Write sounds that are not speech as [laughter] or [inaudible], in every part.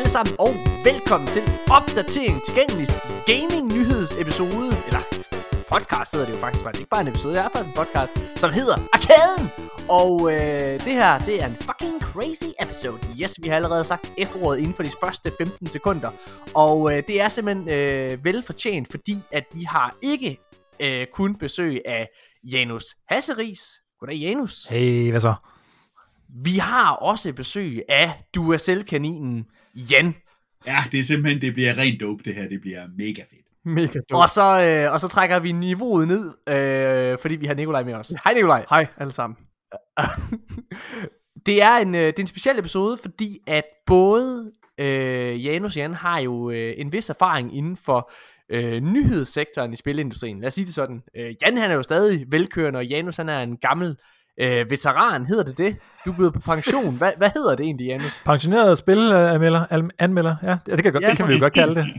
Alle sammen, og velkommen til Opdatering Tilgængelig Gaming Nyheds episode, eller podcast hedder det jo faktisk, faktisk ikke bare en episode, det er faktisk en podcast, som hedder Arkaden! Og øh, det her, det er en fucking crazy episode. Yes, vi har allerede sagt F-ordet inden for de første 15 sekunder. Og øh, det er simpelthen øh, velfortjent, fordi at vi har ikke øh, kun besøg af Janus Hasseris. Goddag Janus. Hey, hvad så? Vi har også besøg af Duracell-kaninen Jan. Ja, det er simpelthen, det bliver rent dope det her, det bliver mega fedt. Mega Og så, øh, og så trækker vi niveauet ned, øh, fordi vi har Nikolaj med os. Hej Nikolaj. Hej alle sammen. [laughs] det, er en, øh, det er en speciel episode, fordi at både øh, Janus og Jan har jo øh, en vis erfaring inden for øh, nyhedssektoren i spilindustrien. Lad os sige det sådan. Øh, Jan han er jo stadig velkørende, og Janus han er en gammel øh, veteran. Hedder det det? Du er blevet på pension. Hvad, hvad hedder det egentlig, Janus? Pensioneret spilanmelder, anmelder, ja, det kan, godt, Ja, det kan vi jo godt kalde det. [laughs]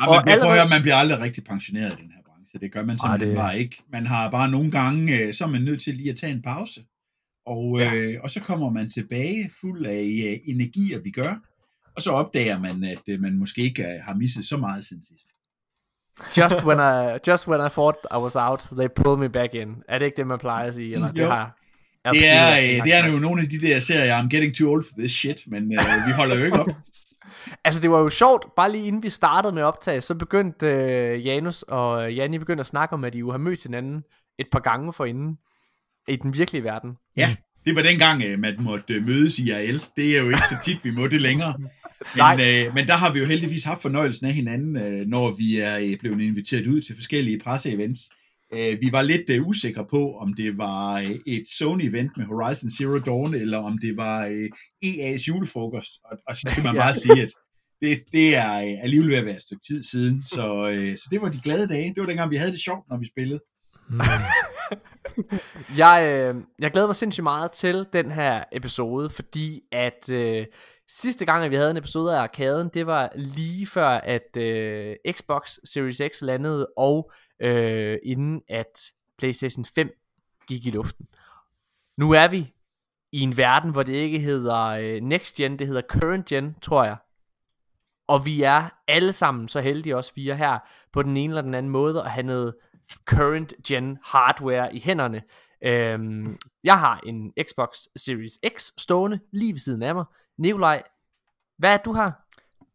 Ja, Og man, bliver, allerede- prøv at høre, man bliver aldrig rigtig pensioneret i den her branche. Det gør man Ej, simpelthen det- bare ikke. Man har bare nogle gange, øh, så er man nødt til lige at tage en pause. Og, øh, og så kommer man tilbage fuld af øh, energi, og vi gør. Og så opdager man, at øh, man måske ikke øh, har misset så meget siden sidst. Just when I, just when I thought I was out, they pulled me back in. Er det ikke det, man plejer at sige? Eller det Jo. har Det på er, siden af- øh, det er jo nogle af de der serier, I'm getting too old for this shit, men øh, vi holder jo ikke op. [laughs] Altså det var jo sjovt, bare lige inden vi startede med optag, så begyndte øh, Janus og Janni begyndte at snakke om, at de jo har mødt hinanden et par gange forinden i den virkelige verden. Ja, det var dengang, øh, man måtte øh, mødes i AL. Det er jo ikke så tit, vi må det længere. [laughs] Men, øh, men der har vi jo heldigvis haft fornøjelsen af hinanden, øh, når vi er øh, blevet inviteret ud til forskellige presseevents. Øh, vi var lidt øh, usikre på, om det var øh, et Sony-event med Horizon Zero Dawn, eller om det var øh, EA's julefrokost. Og, og så skal man [laughs] bare sige, at det, det er øh, alligevel ved at være et stykke tid siden. Så, øh, så det var de glade dage. Det var dengang, vi havde det sjovt, når vi spillede. Mm. [laughs] Jeg, øh, jeg glæder mig sindssygt meget til den her episode, fordi at øh, sidste gang, at vi havde en episode af Arkaden, det var lige før, at øh, Xbox Series X landede, og øh, inden at PlayStation 5 gik i luften. Nu er vi i en verden, hvor det ikke hedder øh, Next Gen, det hedder Current Gen, tror jeg. Og vi er alle sammen så heldige, også vi er her, på den ene eller den anden måde, at have noget current gen hardware i hænderne. Øhm, jeg har en Xbox Series X stående lige ved siden af mig. Nikolaj, hvad er du har?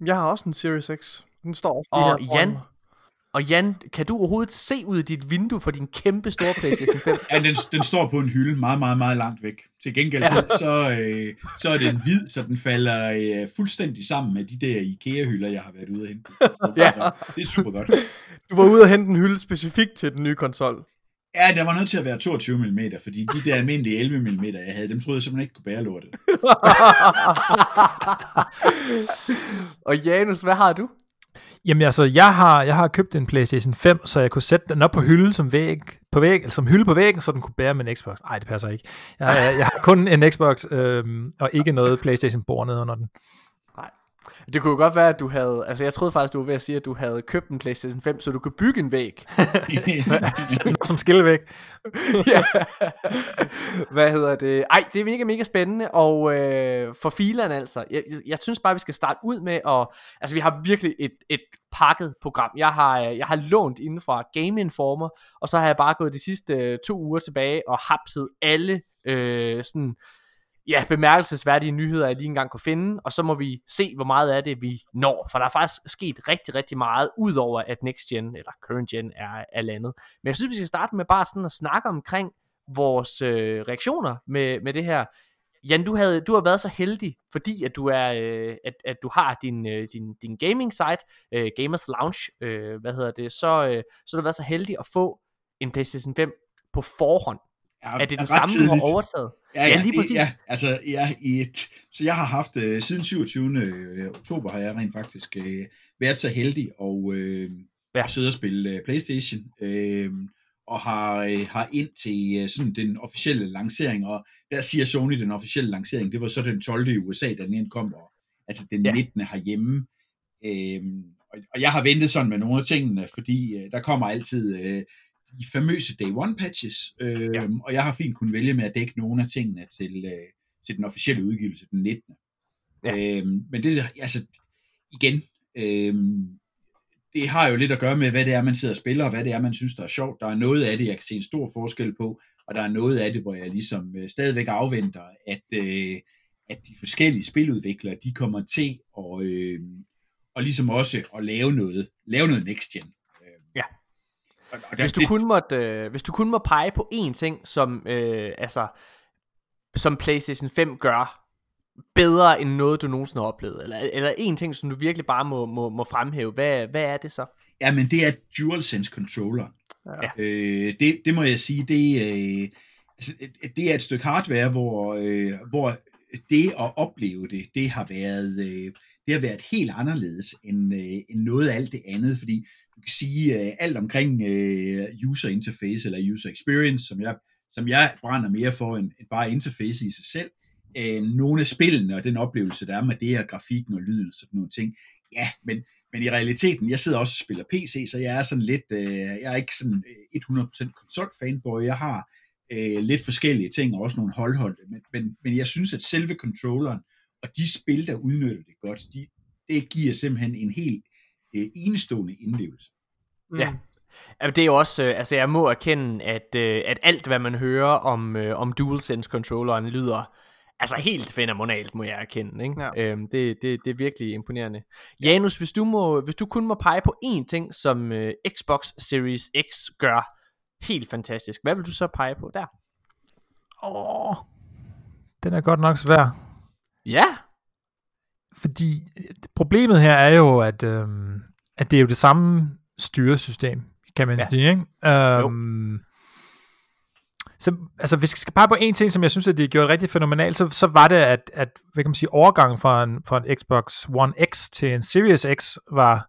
Jeg har også en Series X. Den står også Og lige her foran Jan? Og Jan, kan du overhovedet se ud af dit vindue for din kæmpe store PlayStation 5? Ja, den, den står på en hylde meget, meget, meget langt væk. Til gengæld så, så, øh, så er den hvid, så den falder øh, fuldstændig sammen med de der IKEA-hylder, jeg har været ude og hente. Så, Ja. Det er super godt. Du var ude og hente en hylde specifikt til den nye konsol. Ja, der var nødt til at være 22 mm, fordi de der almindelige 11 mm, jeg havde, dem troede jeg simpelthen ikke kunne bære lortet. [laughs] og Janus, hvad har du? Jamen altså, jeg har, jeg har købt en PlayStation 5, så jeg kunne sætte den op på hylden som, væg, på væg, eller som hylde på væggen, så den kunne bære min Xbox. Nej, det passer ikke. Jeg, jeg, jeg har kun en Xbox, øhm, og ikke noget PlayStation-bord nede under den. Det kunne godt være, at du havde... Altså, jeg troede faktisk, du var ved at sige, at du havde købt en PlayStation 5, så du kunne bygge en væg. [laughs] Sæt som skillevæg. [laughs] ja. Hvad hedder det? Ej, det er mega, mega spændende, og øh, for filerne altså, jeg, jeg, jeg synes bare, vi skal starte ud med at, altså vi har virkelig et, et pakket program. Jeg har, øh, jeg har lånt inden fra Game Informer, og så har jeg bare gået de sidste øh, to uger tilbage og hapset alle øh, sådan, ja, bemærkelsesværdige nyheder, jeg lige engang kunne finde, og så må vi se, hvor meget af det vi når, for der er faktisk sket rigtig, rigtig meget, udover at Next Gen, eller Current Gen, er, er landet. Men jeg synes, vi skal starte med bare sådan at snakke omkring vores øh, reaktioner med, med det her. Jan, du, havde, du har været så heldig, fordi at du er, øh, at, at du har din, øh, din, din gaming site, øh, Gamers Lounge, øh, hvad hedder det, så, øh, så har du været så heldig at få en PlayStation 5 på forhånd. Er det den ret samme, du har tidligt. overtaget? Ja, Ja, ja, lige præcis. Ja, altså, ja, i et, så jeg har haft, øh, siden 27. øh, oktober har jeg rent faktisk øh, været så heldig og, øh, Ja. at sidde og spille øh, Playstation, øh, og har, øh, har ind til øh, sådan den officielle lancering, og der siger Sony den officielle lancering, det var så den 12. i USA, da den ind kom, og, altså den ja. 19. herhjemme. Øh, og, og jeg har ventet sådan med nogle af tingene, fordi øh, der kommer altid øh, de famøse day one patches, øh, Ja. ja. og jeg har fint kunnet vælge med at dække nogle af tingene til, øh, til den officielle udgivelse den 19. Ja. Øhm, men det, altså, igen, øhm, det har jo lidt at gøre med, hvad det er, man sidder og spiller, og hvad det er, man synes, der er sjovt. Der er noget af det, jeg kan se en stor forskel på, og der er noget af det, hvor jeg ligesom øh, stadigvæk afventer, at, øh, at de forskellige spiludviklere, de kommer til at, øh, og ligesom også at lave noget, lave noget next gen. Øh. Og, og der, Hvis du, det, kun måtte, øh, hvis du kun må pege på én ting, som, øh, altså, som PlayStation 5 gør bedre end noget, du nogensinde har oplevet, eller, eller en ting, som du virkelig bare må, må, må fremhæve, hvad, hvad er det så? Ja, men det er DualSense controller. Ja. Øh, det, det må jeg sige, det, øh, altså, det er et stykke hardware, hvor, øh, hvor det at opleve det, det har været, øh, det har været helt anderledes end, øh, end noget af alt det andet, fordi kan sige øh, alt omkring øh, user interface eller user experience, som jeg, som jeg brænder mere for end, end bare interface i sig selv. Øh, nogle af spillene og den oplevelse, der er med det her grafikken og lyden og sådan nogle ting, ja, men men i realiteten, jeg sidder også og spiller PC, så jeg er sådan lidt, øh, jeg er ikke sådan øh, 100% konsol-fanboy. Jeg har øh, lidt forskellige ting, og også nogle holdholdte, Men, men, men jeg synes, at selve controlleren, og de spil, der udnytter det godt, de, det giver simpelthen en helt øh, enestående indlevelse. Ja. Altså, det er jo også, øh, altså jeg må erkende, at, øh, at alt hvad man hører om, øh, om DualSense controlleren lyder altså helt fænomenalt, må jeg erkende. Ikke? Ja. Øhm, det, det, det er virkelig imponerende. Janus, hvis du, må, hvis du kun må pege på én ting, som øh, Xbox Series X gør helt fantastisk, hvad vil du så pege på der? Åh, den er godt nok svær. Ja, Fordi øh, problemet her er jo, at, øhm, at det er jo det samme styresystem, kan man Ja. sige. Ikke? Øhm, så, altså, hvis jeg skal pege på en ting, som jeg synes, at de har gjort rigtig fænomenalt, så, så var det, at, at hvad kan man sige, overgangen fra en, fra en Xbox One X til en Series X var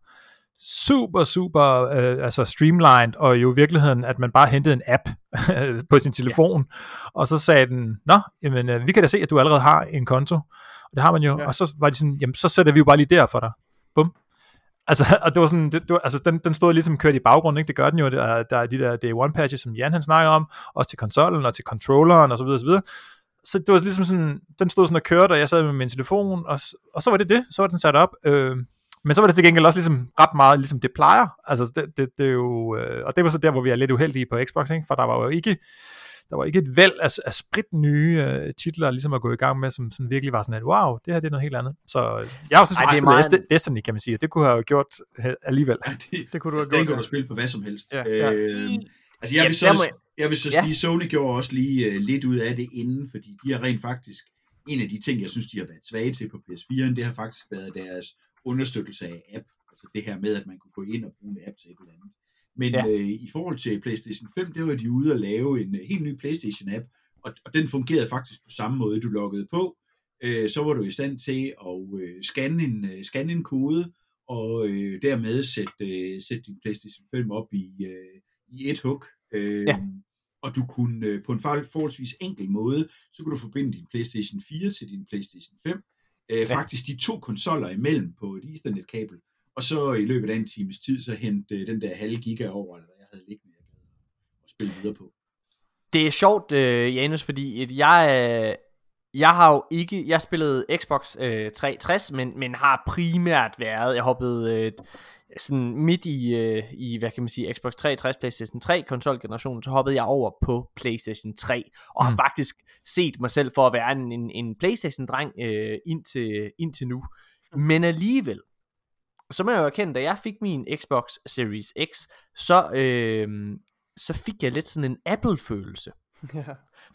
super, super øh, altså streamlined, og jo i virkeligheden, at man bare hentede en app [laughs] på sin telefon, ja. og så sagde den, nå, jamen, øh, vi kan da se, at du allerede har en konto, og det har man jo, ja. og så var de sådan, jamen, så sætter vi jo bare lige der for dig. Bum. Altså, [laughs] og det var sådan, det, det var, altså, den, den stod ligesom kørt i baggrunden, ikke? det gør den jo, der, er- der er de der day one patches, som Jan han snakker om, også til konsollen og til controlleren og så videre, og så videre. Så det var ligesom sådan, den stod sådan og kørte, og jeg sad med min telefon, og, og så var det det, så var den sat op. Øh, men så var det til gengæld også ligesom ret meget, ligesom det plejer. Altså, det, det, det er jo, øh, og det var så der, hvor vi er lidt uheldige på Xbox, ikke? for der var jo ikke, der var ikke et væld af, af sprit nye øh, titler ligesom at gå i gang med, som sådan virkelig var sådan, at wow, det her det er noget helt andet. Så øh, jeg har også Ej, det er det meget-. Destiny, kan man sige, det kunne jeg have gjort øh, alligevel. det, Det kunne du have den gjort, kan ja. du spille på hvad som helst. Ja, ja. Øh, altså, jeg Ja, vil så, må jeg- jeg vil så Ja. sige, Sony gjorde også lige uh, lidt ud af det inden, fordi de har rent faktisk, en af de ting, jeg synes, de har været svage til på PS4'en, det har faktisk været deres understøttelse af app. Altså det her med, at man kunne gå ind og bruge en app til et eller andet. Men Ja. øh, i forhold til PlayStation 5, der var de ude at lave en uh, helt ny PlayStation-app, og, og den fungerede faktisk på samme måde. Du loggede på, øh, så var du i stand til at øh, scanne, en, øh, scanne en kode, og øh, dermed sætte, øh, sætte din PlayStation 5 op i, øh, i et hug. Øh, Ja. Og du kunne øh, på en for- forholdsvis enkel måde, så kunne du forbinde din PlayStation 4 til din PlayStation 5. Øh, Ja. faktisk de to konsoller imellem på et Ethernet-kabel. Og så i løbet af en times tid, så hente øh, den der halve giga over, eller hvad jeg havde liggende, jeg gad at spille videre på. det er sjovt, øh, Janus, fordi at jeg, øh, jeg har jo ikke, jeg spillede Xbox øh, 360, men, men har primært været, jeg hoppede øh, sådan midt i, øh, i, hvad kan man sige, Xbox 360, PlayStation 3 konsolgenerationen, så hoppede jeg over på PlayStation 3, og mm. har Mm. faktisk set mig selv for at være en, en, en PlayStation-dreng øh, indtil, indtil nu. Men alligevel, så må jeg jo erkende, da jeg fik min Xbox Series X, så, øh, så fik jeg lidt sådan en Apple-følelse. [laughs] Ja.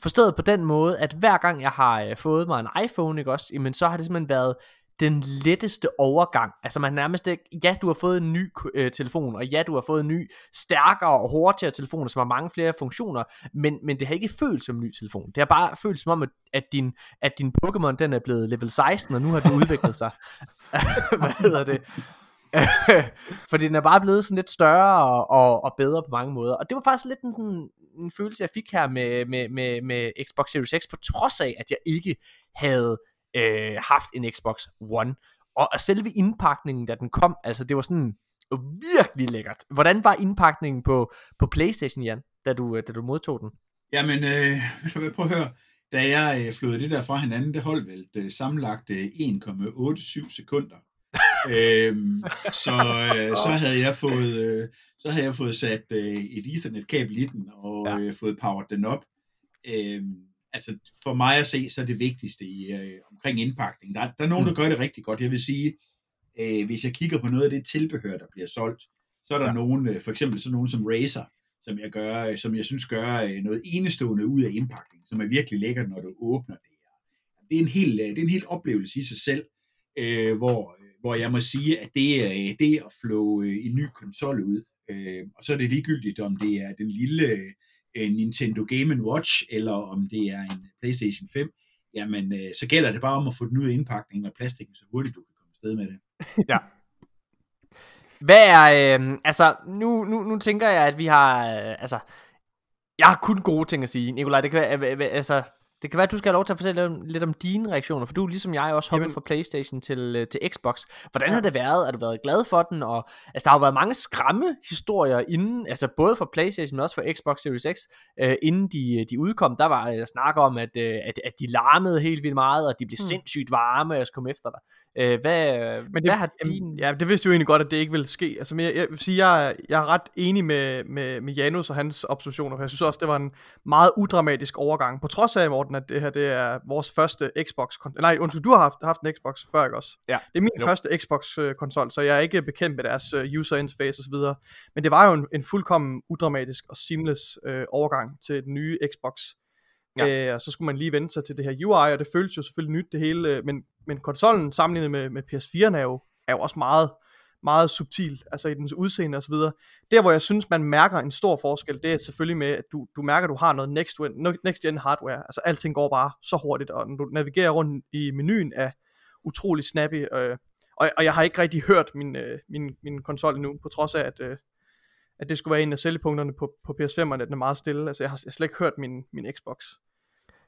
Forstået på den måde, at hver gang jeg har øh, fået mig en iPhone, ikke også, jamen så har det simpelthen været den letteste overgang. Altså man nærmest ikke, ja du har fået en ny øh, telefon, og ja du har fået en ny, stærkere og hurtigere telefon, som har mange flere funktioner, men, men det har ikke følt som en ny telefon. Det har bare følt som om, at, at din, at din Pokémon den er blevet level 16, og nu har den udviklet sig. [laughs] [laughs] Hvad hedder det? [laughs] Fordi den er bare blevet sådan lidt større og, og, og bedre på mange måder. Og det var faktisk lidt en, sådan, en følelse, jeg fik her med, med, med, med Xbox Series X, på trods af, at jeg ikke havde øh, haft en Xbox One. Og, og selve indpakningen, da den kom, altså det var sådan virkelig lækkert. Hvordan var indpakningen på, på Playstation, Jan, da du, øh, da du modtog den? Jamen, øh, [laughs] prøv at høre. da jeg øh, flåede det der fra hinanden, det holdt vel øh, sammenlagt øh, 1,87 sekunder øhm, så, øh, så havde jeg fået øh, så havde jeg fået sat øh, et Ethernet-kabel i den og Ja. øh, fået powered den op. Øhm, altså for mig at se, så er det vigtigste i, øh, omkring indpakning. Der, der er nogen, der gør det rigtig godt. Jeg vil sige, øh, hvis jeg kigger på noget af det tilbehør, der bliver solgt, så er der ja. nogen, øh, for eksempel sådan nogen som Razer, som jeg, gør, øh, som jeg synes gør øh, noget enestående ud af indpakning, som er virkelig lækkert, når du åbner det. Det er en hel, øh, det er en hel oplevelse i sig selv, øh, hvor, hvor jeg må sige, at det er det at flå øh, en ny konsol ud, øh, og så er det ligegyldigt, om det er den lille øh, Nintendo Game Watch, eller om det er en PlayStation 5, jamen øh, så gælder det bare om at få den ud af indpakningen og plastikken, så hurtigt du kan komme afsted med det. [laughs] Ja. Hvad er, øh, altså, nu, nu, nu tænker jeg, at vi har, øh, altså, jeg har kun gode ting at sige, Nikolaj, det kan være, altså, det kan være, at du skal have lov til at fortælle lidt om, dine reaktioner, for du er ligesom jeg også hoppet Jamen- fra Playstation til, øh, til Xbox. Hvordan har det været? Har du været glad for den? Og, altså, der har jo været mange skræmme historier inden, altså både for Playstation, men også for Xbox Series X, øh, inden de, de udkom. Der var øh, snak om, at, øh, at, at de larmede helt vildt meget, og de blev Hmm. sindssygt varme, og jeg skulle komme efter dig. Øh, hvad, Men hvad det, har din... jamen, ja, det vidste jo egentlig godt, at det ikke ville ske. Altså, men jeg, jeg vil sige, jeg, er- jeg er ret enig med, med, med Janus og hans observationer. for Jeg synes også, det var en meget udramatisk overgang. På trods af, Morten, at det her det er vores første Xbox... kon- Nej, undskyld, du har haft, haft en Xbox før, ikke også? Ja. Det er min Jo. første Xbox-konsol, så jeg er ikke bekendt med deres øh, user interface osv. Men det var jo en, en fuldkommen udramatisk og seamless øh, overgang til den nye Xbox. Ja. Øh, og så skulle man lige vende sig til det her UI, og det føles jo selvfølgelig nyt det hele, øh, men, men konsollen sammenlignet med, med PS4'en er jo, er jo også meget, meget subtil, altså i dens udseende osv. Der, hvor jeg synes, man mærker en stor forskel, det er selvfølgelig med, at du, du mærker, at du har noget next, next gen hardware. Altså alting går bare så hurtigt, og når du navigerer rundt i menuen er utrolig snappy. Øh, og, og jeg har ikke rigtig hørt min, øh, min, min konsol endnu, på trods af, at, øh, at det skulle være en af sælgepunkterne på, på PS5'eren, at den er meget stille. Altså jeg har, jeg har slet ikke hørt min, min Xbox.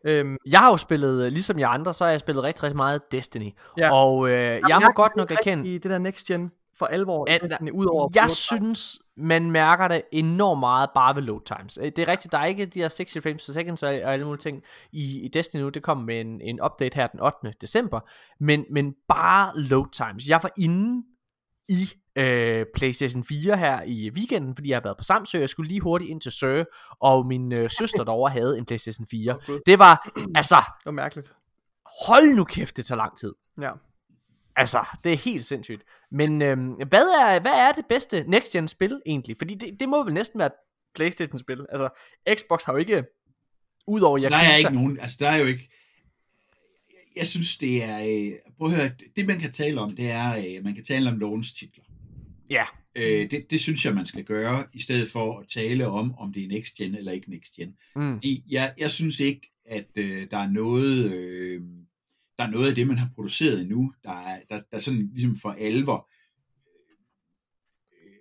Øhm, Jeg har jo spillet, øh, ligesom jeg andre, så har jeg spillet rigtig, rigtig meget Destiny. Ja. Og øh, jeg må godt nok erkende, i det der next gen for alvor, At- at, ud over jeg synes, man mærker det enormt meget bare ved load times. Øh, Det er rigtigt, der er ikke de her 60 frames per second og alle mulige ting i, i Destiny nu. Det kom med en, en update her den 8. december. Men, men bare load times. Jeg var inde i øh, PlayStation 4 her i weekenden, fordi jeg har været på Samsø. Jeg skulle lige hurtigt ind til Søre, og min øh, søster derovre havde en PlayStation 4. Åh, Gud. Det var, altså, Det var mærkeligt. hold nu kæft, det tager lang tid. Ja. Altså, det er helt sindssygt. Men øhm, hvad, er, hvad er det bedste next gen spil egentlig? Fordi det, det må vel næsten være et Playstation spil. Altså, Xbox har jo ikke, udover Der Yakuza... er ikke nogen, altså der er jo ikke, jeg synes det er, øh, prøv at høre, det man kan tale om, det er, øh, man kan tale om launch titler. Ja, Øh, det, det synes jeg, man skal gøre, i stedet for at tale om, om det er next gen eller ikke next gen. mm, Fordi jeg, jeg synes ikke, at øh, der er noget, øh, der er noget af det, man har produceret endnu, der er, der, der sådan ligesom for alvor øh,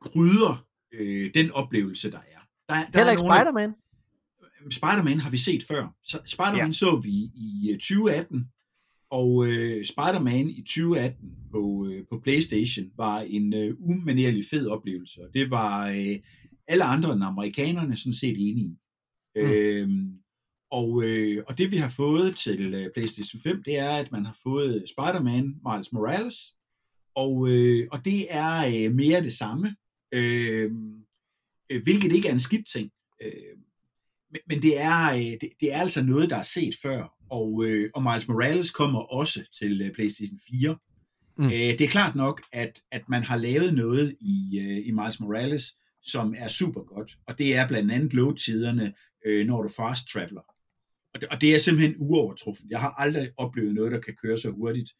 krydder øh, den oplevelse, der er. Der, der heller er ikke Spider-Man. Spider-Man har vi set før. Spider-Man Ja. så vi i øh, 2018, og øh, Spider-Man i 2018 på, øh, på PlayStation var en øh, umanerlig fed oplevelse, og det var øh, alle andre end amerikanerne sådan set enige i. Mm. Mm. Og, øh, og det vi har fået til øh, PlayStation 5, det er, at man har fået Spider-Man Miles Morales, og, øh, og det er øh, mere det samme, øh, øh, hvilket ikke er en skidt ting. Øh, men, men det er, øh, det, det er altså noget, der er set før, og, øh, og Miles Morales kommer også til øh, PlayStation 4. Mm. Mm. Øh, det er klart nok, at, at man har lavet noget i, øh, i Miles Morales, som er super godt, og det er blandt andet load-tiderne, øh, når du fast traveler. Og det, og det er simpelthen uovertruffen. Jeg har aldrig oplevet noget, der kan køre så hurtigt.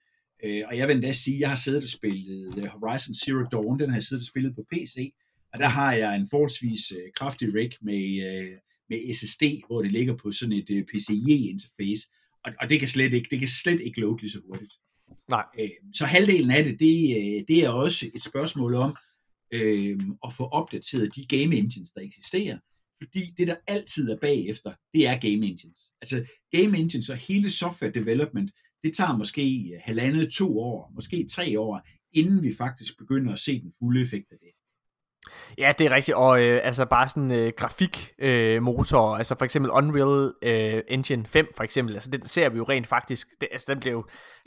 Øh, og jeg vil endda sige, at jeg har siddet og spillet øh, Horizon Zero Dawn, den har jeg siddet og spillet på PC, og der har jeg en forholdsvis øh, kraftig rig med, øh, med SSD, hvor det ligger på sådan et øh, PCIe-interface, og, og det kan slet ikke, det kan slet ikke load lige så hurtigt. Nej. Øh, så halvdelen af det, det, øh, det er også et spørgsmål om øh, at få opdateret de game engines, der eksisterer, fordi det, der altid er bagefter, det er game engines. Altså game engines og hele software development, det tager måske øh, halvandet, to år, måske tre år, inden vi faktisk begynder at se den fulde effekt af det. Ja, det er rigtigt, og øh, altså bare sådan øh, grafikmotor, øh, motor, altså for eksempel Unreal øh, Engine 5 for eksempel, altså den ser vi jo rent faktisk, det, altså den blev jo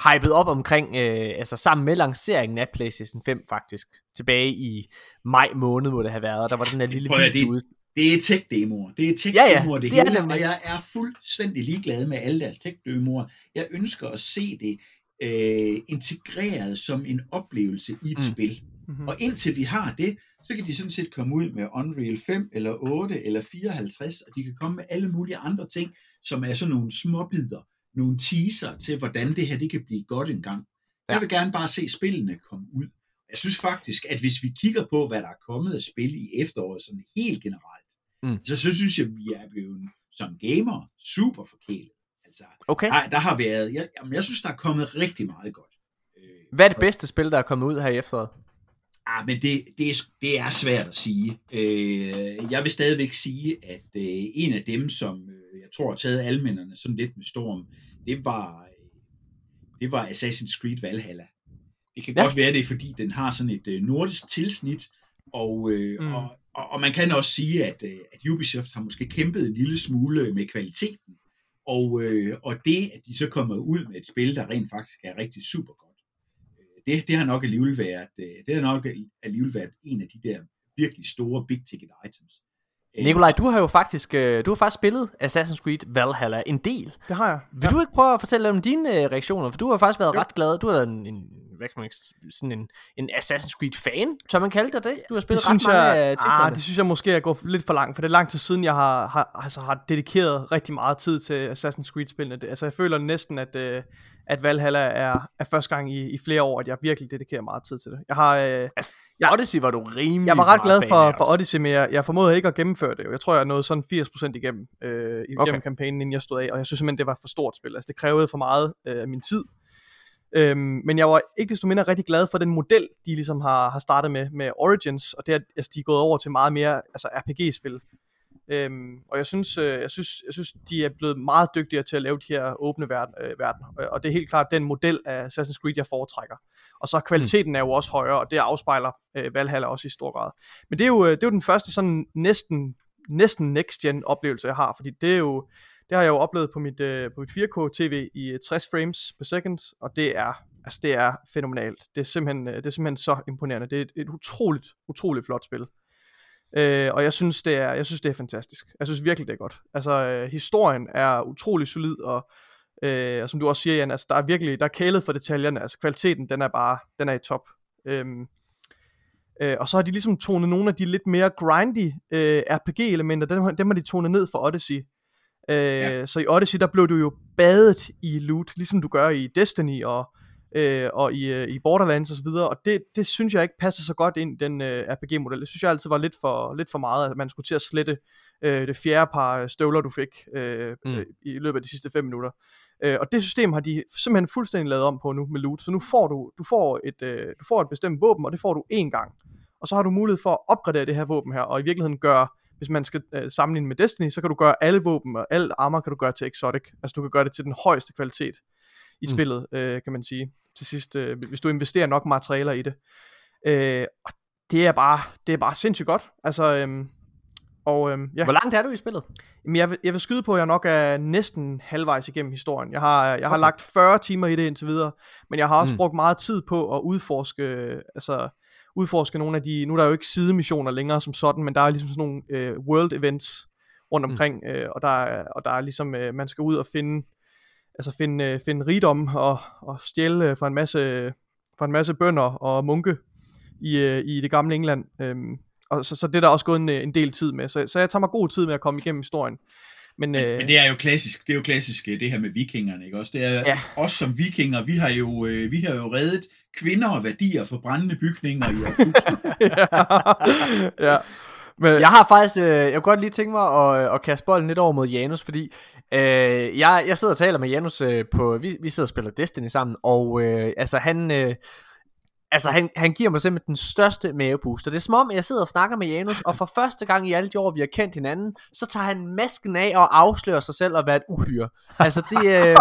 hypet op omkring, øh, altså sammen med lanceringen af PlayStation 5 faktisk, tilbage i maj måned må det have været, og der var den her lille Prøv video det, ude. Det er tech-demoer. Det er Ja, ja, tech-demoer, det, det er hele, og jeg er fuldstændig ligeglad med alle deres tech-demoer. Jeg ønsker at se det øh, integreret som en oplevelse i et Mm. spil. Mm-hmm. Og indtil vi har det, så kan de sådan set komme ud med Unreal 5, eller 8, eller 54, og de kan komme med alle mulige andre ting, som er sådan nogle småbidder, nogle teaser til, hvordan det her det kan blive godt engang. Ja. Jeg vil gerne bare se spillene komme ud. Jeg synes faktisk, at hvis vi kigger på, hvad der er kommet af spil i efteråret, sådan helt generelt, Mm. så, så synes jeg, at vi er blevet som gamer super forkælet. Altså, Okay, der, der har været, jeg, jamen, jeg synes, der er kommet rigtig meget godt. Øh, hvad er det bedste spil, der er kommet ud her i efteråret? Ah, men det, det, er, det er svært at sige. Øh, jeg vil stadigvæk sige, at øh, en af dem, som øh, jeg tror har taget alminderne sådan lidt med storm, det var, øh, det var Assassin's Creed Valhalla. Det kan Ja. godt være, det er fordi, den har sådan et øh, nordisk tilsnit, og, øh, mm. og, og, og man kan også sige, at, øh, at Ubisoft har måske kæmpet en lille smule med kvaliteten, og, øh, og det, at de så kommer ud med et spil, der rent faktisk er rigtig super godt, øh, det, det har nok alligevel været, øh, det har nok alligevel været en af de der virkelig store big ticket items. Øh, Nikolaj, du har jo faktisk, øh, du har faktisk spillet Assassin's Creed Valhalla en del. Det har jeg. Vil du ikke prøve at fortælle om dine øh, reaktioner? For du har faktisk været Jo. ret glad. Du har været en, en hvad kan man sådan en, en Assassin's Creed-fan, tør man kalde dig det? Du har det spillet ret synes, mange jeg, ah, det synes jeg måske er gået lidt for langt, for det er lang tid siden, jeg har, har, altså, har dedikeret rigtig meget tid til Assassin's Creed-spillene. Det, altså, jeg føler næsten, at, øh, at Valhalla er, er første gang i, i flere år, at jeg virkelig dedikerer meget tid til det. Jeg har... Øh, Altså, jeg- Odyssey var du rimelig jeg var ret glad for, for. Odyssey, men jeg, jeg formåede ikke at gennemføre det. Jeg tror, jeg nåede sådan 80% igennem, øh, igennem okay. kampagnen, inden jeg stod af, og jeg synes simpelthen, det var for stort spil. Altså, det krævede for meget øh, af min tid. Øhm, men jeg var ikke desto mindre rigtig glad for den model, de ligesom har, har startet med, med Origins, og det er, altså, de er gået over til meget mere altså RPG-spil. Øhm, og jeg synes, øh, jeg, synes, jeg synes, de er blevet meget dygtigere til at lave de her åbne verden, øh, verden. Øh, og- det er helt klart den model af Assassin's Creed, jeg foretrækker. Og så kvaliteten mm. er jo også højere, og det afspejler øh, Valhalla også i stor grad. Men det er jo, øh, det er jo den første sådan næsten, næsten next-gen oplevelse, jeg har, fordi det er jo, det har jeg jo oplevet på mit, øh, på mit 4K TV i øh, 60 frames per second, og det er, altså det er fænomenalt. Det er simpelthen, det er simpelthen så imponerende. Det er et, et utroligt, utroligt flot spil. Øh, og jeg synes, det er, jeg synes, det er fantastisk. Jeg synes virkelig, det er godt. Altså, øh, historien er utrolig solid, og, øh, og som du også siger, Jan, altså, der er virkelig, der er kælet for detaljerne. Altså, kvaliteten, den er bare, den er i top. Øhm, øh, og så har de ligesom tonet nogle af de lidt mere grindy øh, RPG-elementer, dem, dem har de tonet ned for Odyssey. Øh, ja. Så i Odyssey, der blev du jo badet i loot, ligesom du gør i Destiny og, øh, og i, øh, i Borderlands osv., og det, det synes jeg ikke passer så godt ind i den øh, RPG-model. Det synes jeg altid var lidt for, lidt for meget, at man skulle til at slette øh, det fjerde par støvler, du fik øh, Mm. øh, i løbet af de sidste 5 minutter. Øh, og det system har de simpelthen fuldstændig lavet om på nu med loot, så nu får du, du, får et, øh, du får et bestemt våben, og det får du én gang. Og så har du mulighed for at opgradere det her våben her, og i virkeligheden gøre, hvis man skal øh, sammenligne med Destiny, så kan du gøre alle våben og al armor kan du gøre til exotic. Altså du kan gøre det til den højeste kvalitet i mm. spillet, øh, kan man sige, til sidst, øh, hvis du investerer nok materialer i det. Øh, og det er bare, det er bare sindssygt godt. Altså, øhm, og øhm, ja. Hvor langt er du i spillet? Jamen, jeg, vil, jeg vil skyde på, at jeg nok er næsten halvvejs igennem historien. Jeg har, jeg har Okay. lagt 40 timer i det indtil videre, men jeg har også Mm. mm. brugt meget tid på at udforske, altså, udforske nogle af de, nu er der jo ikke sidemissioner længere som sådan, men der er ligesom sådan nogle øh, world events rundt Mm. omkring, mm. øh, og, der er, og der er ligesom, øh, man skal ud og finde, altså finde, øh, finde rigdom og, og stjæle øh, fra en masse, fra en masse bønder og munke i, øh, i det gamle England. Øhm, og så, så det er der også gået en, øh, en del tid med. Så, så jeg tager mig god tid med at komme igennem historien. Men, Men, øh, men det er jo klassisk, det er jo klassisk øh, det her med vikingerne, ikke også? Det er ja. Os som vikinger, vi har jo øh, vi har jo reddet kvinder og værdier for brændende bygninger i årtusinder. [laughs] ja. ja. Men, Jeg har faktisk, øh, jeg kunne godt lige tænke mig at, øh, at kaste bolden lidt over mod Janus, fordi øh, jeg, jeg sidder og taler med Janus øh, på, vi, vi sidder og spiller Destiny sammen, og øh, altså han, øh, altså han, han giver mig simpelthen den største mavebooster. det er som om, jeg sidder og snakker med Janus, og for første gang i alle de år, vi har kendt hinanden, så tager han masken af og afslører sig selv at være et uhyre. Altså det, øh,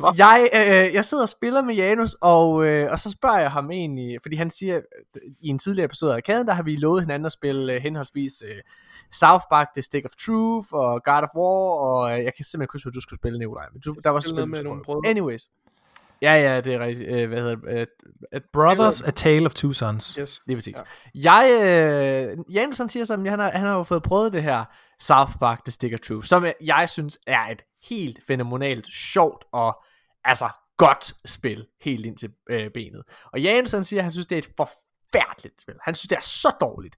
jeg, øh, jeg sidder og spiller med Janus, og, øh, og så spørger jeg ham egentlig, fordi han siger, i en tidligere episode af Arkaden, der har vi lovet hinanden at spille øh, henholdsvis øh, South Park, The Stick of Truth, og God of War, og øh, jeg kan simpelthen ikke huske, hvad du skulle spille, Nikolaj, men du, der var med spil, du nogle brødre. Anyways. Ja, ja, det er rigtigt. Øh, hvad hedder det? Øh, Brothers, A Tale of Two Sons. Yes. Lige præcis. Ja. Jeg, øh, Janus han siger som, han har, han har jo fået prøvet det her South Park The Stick of Truth, som jeg- jeg synes er et helt fænomenalt, sjovt og altså godt spil, helt ind til øh, benet. Og Janus han siger, at han synes, det er et forfærdeligt spil. Han synes, det er så dårligt.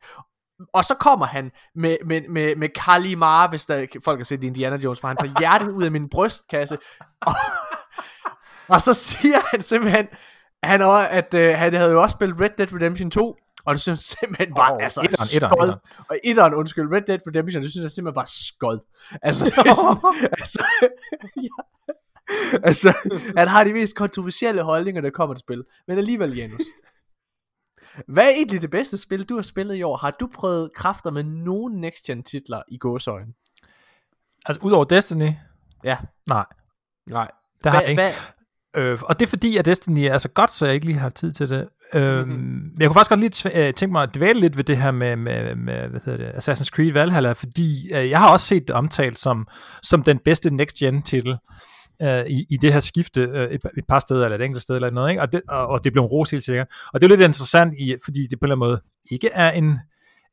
Og så kommer han med, med, med, med Kalimar, hvis der, folk har set Indiana Jones, for han tager hjertet ud af min brystkasse. Og, [laughs] og så [laughs] siger han simpelthen, han, også, at øh, han havde jo også spillet Red Dead Redemption 2, og det synes simpelthen Åh, oh, altså etteren, skod. etteren. Og etteren, undskyld, Red Dead Redemption, det synes jeg simpelthen var skod. Altså, det er sådan, altså, [laughs] ja. altså, han har de mest kontroversielle holdninger, der kommer til spil. Men alligevel, Janus. Hvad er egentlig det bedste spil, du har spillet i år? Har du prøvet kræfter med nogen next-gen titler i gåsøjne? Altså, udover Destiny, Ja. nej, Nej. der har Hvad, jeg ikke. hvad, Øh, og det er fordi, at Destiny er så godt, så jeg ikke lige har tid til det. Øhm, mm-hmm. Jeg kunne faktisk godt lige øh, tænke mig at dvæle lidt ved det her med, med, med hvad hedder det, Assassin's Creed Valhalla, fordi øh, jeg har også set det omtalt som, som den bedste next-gen titel øh, i, i det her skifte øh, et, et par steder, eller et enkelt sted, eller noget, ikke? Og, det, og, og det blev en ros helt sikkert. Og det er lidt interessant, i, fordi det på en eller anden måde ikke er en,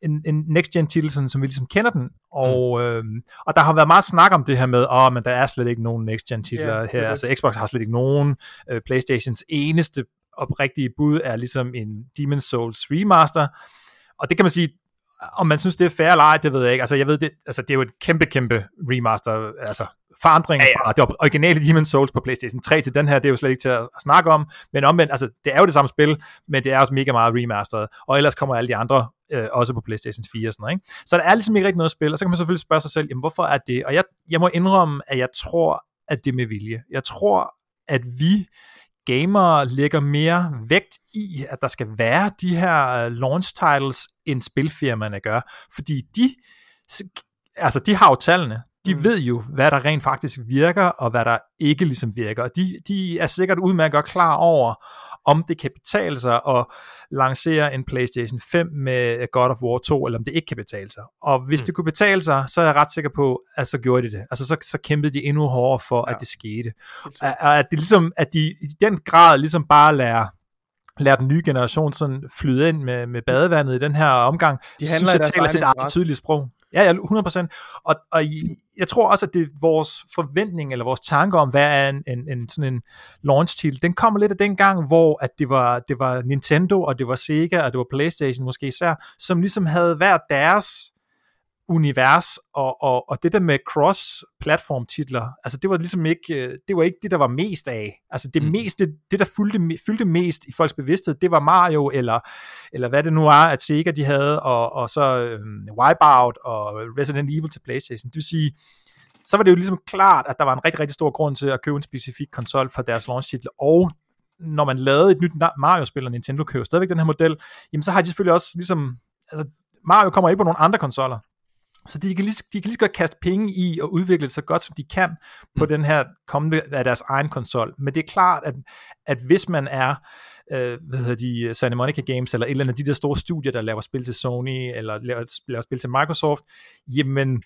en, en next-gen titel, sådan, som vi ligesom kender den. Og, mm. øh, og der har været meget snak om det her med, åh, oh, men der er slet ikke nogen next-gen titler yeah, er her. Altså Xbox har slet ikke nogen. Øh, Playstations eneste oprigtige bud er ligesom en Demon's Souls remaster. Og det kan man sige, om man synes, det er fair eller ej, det ved jeg ikke. Altså, jeg ved, det, altså, det er jo et kæmpe, kæmpe remaster, altså forandring ja, ja. fra det originale Demon's Souls på PlayStation 3 til den her, det er jo slet ikke til at, at snakke om, men omvendt, altså, det er jo det samme spil, men det er også mega meget remasteret, og ellers kommer alle de andre øh, også på PlayStation 4 og sådan noget, ikke? Så der er ligesom ikke rigtig noget spil, og så kan man selvfølgelig spørge sig selv, jamen hvorfor er det? Og jeg, jeg må indrømme, at jeg tror, at det er med vilje. Jeg tror, at vi gamere lægger mere vægt i, at der skal være de her øh, launch titles, end spilfirmaerne gør. Fordi de, altså de har jo tallene. De mm. ved jo, hvad der rent faktisk virker, og hvad der ikke ligesom virker. Og de, de er sikkert udmærket godt klar over, om det kan betale sig at lancere en PlayStation 5 med God of War 2, eller om det ikke kan betale sig. Og hvis mm. det kunne betale sig, så er jeg ret sikker på, at så gjorde de det. Altså så, så kæmpede de endnu hårdere for, ja. at det skete. Og at det ligesom, at de i den grad ligesom bare lærer lærer den nye generation sådan flyde ind med, med badevandet i den her omgang, De synes jeg taler sit eget tydelige sprog. Ja, ja, 100%. Og, og i- jeg tror også, at det er vores forventning, eller vores tanker om, hvad er en, en, en sådan en launch titel, den kommer lidt af den gang, hvor at det, var, det var Nintendo, og det var Sega, og det var Playstation måske især, som ligesom havde hver deres univers, og, og, og det der med cross-platform titler, altså det var ligesom ikke, øh, det var ikke det, der var mest af. Altså det Mm. meste, det der fyldte, fyldte mest i folks bevidsthed, det var Mario, eller, eller hvad det nu er, at Sega de havde, og, og så øhm, Wipeout og Resident Evil til Playstation. Det vil sige, så var det jo ligesom klart, at der var en rigtig, rigtig stor grund til at købe en specifik konsol for deres launch titel, og når man lavede et nyt Mario-spil, og Nintendo køber stadigvæk den her model, jamen så har de selvfølgelig også ligesom, altså Mario kommer ikke på nogle andre konsoller, så de kan, lige, de kan lige så godt kaste penge i og udvikle det så godt, som de kan på mm. den her kommende af deres egen konsol. Men det er klart, at, at hvis man er øh, hvad hedder de, Santa Monica Games, eller et eller andet af de der store studier, der laver spil til Sony, eller laver, laver spil til Microsoft, jamen,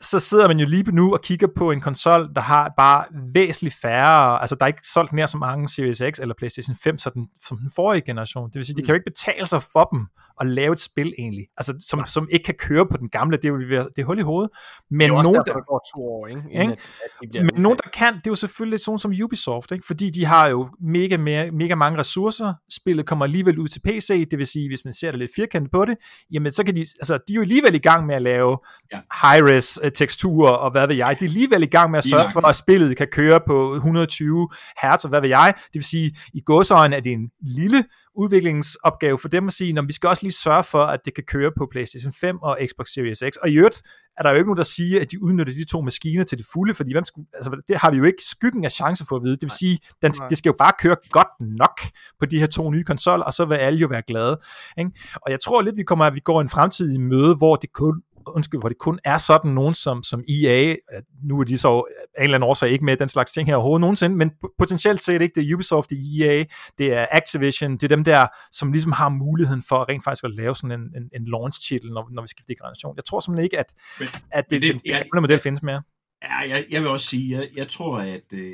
så sidder man jo lige nu og kigger på en konsol, der har bare væsentligt færre, altså der er ikke solgt nær så mange Series X eller PlayStation 5 som den, som den forrige generation. Det vil sige, mm. det kan jo ikke betale sig for dem at lave et spil egentlig, altså som, som ikke kan køre på den gamle, det er jo det er hul i hovedet. Men det er nogen, derfor, der, går to år, ikke? Ikke? At, at de men nogen, der kan, det er jo selvfølgelig sådan som Ubisoft, ikke? fordi de har jo mega, mega, mega mange ressourcer. Spillet kommer alligevel ud til PC, det vil sige, hvis man ser det lidt firkantet på det, jamen så kan de, altså de er jo alligevel i gang med at lave Ja. high-res teksturer og hvad ved jeg. De er alligevel i gang med at sørge for, at spillet kan køre på 120 Hz og hvad ved jeg. Det vil sige, i godsøjne er det en lille udviklingsopgave for dem at sige, at vi skal også lige sørge for, at det kan køre på PlayStation 5 og Xbox Series X. Og i øvrigt er der jo ikke nogen, der siger, at de udnytter de to maskiner til det fulde, fordi hvem skulle, altså, det har vi jo ikke skyggen af chance for at vide. Det vil sige, den, det skal jo bare køre godt nok på de her to nye konsoller, og så vil alle jo være glade. Ikke? Og jeg tror lidt, vi kommer, at vi går en fremtid i møde, hvor det kun undskyld, hvor det kun er sådan nogen som, som EA, nu er de så af en eller anden årsag ikke med den slags ting her overhovedet nogensinde, men potentielt set ikke, det er Ubisoft, det er EA, det er Activision, det er dem der, som ligesom har muligheden for rent faktisk at lave sådan en, en, en launch-titel, når, når vi skifter generation. Jeg tror simpelthen ikke, at, men, at det, det, den ja, model findes mere. Ja, jeg, jeg vil også sige, jeg, jeg tror, at øh,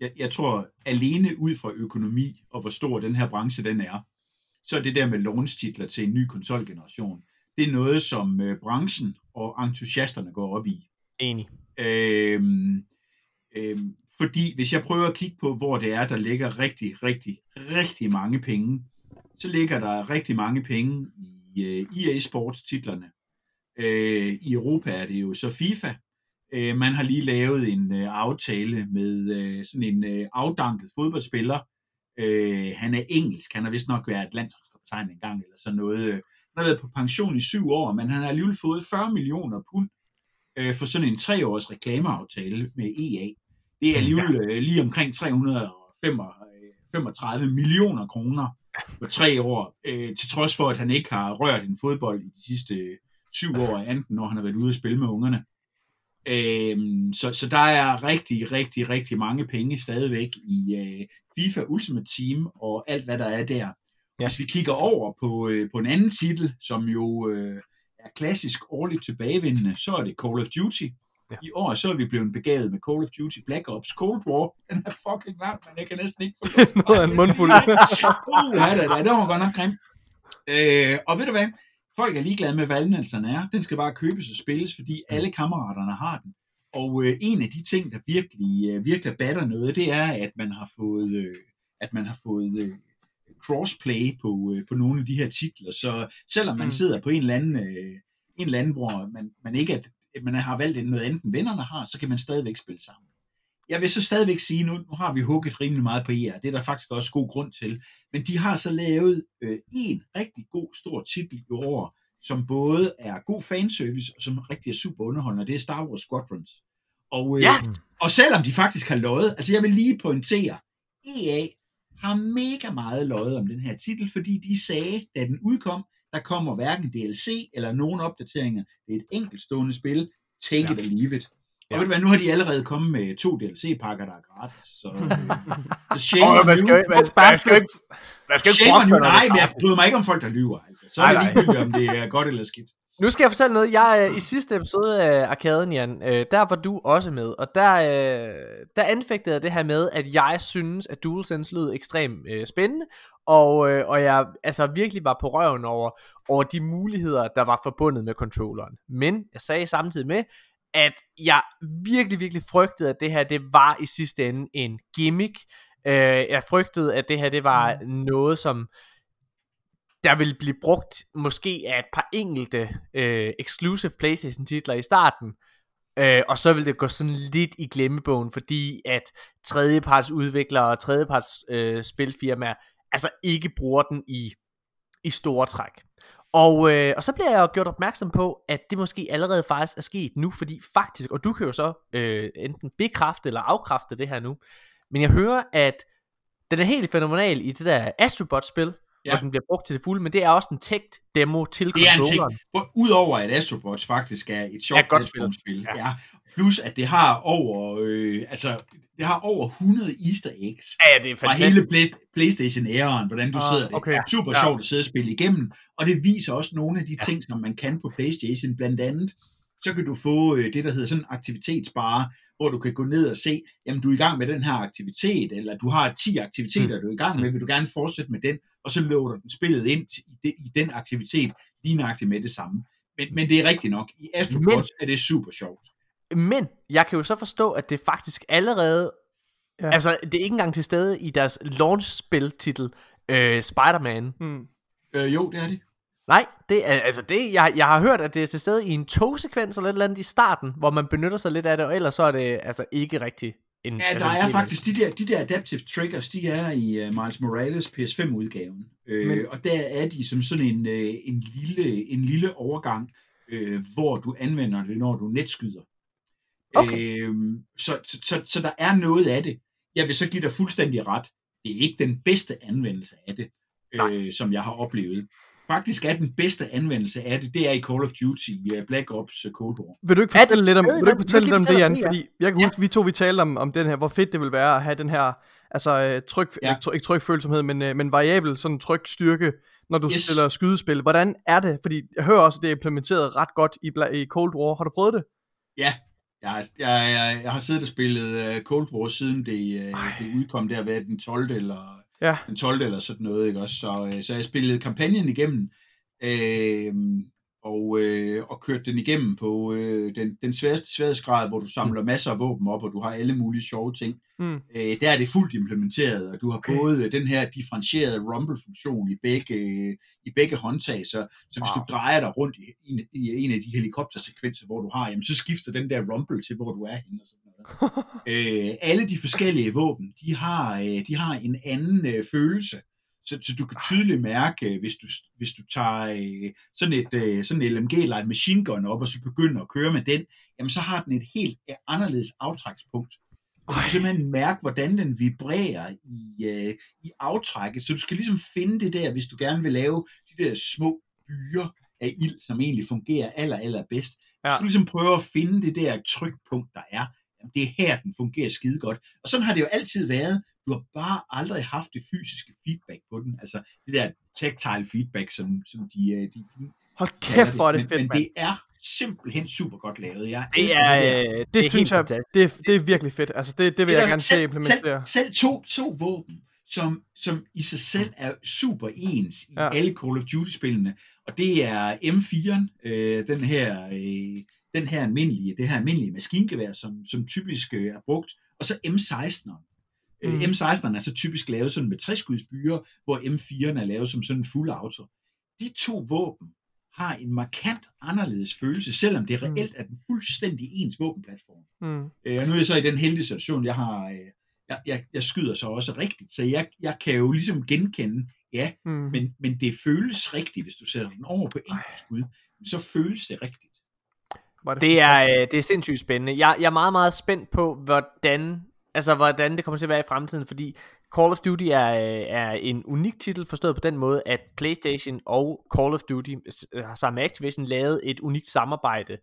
jeg, jeg tror alene ud fra økonomi og hvor stor den her branche den er, så er det der med launch-titler til en ny konsolgeneration, det er noget, som øh, branchen og entusiasterne går op i. Enig. Øhm, øhm, fordi hvis jeg prøver at kigge på, hvor det er, der ligger rigtig, rigtig, rigtig mange penge, så ligger der rigtig mange penge i øh, EA Sports titlerne. Øh, I Europa er det jo så FIFA. Øh, man har lige lavet en øh, aftale med øh, sådan en øh, afdanket fodboldspiller. Øh, han er engelsk, han har vist nok været landsholdskaptajn en gang eller sådan noget. Han har været på pension i syv år, men han har alligevel fået 40 millioner pund øh, for sådan en treårs reklameaftale med EA. Det er alligevel øh, lige omkring 335 millioner kroner på tre år, øh, til trods for, at han ikke har rørt en fodbold i de sidste øh, syv år, enten når han har været ude og spille med ungerne. Øh, så, så der er rigtig, rigtig, rigtig mange penge stadigvæk i øh, FIFA Ultimate Team og alt, hvad der er der. Ja. Hvis vi kigger over på, øh, på en anden titel, som jo øh, er klassisk årligt tilbagevendende, så er det Call of Duty. Ja. I år så er vi blevet begavet med Call of Duty Black Ops Cold War. [laughs] Den er fucking lang, men jeg kan næsten ikke få. [laughs] Noget af en mundfuld. uh, ja, det, det, det var godt nok grimt. Øh, og ved du hvad? Folk er ligeglade med, hvad anmeldelserne er. Den skal bare købes og spilles, fordi alle kammeraterne har den. Og øh, en af de ting, der virkelig, øh, virkelig batter noget, det er, at man har fået, øh, at man har fået øh, crossplay på, øh, på nogle af de her titler. Så selvom man mm. sidder på en eller anden, øh, en eller anden hvor man, man ikke er, man har valgt noget andet, end vennerne har, så kan man stadigvæk spille sammen. Jeg vil så stadigvæk sige, nu, nu har vi hugget rimelig meget på EA, det er der faktisk også god grund til, men de har så lavet øh, en rigtig god stor titel i år, som både er god fanservice, og som rigtig er super underholdende, og det er Star Wars Squadrons. Og, øh, ja. og selvom de faktisk har løjet, altså jeg vil lige pointere, EA har mega meget løjet om den her titel, fordi de sagde, da den udkom, der kommer hverken DLC eller nogen opdateringer. Det er et enkeltstående spil. Take ja. it or leave it. Ja. Og ved du hvad, nu har de allerede kommet med to DLC-pakker, der er gratis. Så, øh, så shame oh, man skal, man, man, skal ikke, man skal ikke shame nej, men jeg bryder mig ikke om folk, der lyver. Altså. Så er det ligegyldigt, om det er godt eller skidt. Nu skal jeg fortælle noget. Jeg øh, i sidste episode af Arkaden, Jan, øh, der var du også med, og der, øh, der anfægtede jeg det her med, at jeg synes, at DualSense lød ekstremt øh, spændende, og, øh, og jeg altså virkelig var på røven over, over de muligheder, der var forbundet med controlleren. Men jeg sagde samtidig med, at jeg virkelig, virkelig frygtede, at det her, det var i sidste ende en gimmick. Øh, jeg frygtede, at det her, det var mm. noget, som der vil blive brugt måske af et par enkelte øh, exclusive Playstation titler i starten, øh, og så vil det gå sådan lidt i glemmebogen, fordi at tredjeparts udviklere og tredjeparts øh, spilfirmaer altså ikke bruger den i, i store træk. Og, øh, og så bliver jeg jo gjort opmærksom på, at det måske allerede faktisk er sket nu, fordi faktisk, og du kan jo så øh, enten bekræfte eller afkræfte det her nu, men jeg hører, at den er helt fænomenal i det der Astrobot-spil, ja. hvor den bliver brugt til det fulde, men det er også en tech demo til controlleren. Udover at Astrobots faktisk er et sjovt ja, spil. spil. Ja. ja. Plus at det har over, øh, altså, det har over 100 easter eggs. Ja, ja det er fantastisk. Fra hele Playstation-æren, hvordan du ah, sidder det. Okay. Super ja. sjovt at sidde og spille igennem. Og det viser også nogle af de ja. ting, som man kan på Playstation. Blandt andet, så kan du få øh, det, der hedder sådan en aktivitetsbare, hvor du kan gå ned og se, jamen du er i gang med den her aktivitet, eller du har 10 aktiviteter, mm. du er i gang med, vil du gerne fortsætte med den, og så loader den spillet ind i, den aktivitet, lige nøjagtigt med det samme. Men, men det er rigtigt nok. I Astrobots er det super sjovt. Men jeg kan jo så forstå, at det faktisk allerede, ja. altså det er ikke engang til stede i deres launch-spil-titel, øh, Spider-Man. Mm. Øh, jo, det er det. Nej, det er, altså det, jeg, jeg har hørt, at det er til stede i en togsekvens eller et eller andet i starten, hvor man benytter sig lidt af det, og ellers så er det altså ikke rigtigt en... Ja, altså, der er faktisk, de der, de der adaptive triggers, de er i uh, Miles Morales PS5-udgaven, øh, Men... og der er de som sådan en, uh, en, lille, en lille overgang, uh, hvor du anvender det, når du netskyder. Okay. Øh, så, så, så, så der er noget af det. Jeg vil så give dig fuldstændig ret. Det er ikke den bedste anvendelse af det, øh, som jeg har oplevet. Faktisk er den bedste anvendelse af det, det er i Call of Duty, uh, Black Ops uh, Cold War. Vil du ikke det fortælle lidt om, vil du ikke fortælle lidt om det, Jan? Fordi jeg kan Ja. huske, vi to vi talte om, om den her, hvor fedt det vil være at have den her, altså øh, tryk, Ja. ikke, ikke trykfølsomhed, men, øh, men variabel sådan tryk styrke, når du Yes. spiller skydespil. Hvordan er det? Fordi jeg hører også, at det er implementeret ret godt i, Bla- i Cold War. Har du prøvet det? Ja, jeg, har- jeg, jeg, jeg har siddet og spillet uh, Cold War siden det, uh, det udkom der ved den 12. eller Ja. den 12. eller sådan noget, ikke også? Så, øh, så jeg spillede kampagnen igennem, øh, og, øh, og kørte den igennem på øh, den, den sværeste sværhedsgrad, hvor du samler masser af våben op, og du har alle mulige sjove ting. Mm. Øh, der er det fuldt implementeret, og du har Okay. både den her differentierede rumble-funktion i begge, i begge håndtag, så, så hvis Wow. du drejer dig rundt i, i, i en af de helikoptersekvenser, hvor du har, jamen, så skifter den der rumble til, hvor du er henne. Og sådan. Øh, alle de forskellige våben, de har, øh, de har en anden øh, følelse. Så, så du kan tydeligt mærke, øh, hvis du, hvis du tager øh, sådan et øh, sådan en LMG eller en machine gun op, og så begynder at køre med den, jamen så har den et helt øh, anderledes aftrækspunkt. Du kan simpelthen mærke, hvordan den vibrerer i, øh, i aftrækket. Så du skal ligesom finde det der, hvis du gerne vil lave de der små byer af ild, som egentlig fungerer aller, aller bedst. Du Ja. skal ligesom prøve at finde det der trykpunkt, der er. Jamen, det er her, den fungerer skide godt. Og sådan har det jo altid været. Du har bare aldrig haft det fysiske feedback på den. Altså det der tactile feedback, som, som de, øh, de Hold kæft, hvor er det men, fedt, men det er simpelthen super godt lavet. Jeg Det er, det øh, Det, er synes helt jeg, det, er- det er virkelig fedt. Altså, det, det vil Det jeg er gerne se selv, implementere. selv, selv to, to våben, som, som i sig selv er super ens i ja. alle Call of Duty-spillene, og det er M4'en, øh, den her, øh, den her almindelige, det her almindelige maskingevær, som, som typisk øh, er brugt, og så M16'eren. Mm. Mm. M16'eren er så typisk lavet sådan med 60 skudsbyer, hvor M4'eren er lavet som sådan en fuld auto. De to våben har en markant anderledes følelse, selvom det Mm. reelt er den fuldstændig ens våbenplatform. Mm. Øh, og nu er jeg så i den heldige situation, jeg har, øh, jeg, jeg, jeg skyder så også rigtigt, så jeg, jeg kan jo ligesom genkende, ja, Mm. men, men det føles rigtigt, hvis du sætter den over på enkelt skud, så føles det rigtigt. Hvor Det er, øh, det er sindssygt spændende. Jeg, jeg er meget, meget spændt på, hvordan, altså, hvordan det kommer til at være i fremtiden, fordi Call of Duty er, øh, er en unik titel, forstået på den måde, at PlayStation og Call of Duty øh, har sammen med Activision lavet et unikt samarbejde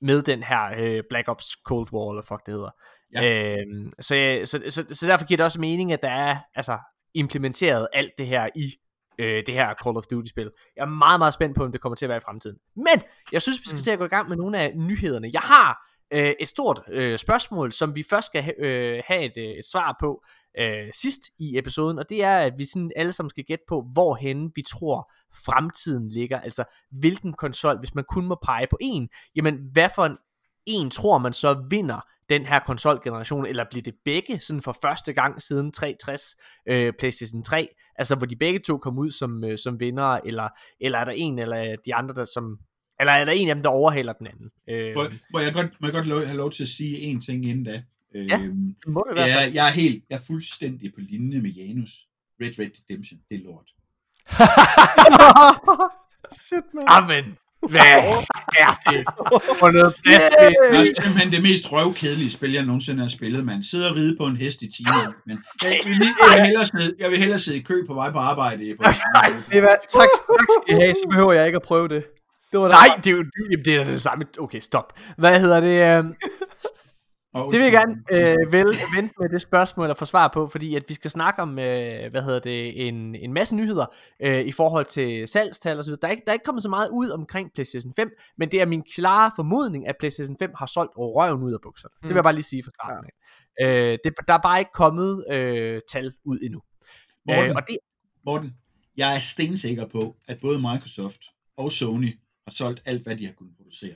med den her øh, Black Ops Cold War, eller fuck det hedder. Ja. Øhm, så, så, så, så derfor giver det også mening, at der er altså, implementeret alt det her i øh, det her Call of Duty-spil. Jeg er meget, meget spændt på, om det kommer til at være i fremtiden. Men jeg synes, vi skal Mm. til at gå i gang med nogle af nyhederne. Jeg har øh, et stort øh, spørgsmål, som vi først skal ha- øh, have et, øh, et svar på øh, sidst i episoden, og det er, at vi sådan alle sammen skal gætte på, hvorhen vi tror fremtiden ligger. Altså, hvilken konsol, hvis man kun må pege på en, jamen, hvad for en, en tror man så vinder den her konsolgeneration, eller bliver det begge sådan for første gang siden 360 øh, PlayStation 3, altså hvor de begge to kom ud som, øh, som vinder, eller, eller er der en eller de andre, der som, eller er der en af dem, der overhaler den anden? Øh, Må, må jeg godt, må jeg godt lov, have lov til at sige en ting inden da? Ja. Øhm, det må det være. jeg, jeg er helt, jeg er fuldstændig på linje med Janus. Red Red Redemption, det er lort. [laughs] Shit, man. Amen. Hvad er det for noget plads Det er simpelthen det mest røvkedelige spil, jeg nogensinde har spillet, man. Sidder og ride på en hest i timer, men jeg vil, lige- jeg vil, hellere sidde, jeg vil hellere sidde i kø på vej på arbejde. På Ved I hvad? Tak, tak skal I have, så behøver jeg ikke at prøve det. Det var da Nej, det er jo det er det samme. Okay, stop. Hvad hedder det? Øh, Og det vil jeg gerne øh, vel, vente med det spørgsmål at få svar på, fordi at vi skal snakke om, øh, hvad hedder det, en, en masse nyheder øh, i forhold til salgstal og videre. Der er, ikke, der er ikke kommet så meget ud omkring PlayStation 5, men det er min klare formodning, at PlayStation 5 har solgt røven ud af bukserne. Mm. Det vil jeg bare lige sige fra starten af. Øh, det, der er bare ikke kommet øh, tal ud endnu. Morten, Øh, og det, Morten, jeg er stensikker på, at både Microsoft og Sony har solgt alt, hvad de har kunnet producere.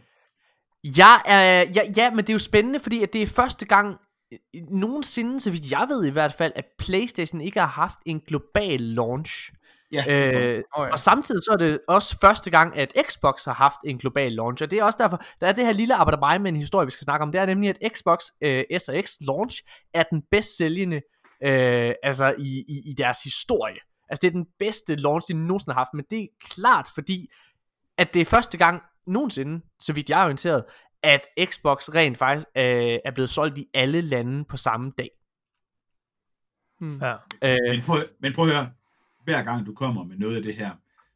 Jeg er, ja, ja, men det er jo spændende, fordi at det er første gang øh, nogensinde, så vidt jeg ved i hvert fald, at PlayStation ikke har haft en global launch. Ja, Øh, Åh, ja. Og samtidig så er det også første gang, at Xbox har haft en global launch, og det er også derfor, der er det her lille arbejde med en historie, vi skal snakke om, det er nemlig, at Xbox øh, S og X launch er den bedst sælgende øh, altså i, i, i deres historie. Altså det er den bedste launch, de nogensinde har haft, men det er klart, fordi at det er første gang nogensinde, så vidt jeg er orienteret, at Xbox rent faktisk øh, er blevet solgt i alle lande på samme dag. Hmm. Ja. Øh, men, prøv, men prøv at høre, hver gang du kommer med noget af det her,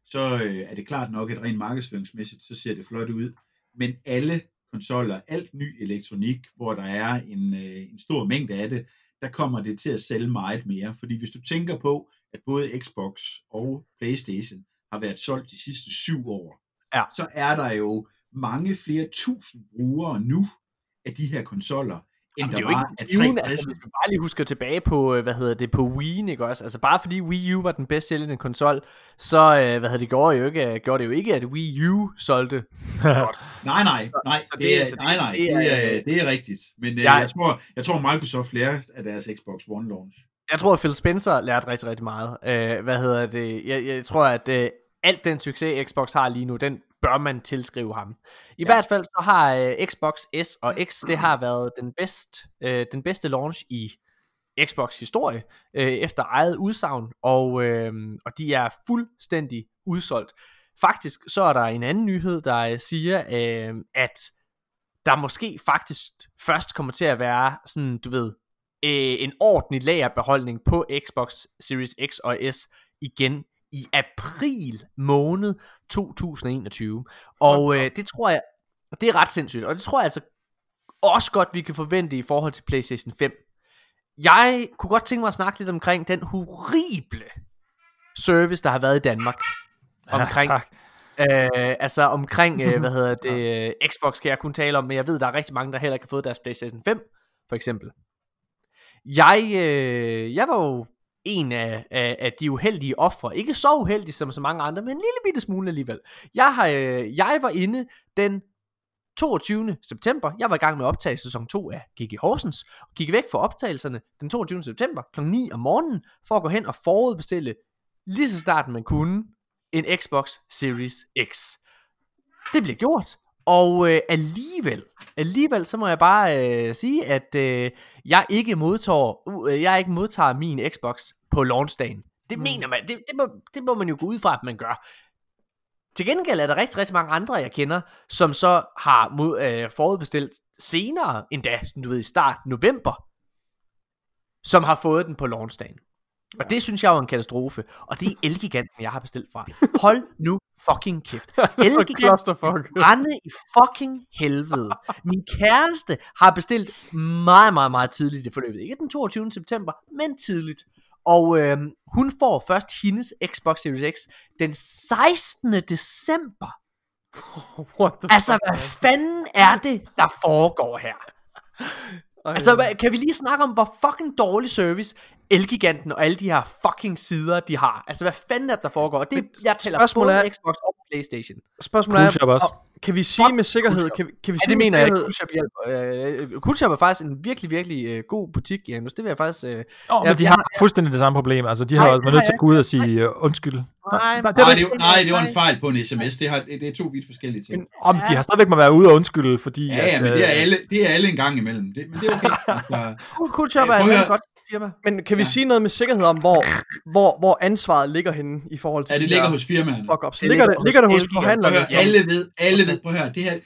så øh, er det klart nok, at rent markedsføringsmæssigt, så ser det flot ud. Men alle konsoller, alt ny elektronik, hvor der er en, øh, en stor mængde af det, der kommer det til at sælge meget mere. Fordi hvis du tænker på, at både Xbox og Playstation har været solgt de sidste syv år, Ja. så er der jo mange flere tusind brugere nu af de her konsoller, end Jamen, det der er jo var af ikke givende, 360'erne. altså, hvis du bare lige husker tilbage på, øh, hvad hedder det, på Wii, ikke også? Altså bare fordi Wii U var den bedst sælgende konsol, så, øh, hvad hedder det, gjorde, jo ikke, gjorde det jo ikke, at Wii U solgte. [laughs] Nej, nej, nej, så det, det- er, så det- nej, nej, det det er- er, det er rigtigt. Men øh, Jeg- jeg, tror, jeg tror, Microsoft lærer af deres Xbox One launch. Jeg tror, at Phil Spencer lærte rigtig, rigtig meget. Øh, hvad hedder det? Jeg, jeg tror, at øh, alt den succes, Xbox har lige nu, den bør man tilskrive ham. I ja. hvert fald så har øh, Xbox S og X, det har været den, bedst, øh, den bedste launch i Xbox historie, øh, efter eget udsagn, og, øh, og de er fuldstændig udsolgt. Faktisk så er der en anden nyhed, der øh, siger, øh, at der måske faktisk først kommer til at være sådan, du ved, øh, en ordentlig lagerbeholdning på Xbox Series X og S igen i april måned 2021. Og øh, det tror jeg, det er ret sindssygt, og det tror jeg altså også godt, vi kan forvente i forhold til PlayStation 5. Jeg kunne godt tænke mig at snakke lidt omkring den horrible service, der har været i Danmark. Omkring, Ja, tak. Øh, altså omkring, øh, hvad [laughs] hedder det, øh, Xbox kan jeg kun tale om, men jeg ved, der er rigtig mange, der heller ikke har fået deres PlayStation 5, for eksempel. Jeg, øh, jeg var jo en af, af, af de uheldige ofre. Ikke så uheldig som så mange andre, men en lille bitte smule alligevel. Jeg, har, øh, jeg var inde den 22. september. Jeg var i gang med at optage sæson 2 af GG Horsens. Og gik væk fra optagelserne den 22. september kl. 9 om morgenen, for at gå hen og forudbestille lige så snart man kunne en Xbox Series X. Det blev gjort. Og øh, alligevel, alligevel så må jeg bare øh, sige, at øh, jeg ikke modtager, uh, jeg ikke modtager min Xbox på launchdagen. Det Mm. mener man, det, det, må, det må man jo gå ud fra, at man gør. Til gengæld er der rigtig, rigtig mange andre, jeg kender, som så har mod, øh, forudbestilt senere, endda, du ved, i start november, som har fået den på launchdagen. Og det synes jeg er en katastrofe. Og det er [laughs] Elgiganten, jeg har bestilt fra. Hold nu fucking kæft. [laughs] Elgiganten [laughs] brænde i fucking helvede. Min kæreste har bestilt meget, meget, meget tidligt i forløbet. Ikke den 22. september, men tidligt. Og øh, hun får først hendes Xbox Series X den 16. december. [laughs] What the Altså, fuck, hvad fanden er det, der foregår her? Ej, Altså, kan vi lige snakke om, hvor fucking dårlig service Elgiganten og alle de her fucking sider, de har? Altså, hvad fanden er det, der foregår? Og det, Men jeg tæller spørgsmålet både er- Xbox og Playstation. Spørgsmålet er, også. og kan vi sige med sikkerhed, kan, vi- kan vi Ja, sige det med mener jeg Coolshop hjælper. Øh, Coolshop er faktisk en virkelig, virkelig øh, god butik, Janus. Det vil jeg faktisk... Øh, Oh, Ja, men de jeg har fuldstændig det samme problem. Altså, de har Nej, også nødt til jeg at gå ud og sige øh, undskyld. nej, nej, det Nej, det- nej, det var en fejl på en sms. Det, har, det, er to vidt forskellige ting. Om de har stadigvæk må være ude og undskylde, fordi... Ja, ja, at, men det er øh, alle, det er alle en gang imellem. Det, men det er okay. Altså, [laughs] Cool, Coolshop er et godt firma. Men kan vi Ja. sige noget med sikkerhed om, hvor, hvor, hvor ansvaret ligger henne i forhold til ja, det de ligger hos firmaerne. fuck-ups? Det Ligger, ligger det, hos ligger det hos forhandlerne? alle ved, alle ved, prøv at høre, det her,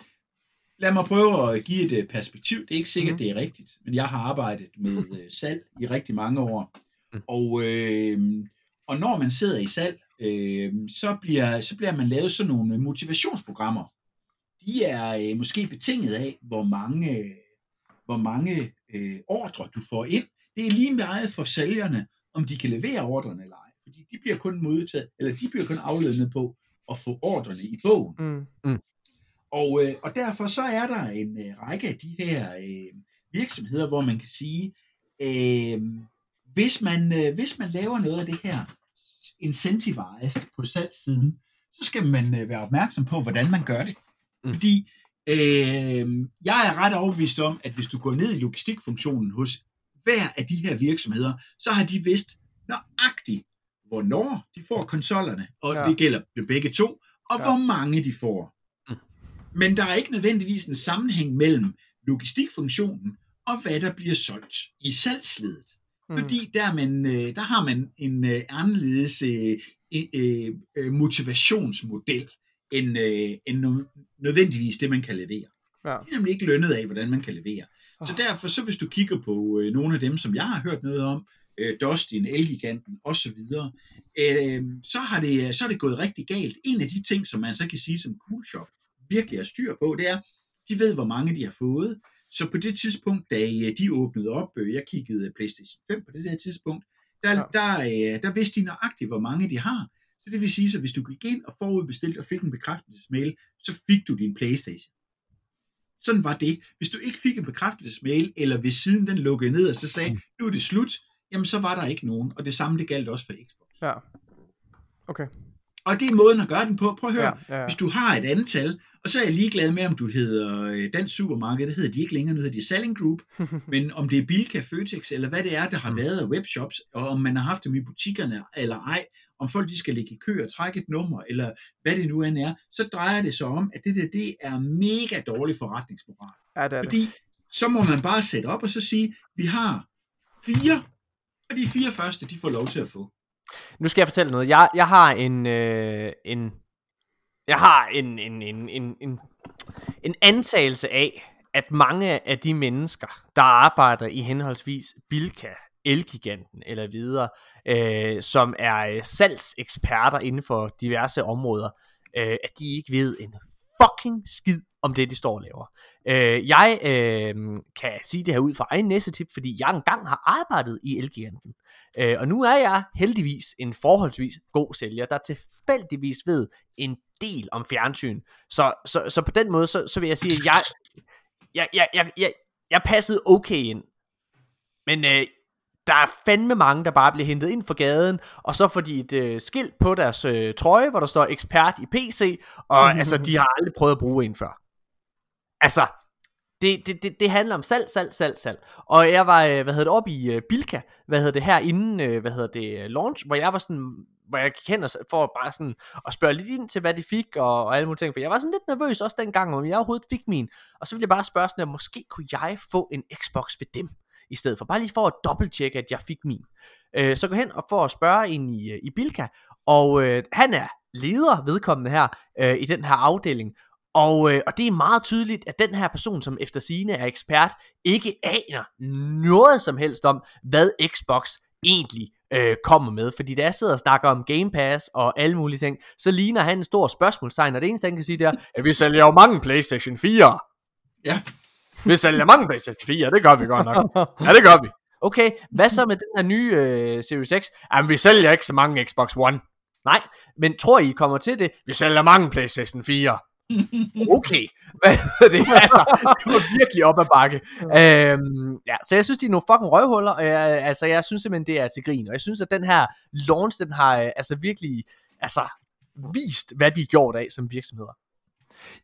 lad mig prøve at give et øh, perspektiv. Det er ikke sikkert, Mhm. det er rigtigt, men jeg har arbejdet med øh, salg i rigtig mange år. Mm. Og, øh, og når man sidder i salg, øh, så, bliver, så bliver man lavet sådan nogle motivationsprogrammer. De er øh, måske betinget af, hvor mange, hvor mange øh, ordre du får ind. Det er lige meget for sælgerne, om de kan levere ordrene eller ej. Fordi de bliver kun modtaget, eller de bliver kun aflednet på at få ordrene i bogen. Mm. Og, øh, og derfor så er der en øh, række af de her øh, virksomheder, hvor man kan sige, øh, hvis, man, øh, hvis man laver noget af det her incentivized på salgssiden, så skal man øh, være opmærksom på, hvordan man gør det. Mm. Mm. Fordi øh, jeg er ret overbevist om, at hvis du går ned i logistikfunktionen hos hver af de her virksomheder, så har de vidst nøjagtigt, hvornår de får konsollerne, og Ja. det gælder jo begge to, og Ja. hvor mange de får. Men der er ikke nødvendigvis en sammenhæng mellem logistikfunktionen og hvad der bliver solgt i salgsledet. Mm. Fordi der, er man, øh, der har man en øh, anderledes øh, motivationsmodel end, øh, end nø- nødvendigvis det, man kan levere. Ja. De er nemlig ikke lønnet af, hvordan man kan levere. Så derfor, så hvis du kigger på øh, nogle af dem, som jeg har hørt noget om, øh, Dustin, Elgiganten osv., øh, så, har det, så er det gået rigtig galt. En af de ting, som man så kan sige som Cool Shop virkelig har styr på, det er, de ved, hvor mange de har fået. Så på det tidspunkt, da øh, de åbnede op, øh, jeg kiggede PlayStation 5 på det der tidspunkt, der, ja. der, øh, der vidste de nøjagtigt, hvor mange de har. Så det vil sige, at hvis du gik ind og forudbestilte og fik en bekræftelsesmail, så fik du din Playstation. Sådan var det. Hvis du ikke fik en bekræftelsesmail, eller hvis siden den lukkede ned, og så sagde, mm. nu er det slut, jamen så var der ikke nogen. Og det samme, det galt også for Xbox. Ja. Okay. Og det er måden at gøre den på. Prøv at høre, ja, Ja, ja, hvis du har et antal, og så er jeg ligeglad med, om du hedder øh, Dansk Supermarked, det hedder de ikke længere, nu hedder de Selling Group, [laughs] men om det er Bilka, Føtex, eller hvad det er, der har Mm. været af webshops, og om man har haft dem i butikkerne eller ej, om folk de skal ligge i kø og trække et nummer, eller hvad det nu end er, så drejer det sig om, at det der, det er mega dårlig forretningsmoral. Ja, det er det. Fordi så må man bare sætte op og så sige, vi har fire, og de fire første, de får lov til at få. Nu skal jeg fortælle noget. Jeg, jeg har en, øh, en jeg har en, en, en, en, en, en antagelse af, at mange af de mennesker, der arbejder i henholdsvis Bilka, Elgiganten eller videre, øh, som er øh, salgseksperter inden for diverse områder, øh, at de ikke ved en fucking skid om det, de står og laver. Øh, jeg øh, kan sige det her ud fra egen næsetip, fordi jeg engang har arbejdet i Elgiganten. Øh, og nu er jeg heldigvis en forholdsvis god sælger, der tilfældigvis ved en del om fjernsyn. Så, så, så på den måde, så, så vil jeg sige, at jeg, jeg, jeg, jeg, jeg, jeg passede okay ind. Men øh, der er fandme mange, der bare bliver hentet ind fra gaden, og så får de et øh, skilt på deres øh, trøje, hvor der står ekspert i PC, og altså, de har aldrig prøvet at bruge en før. Altså, det, det, det, det handler om salg, salg, salg, salg. Og jeg var, øh, hvad hedder det, oppe i øh, Bilka, hvad hedder det her inden, øh, hvad hedder det, launch, hvor jeg var sådan, hvor jeg gik hen og, for bare sådan at spørge lidt ind til, hvad de fik, og, og alle mulige ting, for jeg var sådan lidt nervøs også dengang, om jeg overhovedet fik min, og så ville jeg bare spørge sådan, at måske kunne jeg få en Xbox ved dem, i stedet for, bare lige for at dobbelttjekke, at jeg fik min. Øh, så gå hen og få at spørge ind i, øh, i Bilka, og øh, han er leder vedkommende her, øh, i den her afdeling, og, øh, og det er meget tydeligt, at den her person, som efter sine er ekspert, ikke aner noget som helst om, hvad Xbox egentlig øh, kommer med. Fordi da jeg sidder og snakker om Game Pass og alle mulige ting, så ligner han en stor spørgsmålstegn, og det eneste, han kan sige, det er, at vi sælger jo mange PlayStation 4. Ja. Vi sælger mange PlayStation 4, det gør vi godt nok. Ja, det gør vi. Okay, hvad så med den her nye øh, Series X? Jamen, vi sælger ikke så mange Xbox One. Nej, men tror I kommer til det? Vi sælger mange PlayStation 4. [laughs] Okay, hvad er det? Altså, det var virkelig op ad bakke. Øhm, ja, så jeg synes, de er nogle fucking røvhuller. Og jeg, altså, jeg synes simpelthen, det er til grin. Og jeg synes, at den her launch, den har øh, altså virkelig altså, vist, hvad de er gjort af som virksomheder.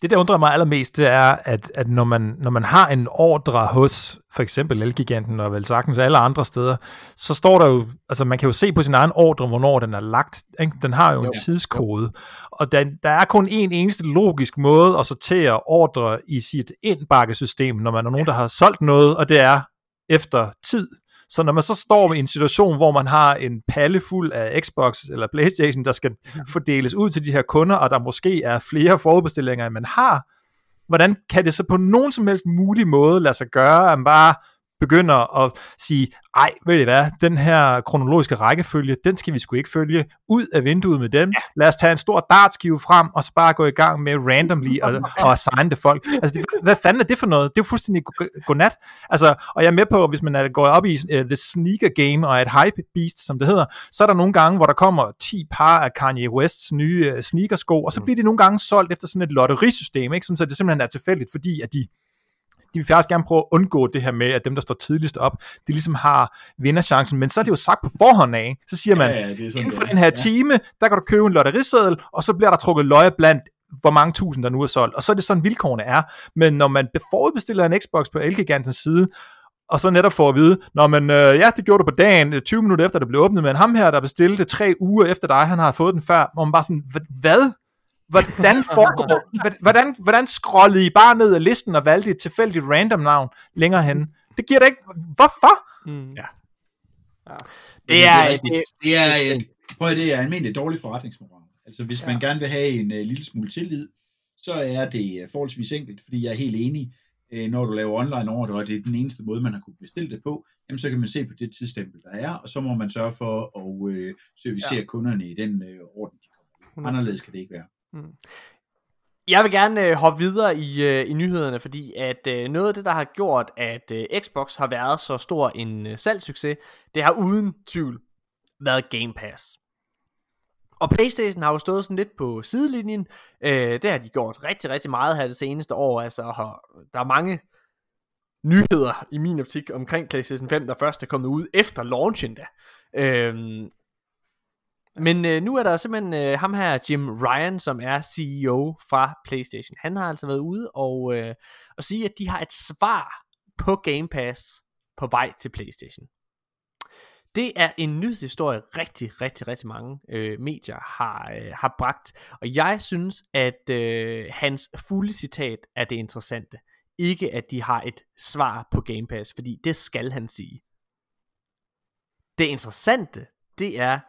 Det, der undrer mig allermest, det er, at, at når, man, når man har en ordre hos for eksempel Elgiganten og vel sagtens alle andre steder, så står der jo, altså man kan jo se på sin egen ordre, hvornår den er lagt. Ikke? Den har jo, jo en tidskode. Og der, der er kun en eneste logisk måde at sortere ordre i sit indbakkesystem, når man er nogen, der har solgt noget, og det er efter tid. Så når man så står i en situation, hvor man har en palle fuld af Xbox eller Playstation, der skal fordeles ud til de her kunder, og der måske er flere forudbestillinger, end man har, hvordan kan det så på nogen som helst mulig måde lade sig gøre, at man bare begynder at sige, ej, ved I hvad, den her kronologiske rækkefølge, den skal vi sgu ikke følge, ud af vinduet med dem, ja. lad os tage en stor dartskive frem, og så bare gå i gang med randomly og, [laughs] og assigne det folk. Altså, det, hvad fanden er det for noget? Det er jo fuldstændig go- godnat. Altså, og jeg er med på, hvis man er gået op i uh, The Sneaker Game og et hype beast, som det hedder, så er der nogle gange, hvor der kommer 10 par af Kanye Wests nye uh, sneakersko, og så bliver de nogle gange solgt efter sådan et lotterisystem, ikke? Sådan, så det simpelthen er tilfældigt, fordi at de de vil faktisk gerne prøve at undgå det her med, at dem, der står tidligst op, de ligesom har vinderchancen, men så er det jo sagt på forhånd af. Så siger man, Ja, ja, inden for den her Ja. time, der kan du købe en lotteriseddel, og så bliver der trukket løje blandt hvor mange tusind, der nu er solgt. Og så er det sådan, vilkårene er. Men når man forudbestiller en Xbox på Elgigantens side, og så netop får at vide, når man, øh, ja, det gjorde du på dagen, øh, 20 minutter efter det blev åbnet, men ham her, der bestilte tre uger efter dig, han har fået den før, hvor man bare sådan, "Hva- hvad? Hvordan foregår, hvordan, hvordan scrollede I bare ned ad listen og valgte et tilfældigt random navn længere hen? Det giver da ikke, hvorfor? Mm. Ja. Ja. Det er, rigtigt. det, det er, et, prøv at, det er almindelig dårlig forretningsmoral. Altså hvis man gerne vil have en uh, lille smule tillid, så er det uh, forholdsvis enkelt, fordi jeg er helt enig. øh, når du laver online order, og det er den eneste måde, man har kunne bestille det på, jamen så kan man se på det tidsstempel, der er, og så må man sørge for at øh, servicere ja. kunderne i den øh, orden, de kommer. Anderledes kan det ikke være. Mm. Jeg vil gerne øh, hoppe videre i, øh, i nyhederne, fordi at øh, noget af det, der har gjort, at øh, Xbox har været så stor en øh, salgssucces, det har uden tvivl været Game Pass. Og PlayStation har jo stået sådan lidt på sidelinjen. Øh, det har de gjort rigtig, rigtig meget her det seneste år. Altså, har, der er mange nyheder i min optik omkring PlayStation 5, der først er kommet ud efter launchen da. Øh, men øh, nu er der simpelthen øh, ham her, Jim Ryan, som er CEO fra PlayStation. Han har altså været ude og, øh, og sige, at de har et svar på Game Pass på vej til PlayStation. Det er en nyhedshistorie, rigtig, rigtig, rigtig mange øh, medier har, øh, har bragt. Og jeg synes, at øh, hans fulde citat er det interessante. Ikke at de har et svar på Game Pass, fordi det skal han sige. Det interessante, det er,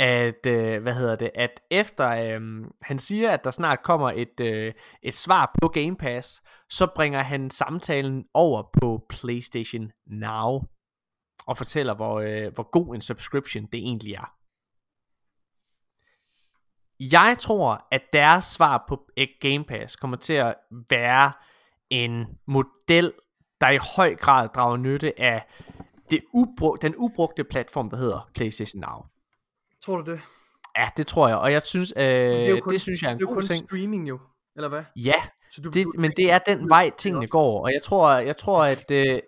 at, øh, hvad hedder det, at efter øh, han siger, at der snart kommer et, øh, et svar på Game Pass, så bringer han samtalen over på PlayStation Now og fortæller, hvor, øh, hvor god en subscription det egentlig er. Jeg tror, at deres svar på eh, Game Pass kommer til at være en model, der i høj grad drager nytte af det ubrug, den ubrugte platform, der hedder PlayStation Now. Tror du det? Ja, det tror jeg, og jeg synes, øh, det, kun, det synes jeg er en god ting. Det er jo kun streaming jo, eller hvad? Ja, så du, det, du, men det er den vej tingene går, og jeg tror, jeg tror at øh,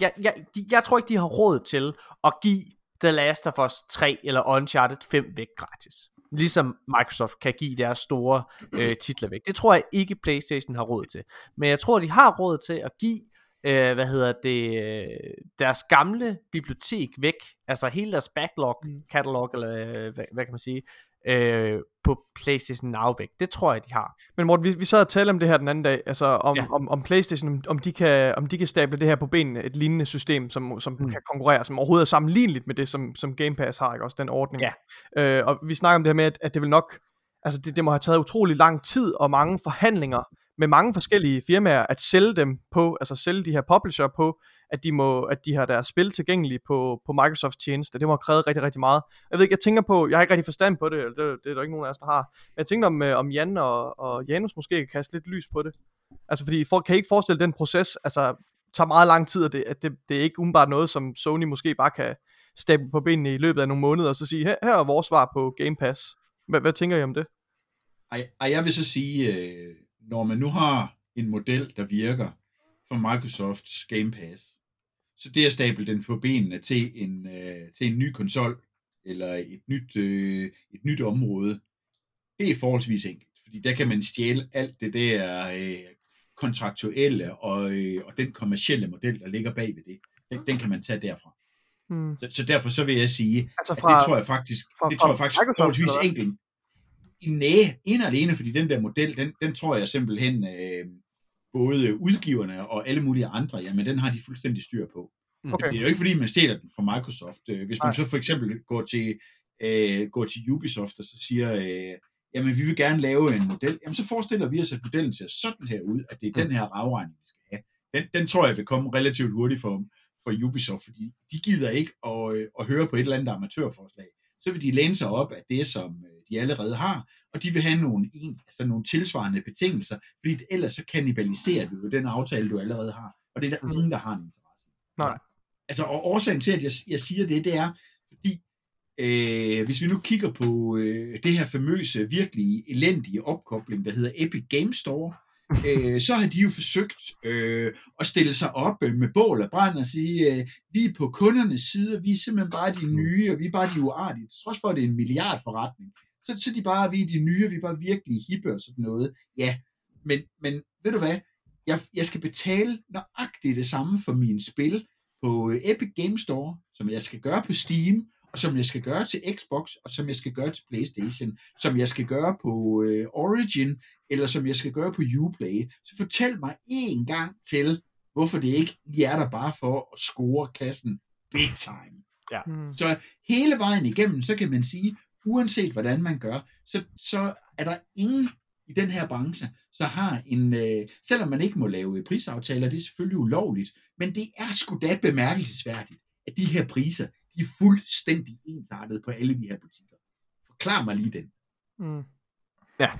jeg, jeg, de, jeg tror ikke de har råd til at give The Last of Us 3 eller Uncharted 5 væk gratis. Ligesom Microsoft kan give deres store øh, titler væk. Det tror jeg ikke PlayStation har råd til. Men jeg tror de har råd til at give øh, hvad hedder det, deres gamle bibliotek væk, altså hele deres backlog mm. catalog, eller øh, hvad, hvad kan man sige, øh, på PlayStation Now væk. Det tror jeg, de har. Men Morten, vi, vi sad og talte om det her den anden dag, altså om, ja. om, om PlayStation, om, om, de kan, om de kan stable det her på benene, et lignende system, som, som mm. kan konkurrere, som overhovedet er sammenligneligt med det, som, som Game Pass har, ikke også, den ordning. Ja. Øh, og vi snakker om det her med, at, at det vil nok, altså det, det må have taget utrolig lang tid og mange forhandlinger med mange forskellige firmaer at sælge dem på, altså sælge de her publisher på, at de, må, at de har deres spil tilgængelige på, på Microsoft tjeneste. Det må have krævet rigtig, rigtig meget. Jeg ved ikke, jeg tænker på, jeg har ikke rigtig forstand på det, det, det er der ikke nogen af os, der har. Men jeg tænker om, øh, om Jan og, og Janus måske kan kaste lidt lys på det. Altså fordi, folk kan ikke forestille den proces, altså tager meget lang tid, og det, at det, det er ikke umiddelbart noget, som Sony måske bare kan stable på benene i løbet af nogle måneder, og så sige, her, her er vores svar på Game Pass. Hvad, hvad tænker I om det? Ej, ej, jeg vil så sige, øh, når man nu har en model, der virker for Microsofts Game Pass, så det at stable den på benene til en, øh, til en ny konsol, eller et nyt, øh, et nyt område, det er forholdsvis enkelt. Fordi der kan man stjæle alt det der øh, kontraktuelle og, øh, og den kommercielle model, der ligger bag ved det. Den, den kan man tage derfra. Hmm. Så, så derfor så vil jeg sige, altså fra, at det tror jeg faktisk, fra, det tror jeg faktisk forholdsvis enkelt. Nej, en og alene, fordi den der model, den, den tror jeg simpelthen, øh, både udgiverne og alle mulige andre, jamen den har de fuldstændig styr på. Okay. Det er jo ikke fordi, man stjæler den fra Microsoft. Øh, hvis man Nej. så for eksempel går til, øh, går til Ubisoft og så siger, øh, jamen vi vil gerne lave en model, jamen så forestiller vi os, at modellen ser sådan her ud, at det er mm. den her afregning, vi skal have. Den, den tror jeg vil komme relativt hurtigt for, for Ubisoft, fordi de gider ikke at, øh, at høre på et eller andet amatørforslag. Så vil de læne sig op af det, som øh, de allerede har, og de vil have nogle, altså nogle tilsvarende betingelser, fordi ellers så kanibaliserer du jo den aftale, du allerede har, og det er der mm. ingen, der har en interesse. Nej. Altså, og årsagen til, at jeg, jeg siger det, det er, fordi øh, hvis vi nu kigger på øh, det her famøse, virkelig elendige opkobling, der hedder Epic Game Store, [laughs] øh, så har de jo forsøgt øh, at stille sig op øh, med bål og brand og sige, øh, vi er på kundernes side, vi er simpelthen bare de nye, og vi er bare de uartige, trods for, at det er en milliardforretning. Så, så de bare, vi er de nye, vi er bare virkelig hippe og sådan noget. Ja, men, men ved du hvad? Jeg, jeg skal betale nøjagtigt det samme for mine spil på øh, Epic Game Store, som jeg skal gøre på Steam, og som jeg skal gøre til Xbox, og som jeg skal gøre til PlayStation, som jeg skal gøre på øh, Origin, eller som jeg skal gøre på Uplay. Så fortæl mig en gang til, hvorfor det ikke lige er der bare for at score kassen big time. Ja. Mm. Så hele vejen igennem, så kan man sige, uanset hvordan man gør, så, så er der ingen i den her branche, så har en, øh, selvom man ikke må lave prisaftaler, det er selvfølgelig ulovligt, men det er sgu da bemærkelsesværdigt, at de her priser, de er fuldstændig ensartede på alle de her butikker. Forklar mig lige den. Mm. Ja.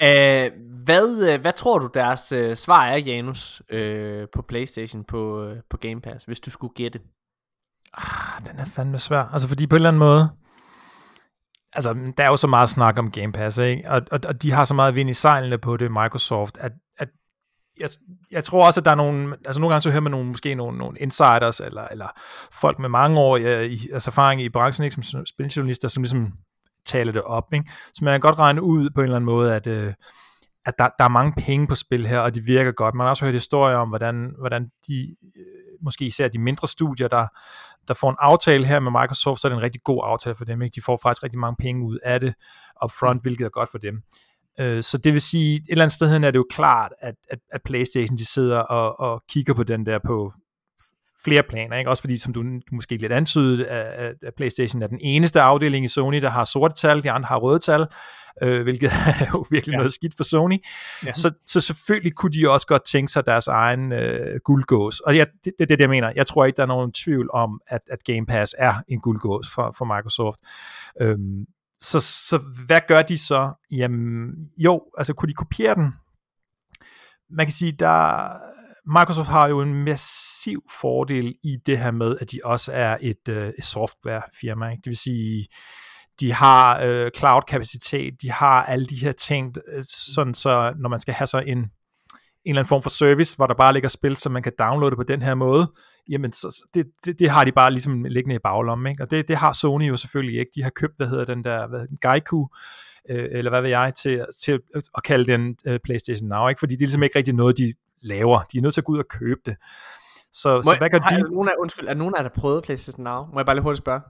Æh, [laughs] hvad, øh, hvad tror du deres øh, svar er, Janus, øh, på Playstation på, øh, på Game Pass, hvis du skulle gætte? Ah, den er fandme svær. Altså fordi på en eller anden måde, altså der er jo så meget snak om Game Pass, ikke? Og, og, og de har så meget vind i sejlene på det, Microsoft, at, at jeg, jeg tror også, at der er nogle, altså nogle gange så hører man nogle, måske nogle, nogle insiders, eller, eller folk med mange år øh, i, altså erfaring i branchen, ikke, som spiljournalister, som ligesom taler det op, ikke? Så man kan godt regne ud på en eller anden måde, at, øh, at der, der er mange penge på spil her, og de virker godt. Man har også hørt historier om, hvordan, hvordan de, øh, måske især de mindre studier, der, der får en aftale her med Microsoft, så er det en rigtig god aftale for dem. Ikke? De får faktisk rigtig mange penge ud af det upfront, hvilket er godt for dem. Øh, så det vil sige, et eller andet sted er det jo klart, at, at, at PlayStation de sidder og, og kigger på den der på flere planer, ikke? også fordi, som du måske lidt antydet, at, at PlayStation er den eneste afdeling i Sony, der har sorte tal, de andre har røde tal, øh, hvilket [laughs] er jo virkelig ja. noget skidt for Sony. Ja. Så, så selvfølgelig kunne de også godt tænke sig deres egen øh, guldgås. Og ja, det, det er det, jeg mener. Jeg tror ikke, der er nogen tvivl om, at, at Game Pass er en guldgås for, for Microsoft. Øhm, så, så hvad gør de så? Jamen, jo, altså kunne de kopiere den? Man kan sige, der Microsoft har jo en massiv fordel i det her med, at de også er et, øh, et softwarefirma. Ikke? Det vil sige, de har øh, cloud-kapacitet, de har alle de her ting, øh, sådan så når man skal have sig en, en eller anden form for service, hvor der bare ligger spil, så man kan downloade på den her måde, jamen så, det, det, det har de bare ligesom liggende i baglommen, ikke? og det, det har Sony jo selvfølgelig ikke. De har købt, hvad hedder den der, hvad, Gaiku, øh, eller hvad ved jeg, til, til at kalde den uh, PlayStation Now, ikke? fordi det er ligesom ikke rigtig noget, de laver. De er nødt til at gå ud og købe det. Så, Må så hvad gør har, de? Er nogen af, undskyld, er nogen af jer, der prøvet PlayStation Now? Må jeg bare lige hurtigt spørge?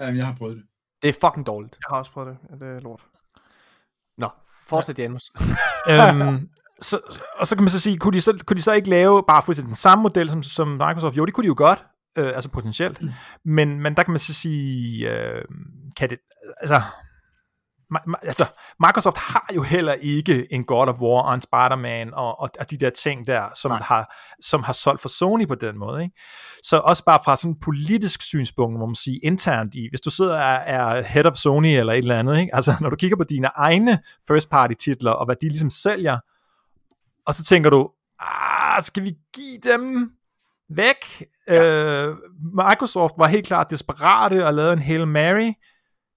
Jamen, jeg har prøvet det. Det er fucking dårligt. Jeg har også prøvet det. Ja, det er lort. Nå, fortsæt Janus. [laughs] øhm, så, og så kan man så sige, kunne de så, kunne de så ikke lave bare fuldstændig den samme model som, som Microsoft? Jo, det kunne de jo godt, øh, altså potentielt. Mm. Men, men der kan man så sige, øh, kan det, altså, altså, Microsoft har jo heller ikke en God of War og en Spider-Man og, og, og de der ting der, som har, som har solgt for Sony på den måde. Ikke? Så også bare fra sådan en politisk synspunkt, må man sige, internt i, hvis du sidder og er, er head of Sony eller et eller andet, ikke? altså når du kigger på dine egne first party titler og hvad de ligesom sælger, og så tænker du, ah, skal vi give dem væk? Ja. Øh, Microsoft var helt klart desperate og lavede en Hail Mary,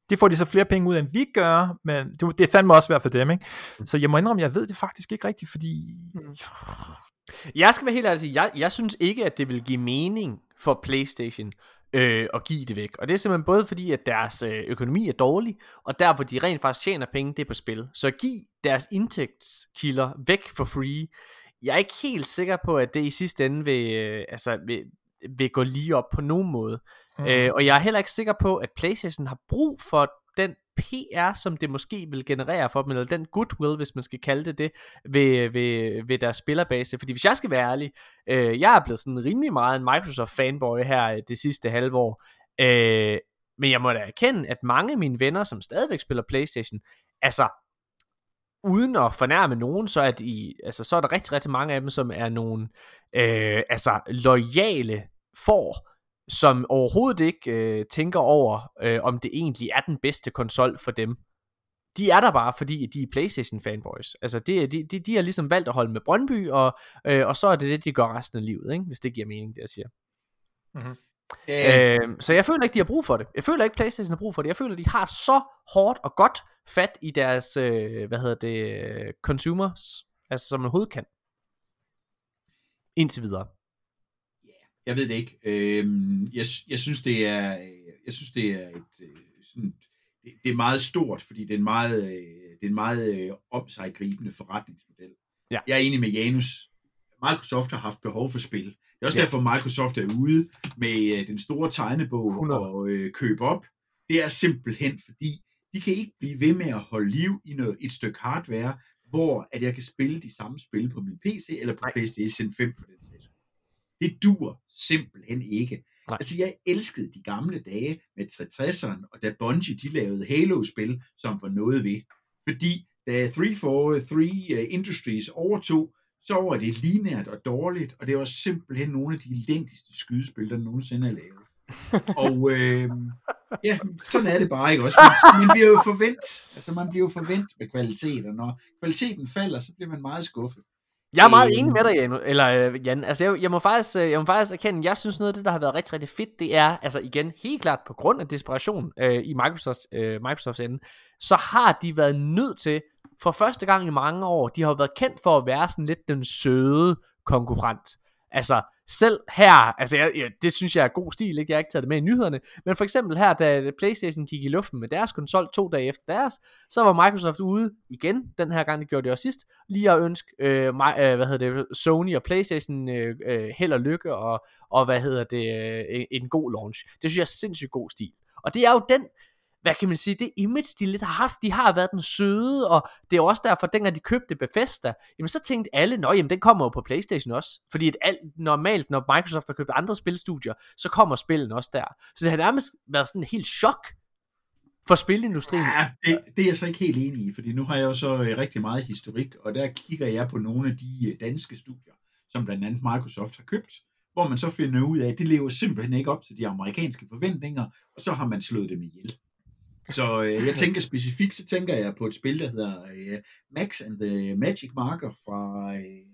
det får de så flere penge ud af, end vi gør, men det, det er fandme også værd for dem, ikke? Så jeg må indrømme, jeg ved det faktisk ikke rigtigt, fordi... Jeg skal være helt ærlig jeg, jeg synes ikke, at det vil give mening for Playstation øh, at give det væk. Og det er simpelthen både fordi, at deres øh, økonomi er dårlig, og der hvor de rent faktisk tjener penge, det er på spil. Så at give deres indtægtskilder væk for free, jeg er ikke helt sikker på, at det i sidste ende vil, øh, altså, vil, vil gå lige op på nogen måde. Mm. Øh, og jeg er heller ikke sikker på, at PlayStation har brug for den PR, som det måske vil generere for dem, eller den goodwill, hvis man skal kalde det det, ved, ved, ved deres spillerbase. Fordi hvis jeg skal være ærlig, øh, jeg er blevet sådan rimelig meget en Microsoft-fanboy her øh, det sidste halve år. Øh, men jeg må da erkende, at mange af mine venner, som stadigvæk spiller Playstation, altså uden at fornærme nogen, så er, de, altså, så er der rigtig, rigtig mange af dem, som er nogle øh, altså, lojale får, som overhovedet ikke øh, tænker over, øh, om det egentlig er den bedste konsol for dem. De er der bare, fordi de er Playstation fanboys. Altså, det, de, de, de har ligesom valgt at holde med Brøndby, og, øh, og så er det det, de gør resten af livet, ikke? hvis det giver mening, det jeg siger. Mm-hmm. Øh, så jeg føler ikke, de har brug for det. Jeg føler ikke, Playstation har brug for det. Jeg føler, de har så hårdt og godt fat i deres, øh, hvad hedder det, consumers, altså som man overhovedet kan. Indtil videre. Jeg ved det ikke. Øhm, jeg, jeg synes, det er, jeg synes, det er et, øh, sådan, det, det er meget stort, fordi det er en meget, øh, det er en meget øh, om sig gribende forretningsmodel. Ja. Jeg er enig med Janus. Microsoft har haft behov for spil. Det er også ja. derfor, Microsoft er ude med den store tegnebog 100. og øh, købe op. Det er simpelthen fordi, de kan ikke blive ved med at holde liv i noget, et stykke hardware, hvor at jeg kan spille de samme spil på min PC eller på Nej. PlayStation 5 for den sags det dur simpelthen ikke. Nej. Altså, jeg elskede de gamle dage med 360'eren, og da Bungie, de lavede Halo-spil, som var noget ved. Fordi da 343 uh, Industries overtog, så var det lineært og dårligt, og det var simpelthen nogle af de elendigste skydespil, der nogensinde er lavet. og øh, ja, sådan er det bare ikke også. Man, man bliver jo forvent, altså man bliver jo forvent med kvalitet, og når kvaliteten falder, så bliver man meget skuffet. Jeg er meget Øhm. enig med dig, Jan. Eller, øh, Jan. Altså, jeg, jeg, må faktisk, øh, jeg må faktisk erkende, jeg synes noget af det, der har været rigtig, rigtig fedt, det er, altså igen, helt klart på grund af desperation øh, i Microsofts, øh, Microsofts ende, så har de været nødt til, for første gang i mange år, de har jo været kendt for at være sådan lidt den søde konkurrent. Altså, selv her, altså jeg, jeg, det synes jeg er god stil, ikke? jeg har ikke taget det med i nyhederne, men for eksempel her, da Playstation gik i luften med deres konsol to dage efter deres, så var Microsoft ude igen, den her gang, det gjorde det også sidst, lige at ønske øh, mig, øh, hvad hedder det, Sony og Playstation øh, øh, held og lykke, og, og hvad hedder det, øh, en, en god launch. Det synes jeg er sindssygt god stil. Og det er jo den, hvad kan man sige, det image, de lidt har haft, de har været den søde, og det er også derfor, dengang de købte Bethesda, jamen så tænkte alle, nå jamen den kommer jo på Playstation også, fordi at alt, normalt, når Microsoft har købt andre spilstudier, så kommer spillene også der. Så det har nærmest været sådan en helt chok for spilindustrien. Ja, det, det er jeg så ikke helt enig i, fordi nu har jeg jo så øh, rigtig meget historik, og der kigger jeg på nogle af de øh, danske studier, som blandt andet Microsoft har købt, hvor man så finder ud af, at det lever simpelthen ikke op til de amerikanske forventninger, og så har man slået dem ihjel. Så øh, jeg tænker specifikt, så tænker jeg på et spil, der hedder øh, Max and the Magic Marker fra, øh,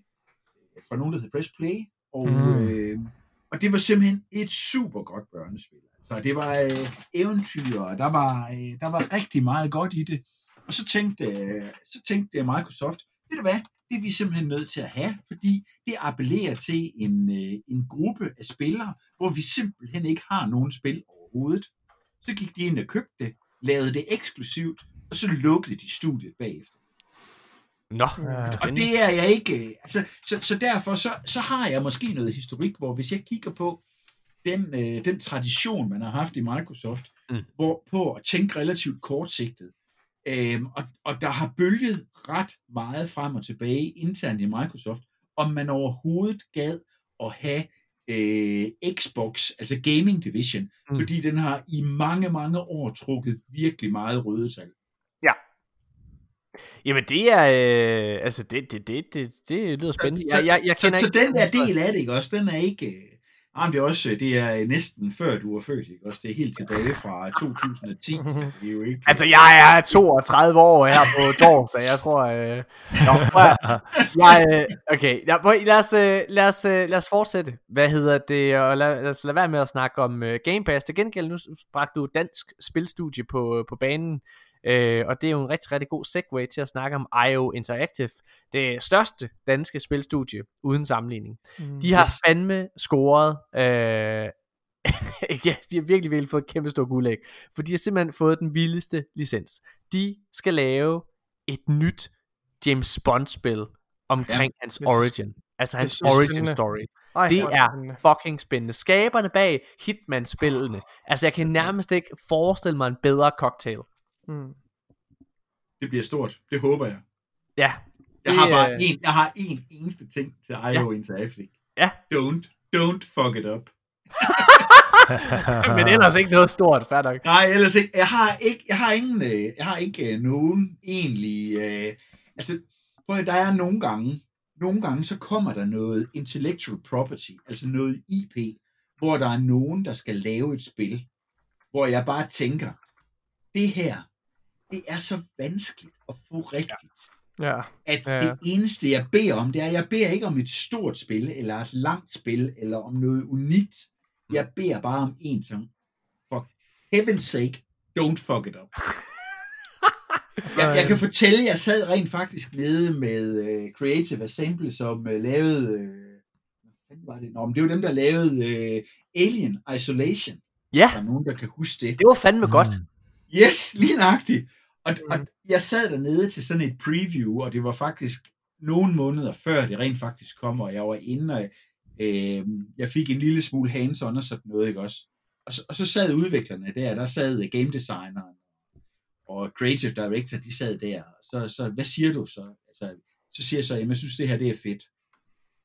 fra nogen, der hedder Press Play, og, Mm. øh, og det var simpelthen et super godt børnespil. Så det var øh, eventyr, og der var, øh, der var rigtig meget godt i det. Og så tænkte, øh, så tænkte Microsoft, ved du hvad, det er vi simpelthen nødt til at have, fordi det appellerer til en, øh, en gruppe af spillere, hvor vi simpelthen ikke har nogen spil overhovedet. Så gik de ind og købte det, lavede det eksklusivt, og så lukkede de studiet bagefter. Nå, Ja. Og det er jeg ikke. øh, Altså, så, så derfor så, så har jeg måske noget historik, hvor hvis jeg kigger på den, øh, den tradition, man har haft i Microsoft, mm. hvor på at tænke relativt kortsigtet, øhm, og, og der har bølget ret meget frem og tilbage internt i Microsoft, om man overhovedet gad at have øh, Xbox, altså Gaming Division, Mm. fordi den har i mange, mange år trukket virkelig meget røde tal. Jamen det er, øh, altså det, det, det, det, det lyder spændende. Så- Jeg, jeg, jeg Så, kender så ikke den der del af det, ikke også, den er ikke... Ah, det er også, det er næsten før du var født, ikke også? Det er helt tilbage fra 2010, [laughs] så det er jo ikke... Altså, jeg er 32 år her på Dår, så jeg tror... Øh... Nå, jeg, øh... Okay, ja, lad, os, øh, lad, os, øh, lad os fortsætte. Hvad hedder det? Og lad, lad os lade være med at snakke om øh, Game Pass. Til gengæld, nu bragte du dansk spilstudie på, på banen. Øh, og det er jo en rigtig, rigtig god segue til at snakke om IO Interactive. Det største danske spilstudie, uden sammenligning. Mm. De har Yes. fandme scoret. Øh, [laughs] ja, de har virkelig, virkelig fået et kæmpe stort guldæg. For de har simpelthen fået den vildeste licens. De skal lave et nyt James Bond-spil omkring ja, hans origin. Altså hans origin spændende. story. Ej, Det er spændende. fucking spændende. Skaberne bag Hitman-spillene. Altså jeg kan nærmest ikke forestille mig en bedre cocktail. Mm. Det bliver stort. Det håber jeg. Ja. Jeg Det, har bare øh, en, jeg har en eneste ting til IO ja. Interactive. Ja. Don't, don't fuck it up. [laughs] Men ellers ikke noget stort, fair nok. Nej, ellers ikke. Jeg har ikke, jeg har ingen, øh, jeg har ikke øh, nogen egentlig, øh, altså, prøv at, der er nogle gange, nogle gange så kommer der noget intellectual property, altså noget IP, hvor der er nogen, der skal lave et spil, hvor jeg bare tænker, det her, det er så vanskeligt at få rigtigt, Ja. at Ja. ja. det eneste, jeg beder om, det er, jeg beder ikke om et stort spil, eller et langt spil, eller om noget unikt. Jeg beder bare om én ting. For heaven's sake, don't fuck it up. [laughs] Jeg, jeg kan fortælle, jeg sad rent faktisk nede med uh, Creative Assembly, som uh, lavede... Uh, hvad fanden var det? Nå, men det var dem, der lavede uh, Alien Isolation. Ja, Der er nogen, der kan huske det. det var fandme godt. Yes, lige nøjagtigt. Og, Mm. og jeg sad dernede til sådan et preview, og det var faktisk nogle måneder før det rent faktisk kom, og jeg var inde, og øh, jeg fik en lille smule hands-on og sådan noget, ikke også? Og så, og så sad udviklerne der, der sad game designeren og creative director, de sad der. Så, så hvad siger du så? Altså, så siger jeg så, jamen jeg synes det her, det er fedt.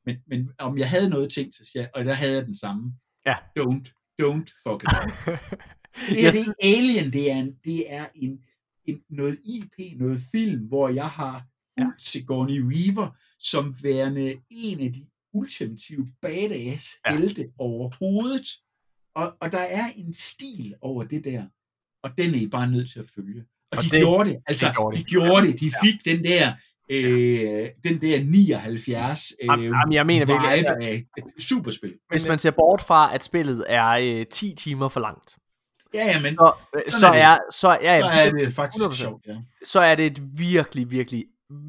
Men, men om jeg havde noget ting, så siger jeg, og der havde jeg den samme. Ja. Don't, don't fuck it up. [laughs] Det er Alien, det er en, det er en en, noget IP, noget film, hvor jeg har fulgt Sigourney Weaver som værende en af de ultimative badass Ja. helte overhovedet. Og, og der er en stil over det der, og den er I bare nødt til at følge. Og, Og de det- gjorde det, altså det gjorde de de. gjorde det, de fik den der, øh, den der 79 øh, Jamen, jamen, jeg mener virkelig, altså- af et superspil. Hvis man ser bort fra, at spillet er øh, 10 timer for langt, Ja, ja, men så, øh, så, er er, så, ja, så ja, er det faktisk 100%. sjovt, ja. så er det et virkelig, virkelig,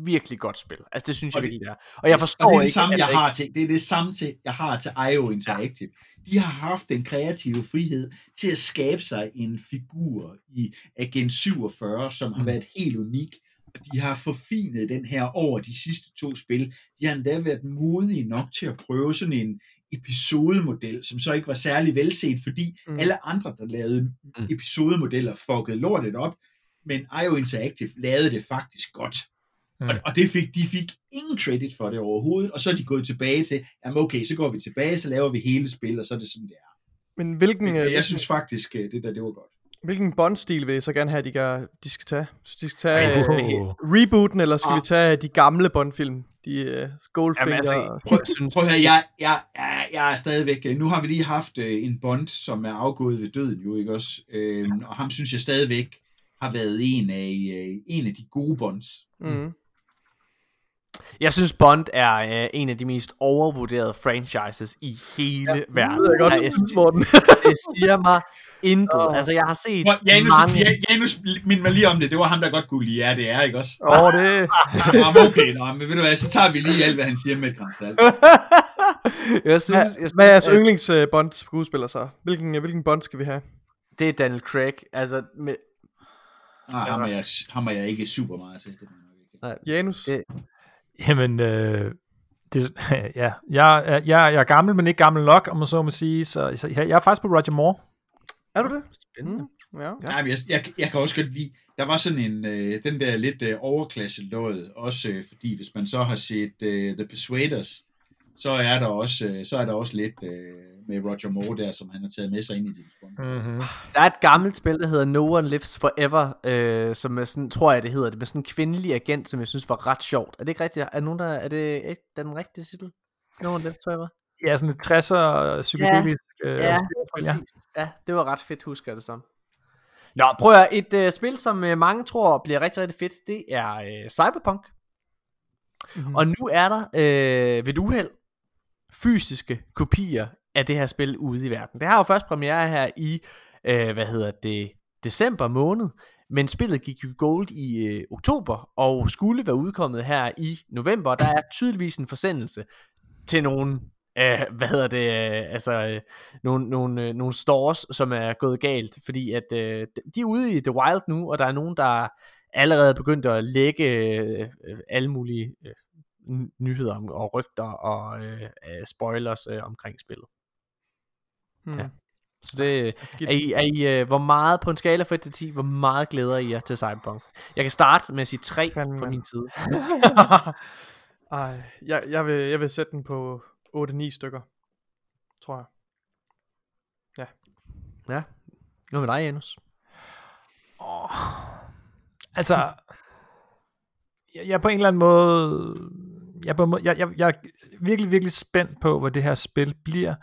virkelig godt spil. Altså, det synes jeg Og det- virkelig, det er. Og jeg forstår og det er det ikke, samme, jeg har til, det er det samme, til, jeg har til IO Interactive. De har haft den kreative frihed til at skabe sig en figur i Agent 47, som har Mm. været helt unik. Og de har forfinet den her over de sidste to spil. De har endda været modige nok til at prøve sådan en episodemodel, som så ikke var særlig velset, fordi Mm. alle andre, der lavede Mm. episodemodeller, fuckede lortet op. Men IO Interactive lavede det faktisk godt. Mm. Og, og det fik, de fik ingen credit for det overhovedet, og så er de gået tilbage til, jamen okay, så går vi tilbage, så laver vi hele spil, og så er det sådan, det er. men hvilken, Men, øh, jeg synes faktisk, øh, det der, det var godt. hvilken Bond-stil vil I så gerne have, de, gør, de skal tage? Så de skal tage Ej, øh, helt- rebooten, eller skal Ah. vi tage de gamle Bond-film? De uh, Goldfinger Jamen, altså. Prøv, Jeg synes- prøv at høre, jeg, jeg, jeg, jeg er stadigvæk, øh, nu har vi lige haft øh, en Bond, som er afgået ved døden jo, ikke også? Øhm, og ham synes jeg stadigvæk har været en af, øh, en af de gode Bonds. Mm. Jeg synes, Bond er øh, en af de mest overvurderede franchises i hele ja, verden. Det ved jeg godt, jeg, synes, Morten. [laughs] det siger mig intet. Åh. Altså, jeg har set Prøv, Janus, mange... Ja- Janus mind mig lige om det, det var ham, der godt kunne lide ja, det er, ikke også? Åh, oh, det... Jamen, okay, nå, men ved du hvad, så tager vi lige alt, hvad han siger med et grænsalt. [laughs] jeg synes, jeg synes hvad er jeres yndlings uh, Bond skuespiller så? Hvilken, øh, hvilken Bond skal vi have? det er Daniel Craig. Altså, med, Nej, ham er, jeg, ham er jeg ikke super meget til. Det nok ikke. Janus? Det- Jamen, øh, det, [laughs] ja, jeg, er- jeg, jeg er gammel, men ikke gammel nok, om man så må sige. Så, så jeg, jeg er faktisk på Roger Moore. Er du det? spændende. Mm. Ja. Ja. Nej, men jeg, jeg, jeg kan også godt lide, der var sådan en, øh, den der lidt øh, overklasse låd, også øh, fordi hvis man så har set øh, The Persuaders, så er der også, øh, så er der også lidt øh, med Roger Moore der, som han har taget med sig ind i James Bond. Mm-hmm. Der er et gammelt spil, der hedder No One Lives Forever, øh, som er sådan, tror jeg det hedder det, med sådan en kvindelig agent, som jeg synes var ret sjovt. Er det ikke rigtigt? Er, nogen, der, er det ikke den rigtige titel? No One Lives Forever? Ja, sådan et 60'er psykedelisk øh, Ja, spil, ja. Præcis. Ja, det var ret fedt, husker jeg det som. Nå, prøv at et øh, spil, som øh, mange tror bliver rigtig, rigtig fedt, det er øh, Cyberpunk. Mhm. Mm. Og nu er der øh, ved et uheld fysiske kopier af det her spil ude i verden. Det har jo først premiere her i, øh, hvad hedder det, december måned, men spillet gik jo gold i øh, oktober, og skulle være udkommet her i november. Der er tydeligvis en forsendelse til nogle, øh, hvad hedder det, øh, altså øh, nogle, nogle, øh, nogle stores, som er gået galt, fordi at øh, de er ude i The Wild nu, og der er nogen, der allerede er begyndt at lægge øh, alle mulige øh, nyheder om, og rygter og øh, øh, spoilers øh, omkring spillet. Hmm. ja. Så det, er I, er I, øh, hvor meget på en skala fra 1 til 10, hvor meget glæder I jer til Cyberpunk? Jeg kan starte med at sige 3 Fandme. fra min side. [laughs] Ej, jeg, jeg, vil, jeg vil sætte den på 8-9 stykker, tror jeg. Ja. Hvad med dig, Janus? Oh. Altså, jeg, jeg er på en eller anden måde, jeg er, på en måde jeg, jeg, jeg er virkelig, virkelig spændt på, hvad det her spil bliver.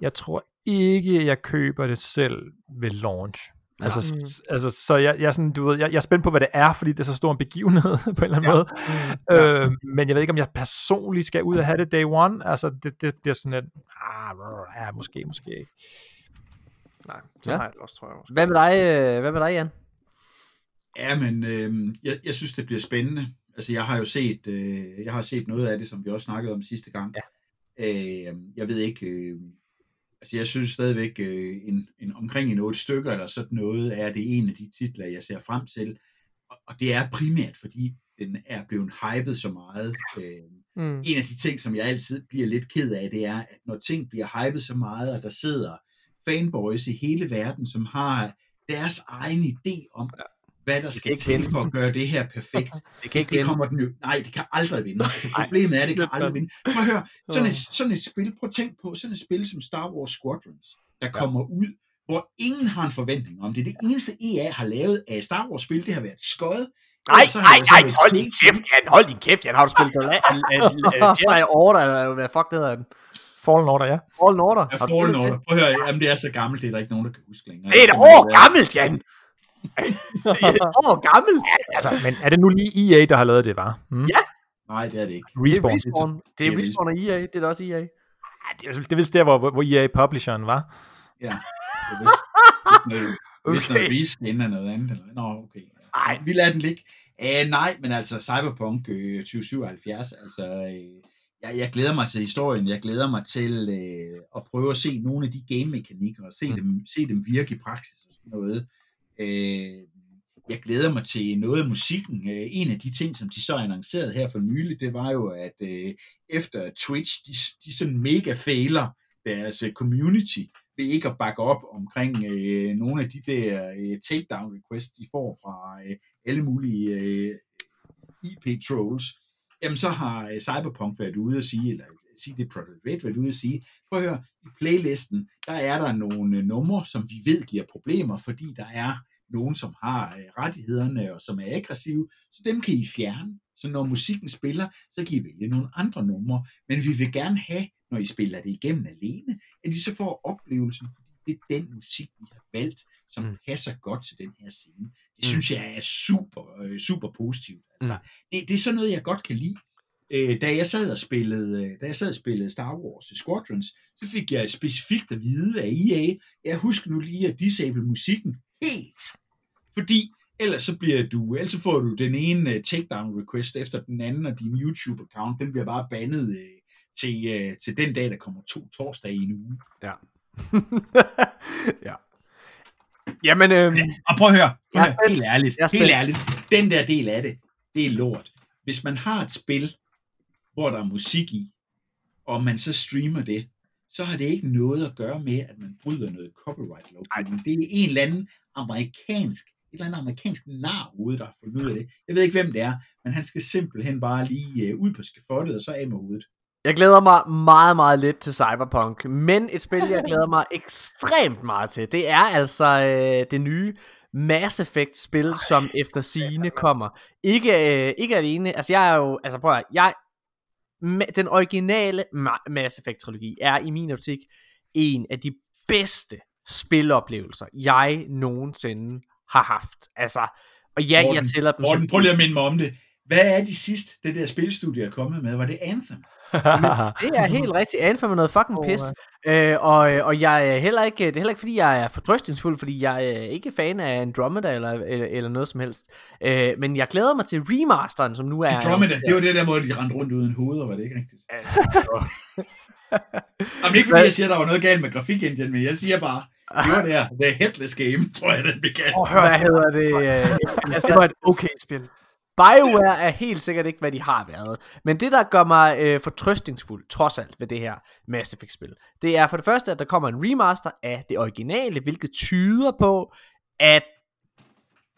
Jeg tror ikke, jeg køber det selv ved launch. Altså, Mm. s- altså, så jeg, jeg, sådan, du ved, jeg, jeg er spændt på, hvad det er, fordi det er så stor en begivenhed [laughs] på en eller anden Ja. måde. Mm. Øh, men jeg ved ikke, om jeg personligt skal ud og have det day one. Altså, det, det bliver sådan et, ah, ja, måske, måske ikke. Nej, så Ja. har jeg det også, tror jeg også. Hvad med dig, øh, hvad med dig Jan? Ja, men øh, jeg, jeg synes, det bliver spændende. Altså, jeg har jo set, øh, jeg har set noget af det, som vi også snakkede om sidste gang. Ja. Øh, jeg ved ikke, øh, altså jeg synes stadigvæk, øh, en, en, omkring en otte stykker eller sådan noget, er det en af de titler, jeg ser frem til. Og, og det er primært, fordi den er blevet hypet så meget. Øh, Mm. en af de ting, som jeg altid bliver lidt ked af, det er, at når ting bliver hypet så meget, og der sidder fanboys i hele verden, som har deres egen idé om, hvad der skal ikke til for at gøre det her perfekt. [laughs] Det kan ikke Det kommer den jo, nej, det kan aldrig vinde. Altså, problemet er, at det kan aldrig vinde. Prøv at høre, sådan et, sådan et spil, prøv at tænk på, sådan et spil som Star Wars Squadrons, der kommer ud hvor ingen har en forventning om det. Det eneste EA har lavet af Star Wars-spil, det har været skød. Nej, nej, nej, hold din kæft, Jan. Hold din kæft, Jan. Har du spillet Jedi Order, eller hvad fuck det hedder den? Fallen Order, ja. Fallen Order. Ja, Fallen Order. Prøv at høre, jamen det er så gammelt, det er der ikke nogen, der kan huske længere. Det er et år gammelt, Jan. [laughs] Det er et år gammelt. Altså, men er det nu lige EA, der har lavet det, var? Hmm? Ja. Nej, det er det ikke. Det er Respawn. Respawn. Det er Det er Respawn og EA. Det er da også EA. Ja, det, er, det er vist der, hvor, hvor EA Publisheren var. Ja. Det er vist, noget, [laughs] vist noget Okay. reskin af noget andet. Eller, nå, okay. Ej. Vi lader den ligge. Uh, nej, men altså Cyberpunk uh, 2077, altså uh, jeg, jeg glæder mig til historien, jeg glæder mig til uh, at prøve at se nogle af de game-mekanikker, og se, Mm. dem, se dem virke i praksis og sådan noget. Øh, jeg glæder mig til noget af musikken. Øh, en af de ting, som de så annoncerede her for nylig, det var jo, at øh, efter Twitch, de, de sådan mega fejler deres øh, community, ved ikke at bakke op omkring øh, nogle af de der øh, takedown requests, de får fra øh, alle mulige øh, IP-trolls, jamen så har øh, Cyberpunk været ude at sige, eller sige det Project Red været ude at sige, prøv at høre, i playlisten, der er der nogle øh, numre, som vi ved giver problemer, fordi der er nogen, som har øh, rettighederne og som er aggressive, så dem kan I fjerne. Så når musikken spiller, så kan I vælge nogle andre numre, men vi vil gerne have, når I spiller det igennem alene, at I så får oplevelsen, fordi det er den musik, vi har valgt, som Mm. mm. passer godt til den her scene. Det Mm. synes jeg er super, øh, super positivt. Altså, Mm. det, det er sådan noget, jeg godt kan lide. Øh, da jeg sad og spillede, øh, da jeg sad og spillede Star Wars Squadrons, så fik jeg specifikt at vide af EA, jeg husker nu lige at disable musikken helt. Fordi ellers så bliver du, ellers så får du den ene uh, takedown request efter den anden, og din YouTube-account, den bliver bare bandet uh, til, til den dag, der kommer to torsdage i en uge. ja. [laughs] Jamen, øhm, Og prøv at høre, prøv at høre helt ærligt, helt ærligt, den der del af det, det er lort. Hvis man har et spil, hvor der er musik i, og man så streamer det, så har det ikke noget at gøre med, at man bryder noget copyright lovgivning. Det er en eller anden amerikansk, et eller andet amerikansk narhoved, der har fundet ud af det. Jeg ved ikke, hvem det er, men han skal simpelthen bare lige uh, ud på skafottet, og så af med hovedet. jeg glæder mig meget, meget lidt til Cyberpunk, men et spil, jeg [laughs] glæder mig ekstremt meget til, det er altså øh, det nye Mass Effect spil, som efter sigende kommer. Ikke, øh, ikke alene, altså jeg er jo, altså prøv at, jeg, den originale Ma- Mass Effect trilogi er i min optik en af de bedste spiloplevelser, jeg nogensinde har haft. Altså, og ja, jeg Morten, tæller dem Morten, prøv lige at minde mig om det. Hvad er de sidste, det der spilstudie er kommet med? Var det Anthem? [laughs] Det er helt rigtigt. Anthem er noget fucking pis. Øh, og, og jeg er heller ikke, det er heller ikke, fordi jeg er fortrøstningsfuld, fordi jeg er ikke fan af Andromeda eller, eller, eller noget som helst. Øh, men jeg glæder mig til remasteren, som nu er... Andromeda, det var det der, hvor de rendte rundt uden hoveder, var det ikke rigtigt? [laughs] Jamen ikke fordi jeg siger, der var noget galt med grafikengine, men jeg siger bare, det var der, The Headless Game, tror jeg, den blev kaldt. Hør, Hvad hedder det? Altså, det var et okay spil. BioWare er helt sikkert ikke, hvad de har været. Men det, der gør mig øh, fortrøstningsfuld, trods alt, ved det her Mass Effect-spil, det er for det første, at der kommer en remaster af det originale, hvilket tyder på, at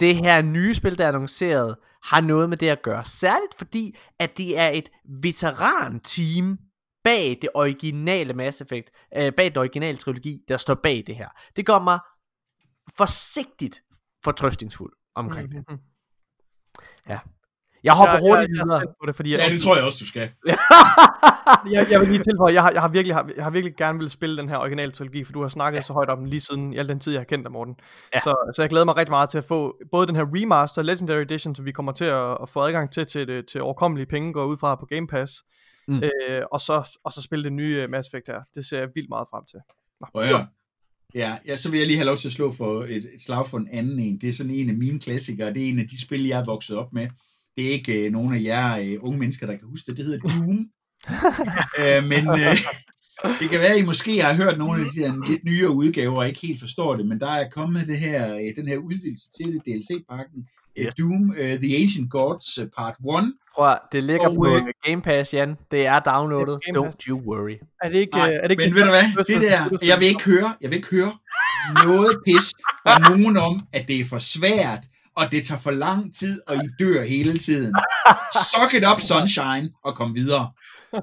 det her nye spil, der er annonceret, har noget med det at gøre. Særligt fordi, at det er et veteran-team bag det originale Mass Effect, øh, bag den originale trilogi, der står bag det her. Det gør mig forsigtigt fortrøstningsfuld omkring det. Mhm. Mhm. Jeg hopper jeg, hurtigt jeg, jeg, videre. jeg, på det, fordi Ja, det tror jeg også, du skal. [laughs] jeg, jeg vil lige tilføje, jeg har, jeg har virkelig, har, jeg har virkelig gerne vil spille den her original trilogi, for du har snakket ja. så højt om den lige siden i al den tid, jeg har kendt dig, Morten. Ja. Så, så jeg glæder mig rigtig meget til at få både den her remaster, Legendary Edition, som vi kommer til at, at få adgang til, til, det, til overkommelige penge, går ud fra på Game Pass, Mm. øh, og, så, og så spille det nye øh, Mass Effect her. Det ser jeg vildt meget frem til. Nå, at høre. Ja, ja, så vil jeg lige have lov til at slå for et, et slag for en anden en. Det er sådan en af mine klassikere. Det er en af de spil, jeg er vokset op med. Det er ikke øh, nogen af jer øh, unge mennesker, der kan huske det. Det hedder Doom. [laughs] øh, men øh, det kan være, at I måske har hørt nogle af de der lidt nyere udgaver og ikke helt forstår det, men der er kommet det her, øh, den her udvidelse til det, DLC-pakken. Yes. Doom, uh, The Ancient Gods, uh, Part 1. Prøv at, det ligger Og, på øh, Game Pass, Jan. Det er downloadet. Game Pass. Don't you worry. Er det ikke... Nej, er det ikke men ved du hvad, det der, jeg vil ikke høre, jeg vil ikke høre noget pis fra nogen om, at det er for svært, og det tager for lang tid, og I dør hele tiden. Suck it up, sunshine, og kom videre. [laughs]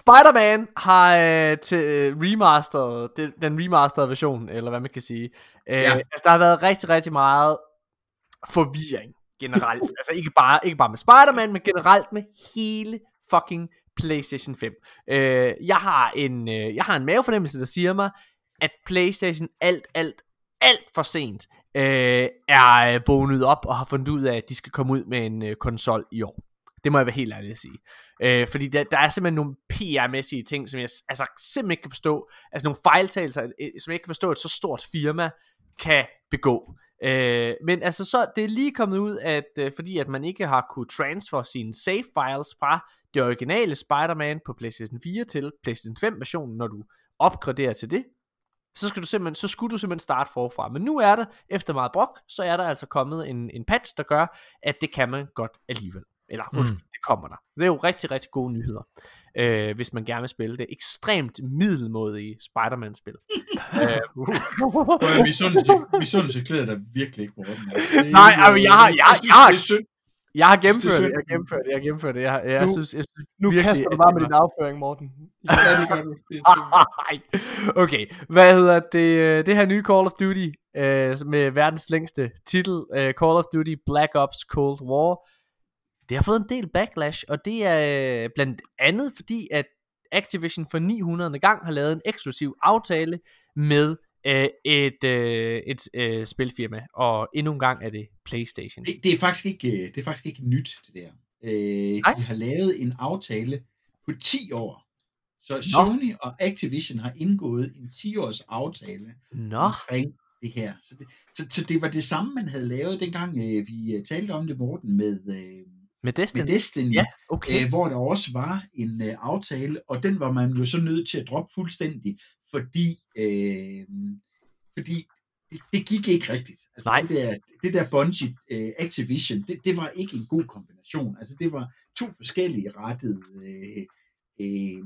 Spider-Man har øh, til øh, remasteret, det, den remasterede version, eller hvad man kan sige. Øh, Ja. Altså, der har været rigtig, rigtig meget forvirring generelt. altså, ikke bare, ikke bare med Spider-Man, men generelt med hele fucking PlayStation 5. Øh, jeg, har en, øh, jeg har en mavefornemmelse, der siger mig, at PlayStation alt, alt, alt for sent øh, er øh, vågnet op og har fundet ud af, at de skal komme ud med en øh, konsol i år. Det må jeg være helt ærlig at sige. Øh, fordi der, der er simpelthen nogle PR-mæssige ting, som jeg altså, simpelthen ikke kan forstå. Altså nogle fejltagelser, øh, som jeg ikke kan forstå, at så stort firma kan begå. Øh, men altså så, det er lige kommet ud, at øh, fordi at man ikke har kunne transfer sine save files fra det originale Spider-Man på PlayStation 4 til PlayStation 5 versionen, når du opgraderer til det, så, skal du simpelthen, så skulle du simpelthen starte forfra. Men nu er der, efter meget brok, så er der altså kommet en, en patch, der gør, at det kan man godt alligevel. Eller Mm. undskyld, det kommer der. Det er jo rigtig, rigtig gode nyheder, øh, hvis man gerne vil spille det ekstremt middelmådige Spider-Man-spil. [laughs] øh, misundelse, klæder dig virkelig ikke, Morten. Er Nej, altså, jeg har- jeg- synes, jeg er synd. jeg har det er gennemført det, jeg har gennemført det, jeg har gennemført det. Jeg, jeg, jeg Nu- synes, jeg synes Nu virkelig, kaster du bare med din afføring, Morten. Ja, det gør du. [laughs] Det synd. Ej, okay, hvad hedder det? øh, Det her nye Call of Duty øh, med verdens længste titel, øh, Call of Duty Black Ops Cold War, det har fået en del backlash, og det er øh, blandt andet fordi, at Activision for 900. gang har lavet en eksklusiv aftale med øh, et, øh, et øh, spilfirma, og endnu en gang er det PlayStation. Det, det, er faktisk ikke, øh, det er faktisk ikke nyt, det der. Øh, Nej. de har lavet en aftale på 10 år. Så Sony og Activision har indgået en 10-års aftale Nå, omkring det her. Så det, så, så det var det samme, man havde lavet, dengang øh, vi øh, talte om det, Morten, med, øh, med Destiny? med Destiny. Ja, okay. øh, hvor der også var en øh, aftale, og den var man jo så nødt til at droppe fuldstændig, fordi, øh, fordi det, det gik ikke rigtigt. Altså, Nej. Det der, det der Bungie øh, Activision, det, det var ikke en god kombination. Altså det var to forskellige rettede øh, øh,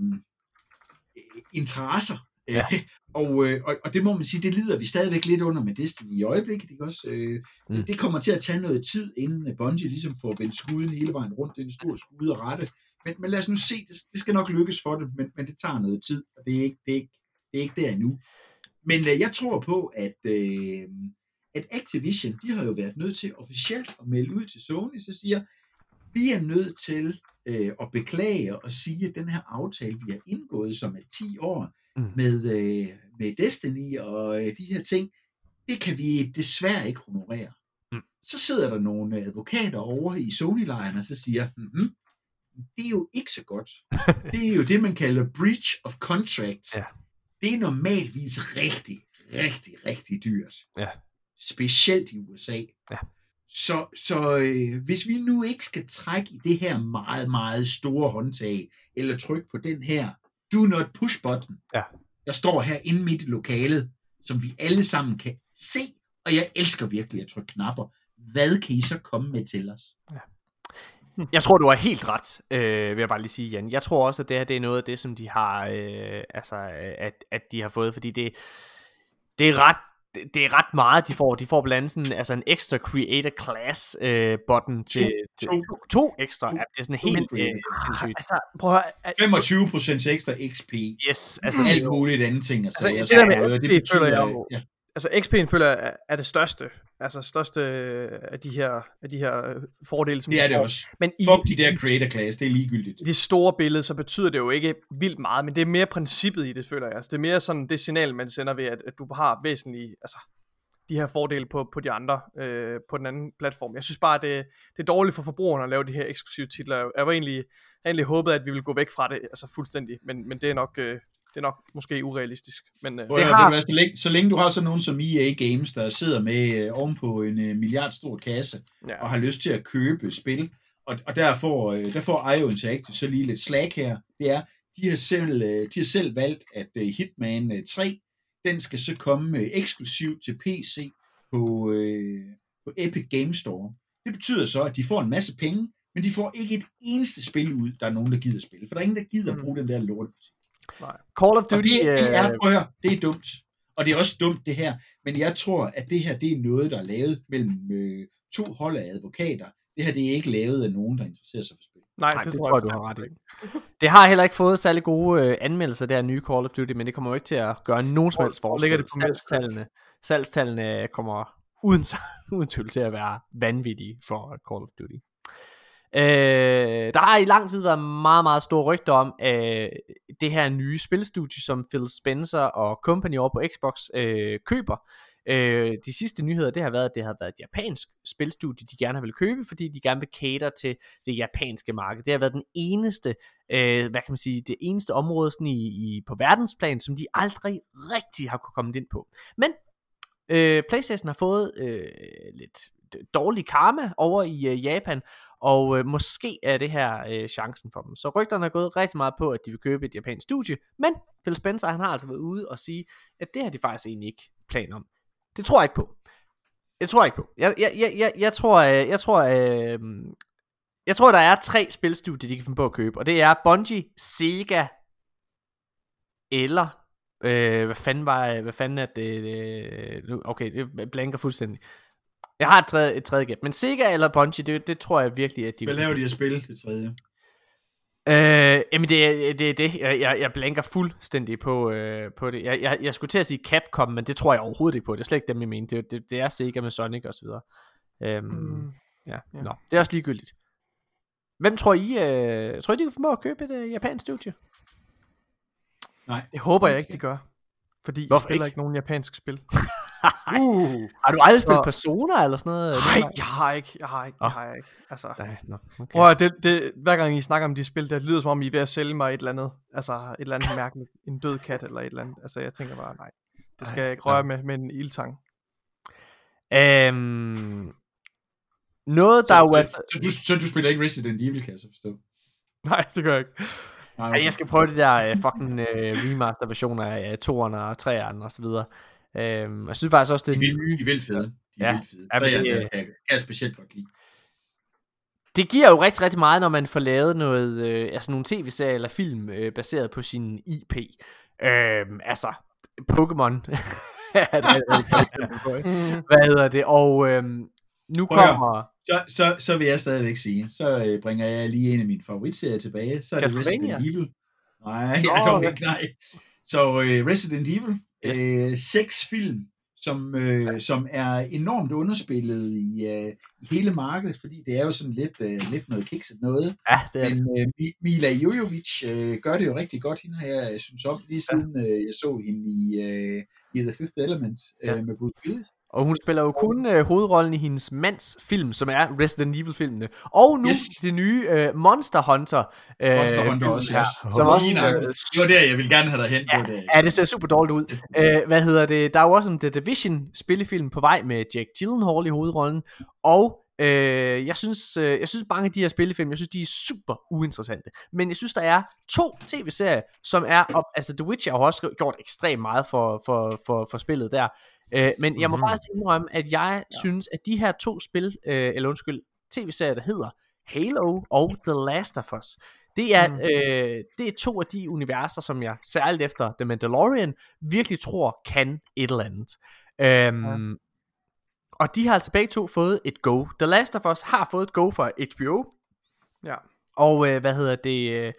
interesser. Ja. Øh, og, øh, og, og det må man sige, det lider vi stadigvæk lidt under med Destiny i øjeblikket. Ikke også? Øh, Mm. Det kommer til at tage noget tid, inden Bungie ligesom får vendt skuden hele vejen rundt. Det er en stor skude at rette. Men, men lad os nu se, det, det skal nok lykkes for det, men, men det tager noget tid, og det er ikke, det er ikke, det er ikke der endnu. Men øh, jeg tror på, at, øh, at Activision, de har jo været nødt til officielt at melde ud til Sony, så siger, vi er nødt til øh, at beklage og sige, at den her aftale, vi har indgået, som er 10 år, Mm. med, øh, med Destiny og øh, de her ting, det kan vi desværre ikke honorere. Mm. Så sidder der nogle advokater over i Sony-lejren og så siger, mm det er jo ikke så godt. [laughs] Det er jo det, man kalder breach of contract. Ja. Det er normalvis rigtig, rigtig, rigtig dyrt. Ja. Specielt i USA. Ja. Så, så øh, hvis vi nu ikke skal trække i det her meget, meget store håndtag, eller trykke på den her do not push button, Ja. der står her inde midt i lokalet, som vi alle sammen kan se, og jeg elsker virkelig at trykke knapper. Hvad kan I så komme med til os? Jeg tror, du har helt ret, øh, vil jeg bare lige sige, Jan. Jeg tror også, at det her det er noget af det, som de har, øh, altså, at, at de har fået, fordi det, det er ret det- det er ret meget, de får. De får blandt andet sådan, altså en ekstra creator class øh, button til To. til, To. to, ekstra. To. Ja, det er sådan To helt øh, sindssygt. Altså, prøv at høre. at- 25% ekstra XP. Yes, altså det er Alt muligt andet ting. Altså, Altså, det der med så, XP føler jeg jo- ja. Altså XP'en føler jeg er- det største, altså største af de her, af de her øh, fordele, som Det de er det også. Men i, Fuck de der creator class, det er ligegyldigt. i det store billede, så betyder det jo ikke vildt meget, men det er mere princippet i det, føler jeg. Altså, det er mere sådan det signal, man sender ved, at, at du har væsentlige, altså, de her fordele på, på de andre, øh, på den anden platform. Jeg synes bare, det, det er dårligt for forbrugerne at lave de her eksklusive titler. Jeg var egentlig, jeg egentlig håbet, at vi ville gå væk fra det, altså fuldstændig, men, men det er nok, øh, det er nok måske urealistisk. Men, øh, Det har- hvad, så, længe, så længe du har sådan nogen som EA Games, der sidder med øh, ovenpå en øh, milliardstor kasse, ja. og har lyst til at købe spil, og, og der, får, øh, der får IO Interactive så lige lidt slag her, det er, de har selv, øh, de har selv valgt, at øh, Hitman øh, 3, den skal så komme øh, eksklusivt til PC på, øh, på Epic Game Store. Det betyder så, at de får en masse penge, men de får ikke et eneste spil ud, der er nogen, der gider spille. For der er ingen, der gider Mm. bruge den der lort. Call of Og Duty, det, det er, øh, prøv at høre, det er dumt. Og det er også dumt, det her. Men jeg tror, at det her, det er noget, der er lavet mellem øh, to hold af advokater. Det her, det er ikke lavet af nogen, der interesserer sig for spil. Nej, Nej, det, det tror jeg, du har ret i. ikke. [laughs] Det har heller ikke fået særlig gode øh, anmeldelser, der nye Call of Duty, men det kommer jo ikke til at gøre nogen som helst forskel. ligger det på salgstallene, salgstallene kommer uden, [laughs] uden tvivl til at være vanvittige for Call of Duty. Øh, der har i lang tid været meget, meget store rygter om øh, det her nye spilstudie, som Phil Spencer og company over på Xbox øh, køber. Øh, de sidste nyheder, det har været, at det har været et japansk spilstudie, de gerne vil købe, fordi de gerne vil cater til det japanske marked. Det har været den eneste, øh, hvad kan man sige, det eneste område sådan i, i, på verdensplan, som de aldrig rigtig har kunne komme ind på. Men øh, PlayStation har fået øh, lidt dårlig karma over i øh, Japan, og øh, måske er det her øh, chancen for dem. Så rygterne er gået rigtig meget på, at de vil købe et japansk studie, men Phil Spencer han har altså været ude og sige, at det har de faktisk egentlig ikke plan om. Det tror jeg ikke på. Jeg tror ikke på. Jeg, jeg, jeg, jeg, jeg tror, jeg, jeg tror, øh, jeg tror, der er tre spilstudier, de kan finde på at købe, og det er Bungie, Sega, eller, øh, hvad fanden var, hvad fanden er det, øh, okay, det blanker fuldstændig. Jeg har et tredje, et tredje gæt, men Sega eller Bungie, det, det tror jeg virkelig, at de Hvad laver de at spille, det tredje? Øh, jamen det er det, det. Jeg, jeg, jeg blanker fuldstændig på, øh, på det. Jeg, jeg, jeg skulle til at sige Capcom, men det tror jeg overhovedet ikke på. Det er slet ikke dem, jeg mener. Det, det, det er Sega med Sonic og så videre. Øhm, mm, ja. ja. nå. Det er også ligegyldigt. Hvem tror I, øh, tror I, de kan få mig at købe et øh, japansk studie? Nej. Det håber jeg ikke, de gør. Fordi Hvorfor jeg spiller ikke? ikke nogen japansk spil. [laughs] uh. Har du aldrig spillet Så- Persona eller sådan noget? Nej, jeg har ikke. Jeg har ikke. Jeg har ikke. Altså, Nej, nå, okay. Prøv det, det, hver gang I snakker om de spil, det lyder som om I er ved at sælge mig et eller andet, altså et eller andet [laughs] mærkeligt, en død kat eller et eller andet. Altså jeg tænker bare, nej, det skal Ej, jeg ikke røre med, med en ildtang. Øhm, noget, der er jo så, altså... så, du, så du spiller ikke Resident Evil, kan jeg så forstå? Nej, det gør jeg ikke. Nej, Ej, jeg skal prøve det der uh, fucking uh, remaster versioner af uh, 2'erne og 3'erne og så videre. Øhm, jeg synes faktisk også, De det er er vildt, nye. de er vildt fede. De er Ja. vildt fede. Ja, men det- jeg, jeg, jeg, specielt godt lide. Det giver jo rigtig, rigtig meget, når man får lavet noget, øh, altså nogle tv-serier eller film øh, baseret på sin IP. Øhm, altså, Pokémon? [laughs] Mm. Hvad hedder det? Og øhm, nu kommer Så, så, så vil jeg stadigvæk sige, så øh, bringer jeg lige en af mine favoritserier tilbage. Så er det? Resident Evil. Nej, jeg dog ikke, nej. Så øh, Resident Evil, Yes. øh, seks film, som, øh, som er enormt underspillet i, øh, i hele markedet, fordi det er jo sådan lidt, øh, lidt noget kikset noget. Ja, det er. Men øh, Mi- Mila Jojovic øh, gør det jo rigtig godt, hende har jeg synes om, lige siden øh, jeg så hende i, øh, i The Fifth Element øh, Ja. med Bruce Willis. Og hun spiller jo kun øh, hovedrollen i hendes mands film, som er Resident Evil-filmene. Og nu Yes. det nye øh, Monster Hunter. Øh, Monster Hunter også, her, yes. Som også, øh, Det var der, jeg ville gerne have dig hen på det. Ja, det ser super dårligt ud. Øh, hvad hedder det? Der er jo også en The Division spillefilm på vej med Jack Gyllenhaal i hovedrollen. Og øh, jeg synes, øh, jeg synes mange af de her spillefilm, jeg synes, de er super uinteressante. Men jeg synes, der er to tv-serier, som er, op, altså The Witcher har også gjort ekstremt meget for, for, for, for spillet der. Øh, men jeg må Mhm. faktisk indrømme, at jeg ja. synes, at de her to spil, øh, eller undskyld, tv-serier, der hedder Halo og The Last of Us, det er, Mm. mm. øh, det er to af de universer, som jeg særligt efter The Mandalorian virkelig tror kan et eller andet. Øhm, ja. Og de har altså begge to fået et go. The Last of Us har fået et go fra HBO, Ja. og øh, hvad hedder det, øh,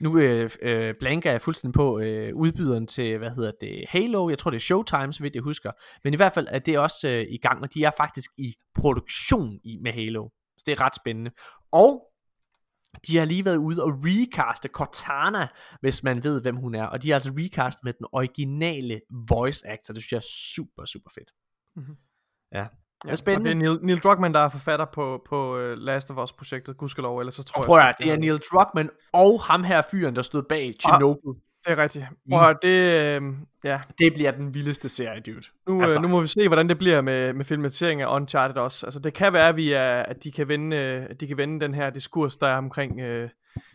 nu øh, øh, blanker jeg fuldstændig på øh, udbyderen til, hvad hedder det, Halo, jeg tror det er Showtime, så vidt jeg husker, men i hvert fald er det også øh, i gang, og de er faktisk i produktion i, med Halo, så det er ret spændende. Og de har lige været ude og recaste Cortana, hvis man ved, hvem hun er, og de har altså recastet med den originale voice actor, det synes jeg er super, super fedt. Mhm. Ja, Ja, spændende. Og det er Neil, Neil Druckmann, der er forfatter på, på uh, Last of Us-projektet, gudskelov, ellers så tror Og jeg... prøv at sgu, det er Neil Druckmann og ham her fyren, der stod bag Chernobyl. Det er rigtigt. Prøv at det... Øh, ja, Det bliver den vildeste serie, dude. nu, altså. Altså. øh, nu må vi se, hvordan det bliver med, med filmatisering af Uncharted også. Altså, det kan være, at, vi er, at de, kan vende, øh, at de kan vende den her diskurs, der er omkring øh,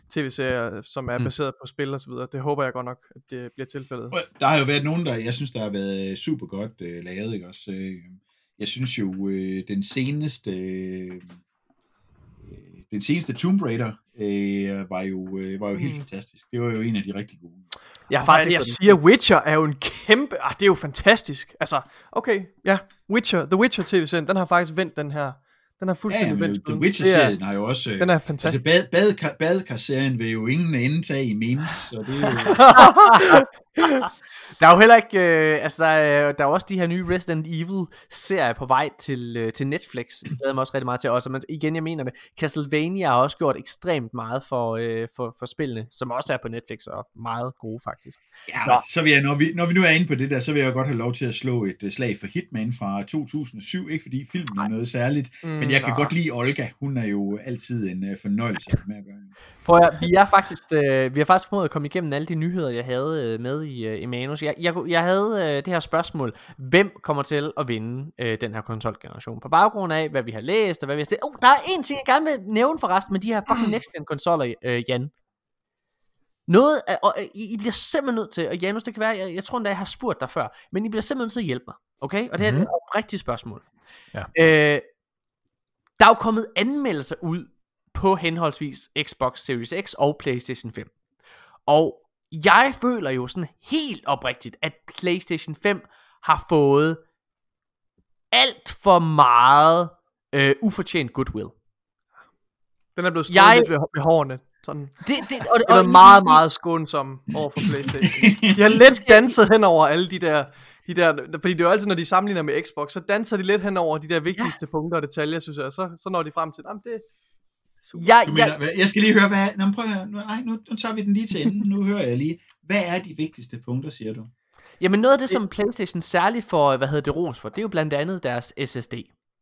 tv-serier, som er Mm. baseret på spil og så videre. Det håber jeg godt nok, at det bliver tilfældet. Der har jo været nogen, der, jeg synes, der har været super godt øh, lavet, ikke også? Øh, jeg synes jo, øh, den seneste, øh, den seneste Tomb Raider øh, var jo, øh, var jo helt Mm. fantastisk. Det var jo en af de rigtig gode. Jeg har Faktisk, jeg siger, Witcher er jo en kæmpe... Ah, det er jo fantastisk. Altså, okay, ja, Witcher, The Witcher tv-serien, den har faktisk vendt den her, Den er Ja, fuldstændig men vendt The. Witcher-serien har jo også... øh, den er Altså, fantastisk. bad, badekar, badekar-serien vil jo ingen ende tage i memes, så det er jo... [laughs] Der er jo heller ikke, øh, altså der er, der er også de her nye Resident Evil serier på vej til, øh, til Netflix. Det glæder mig også rigtig meget til også. Men igen, jeg mener det, Castlevania har også gjort ekstremt meget for, øh, for, for spillene, som også er på Netflix og meget gode faktisk. Ja, så vil jeg, når vi, når vi nu er inde på det der, så vil jeg godt have lov til at slå et uh, slag for Hitman fra 2007. Ikke fordi filmen er noget særligt, mm, men jeg kan nej. godt lide Olga. Hun er jo altid en uh, fornøjelse med at gøre. Prøv at, vi er faktisk, øh, vi har faktisk prøvet at komme igennem alle de nyheder, jeg havde øh, med i, øh, i manus. Jeg, jeg, jeg havde øh, det her spørgsmål, hvem kommer til at vinde øh, den her konsolgeneration? På baggrund af, hvad vi har læst, og hvad vi har stillet. Oh, der er en ting, jeg gerne vil nævne forresten med de her fucking [clears throat] next gen konsoller, øh, Jan. Noget, af, og øh, I, bliver simpelthen nødt til, og Janus, det kan være, jeg, jeg tror endda, jeg har spurgt dig før, men I bliver simpelthen nødt til at hjælpe mig, okay? Og det her mm-hmm. er et rigtigt spørgsmål. Ja. Øh, der er jo kommet anmeldelser ud på henholdsvis Xbox Series X og PlayStation 5. Og jeg føler jo sådan helt oprigtigt, at PlayStation 5 har fået alt for meget øh, ufortjent goodwill. Den er blevet stået Jeg- lidt ved, ved hårene. Sådan. Det, det, og, og, været meget, meget skånsom over for [laughs] Playstation. De har let danset hen over alle de der, de der, fordi det er jo altid, når de sammenligner med Xbox, så danser de lidt hen over de der vigtigste ja. punkter og detaljer, synes jeg, så, så når de frem til, jamen det super. Jeg, Du jeg, mener, hvad- jeg skal lige høre, hvad... Nå, men prøv at høre. Nu, nej, nu, nu tager vi den lige til enden. Nu hører jeg lige. Hvad er de vigtigste punkter, siger du? Jamen noget af det, som PlayStation særligt får, hvad hedder det, ros for, det er jo blandt andet deres SSD.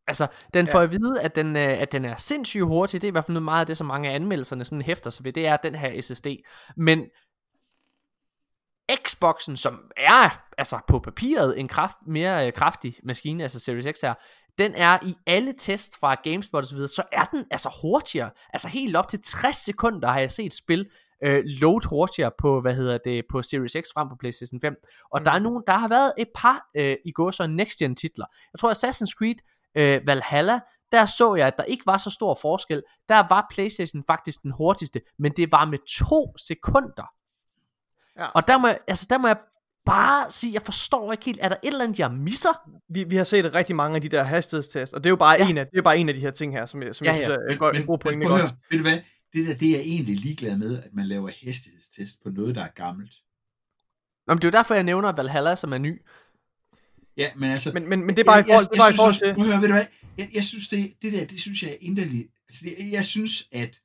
Altså, den får at vide, at den, øh, at den er sindssygt hurtig. Det er i hvert fald noget meget af det, som mange af anmeldelserne sådan hæfter sig ved. Det er den her SSD. Men Xboxen, som er altså på papiret en kraft, mere øh, kraftig maskine, altså Series X her, den er i alle tests fra GameSpot og så så er den altså hurtigere. Altså helt op til 60 sekunder har jeg set spil øh, load hurtigere på, hvad hedder det, på Series X frem på PlayStation 5. Og mm. der er nogen, der har været et par øh, i går så next gen titler. Jeg tror Assassin's Creed øh, Valhalla, der så jeg, at der ikke var så stor forskel. Der var PlayStation faktisk den hurtigste, men det var med to sekunder. Ja. Og der må, jeg, altså, der må jeg bare sige, jeg forstår ikke helt, er der et eller andet, jeg misser? Vi, vi har set rigtig mange af de der hastighedstests, og det er jo bare, Ja. en, af, det er bare en af de her ting her, som jeg, som Ja, jeg ja. synes er en, god, en god ikke høre, ved du hvad? Det der, det er jeg egentlig ligeglad med, at man laver hastighedstest på noget, der er gammelt. Nå, men det er jo derfor, jeg nævner Valhalla, som er ny. Ja, men altså... Men, men, men det er bare i forhold, det er bare i synes forhold også- til... Prøv at høre, ved du hvad? Jeg, jeg synes, det, det der, det synes jeg er inderligt. Altså, det, jeg synes, at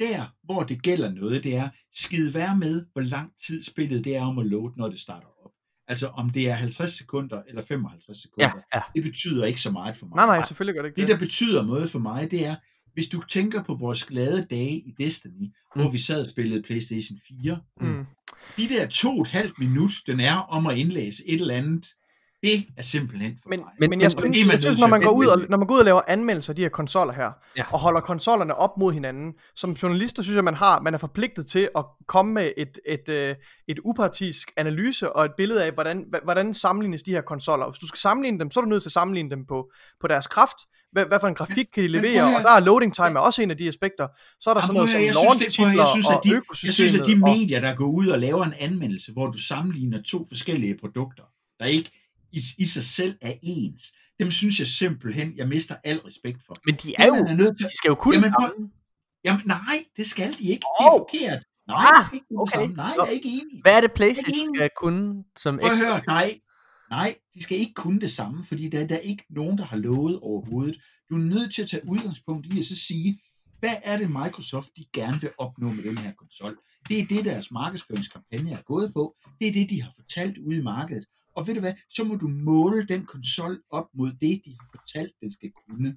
der, hvor det gælder noget, det er, skide være med, hvor lang tid spillet det er om at load, når det starter op. Altså, om det er 50 sekunder eller 55 sekunder, Ja, ja. det betyder ikke så meget for mig. Nej, nej, selvfølgelig gør det ikke Det, det. der betyder noget for mig, det er, hvis du tænker på vores glade dage i Destiny, mm. hvor vi sad og spillede PlayStation 4, Mm. de der to og et halvt minut, den er om at indlæse et eller andet, det er simpelthen for Men, mig. men, men jeg synes, man jeg synes når, man går ud og, når man går ud og laver anmeldelser af de her konsoller her, Ja. og holder konsollerne op mod hinanden, som journalister synes jeg, man har, man er forpligtet til at komme med et, et, et, et upartisk analyse og et billede af, hvordan, hvordan sammenlignes de her konsoller. Hvis du skal sammenligne dem, så er du nødt til at sammenligne dem på, på deres kraft, hvad, hvad for en grafik kan de levere, og der er loading time er også en af de aspekter. Så er der Jamen, sådan noget som jeg synes, det- jeg synes, at og de, jeg synes, at de medier, der går ud og laver en anmeldelse, hvor du sammenligner to forskellige produkter, der ikke i, i sig selv er ens, dem synes jeg simpelthen, jeg mister al respekt for. Men de er Det, jo, er nødt til, de skal jo kunne Jamen, prøv- Jamen nej, det skal de ikke. Det er forkert. Nej, Ah, det ikke okay. det samme. Nej, jeg er ikke enig. Hvad er det PlayStation skal kunne som Prøv høre, nej, nej, de skal ikke kunne det samme, fordi der, der er ikke nogen, der har lovet overhovedet. Du er nødt til at tage udgangspunkt i at så sige, hvad er det Microsoft, de gerne vil opnå med den her konsol? Det er det, deres markedsføringskampagne er gået på. Det er det, de har fortalt ude i markedet. Og ved du hvad, så må du måle den konsol op mod det, de har fortalt, den skal kunne.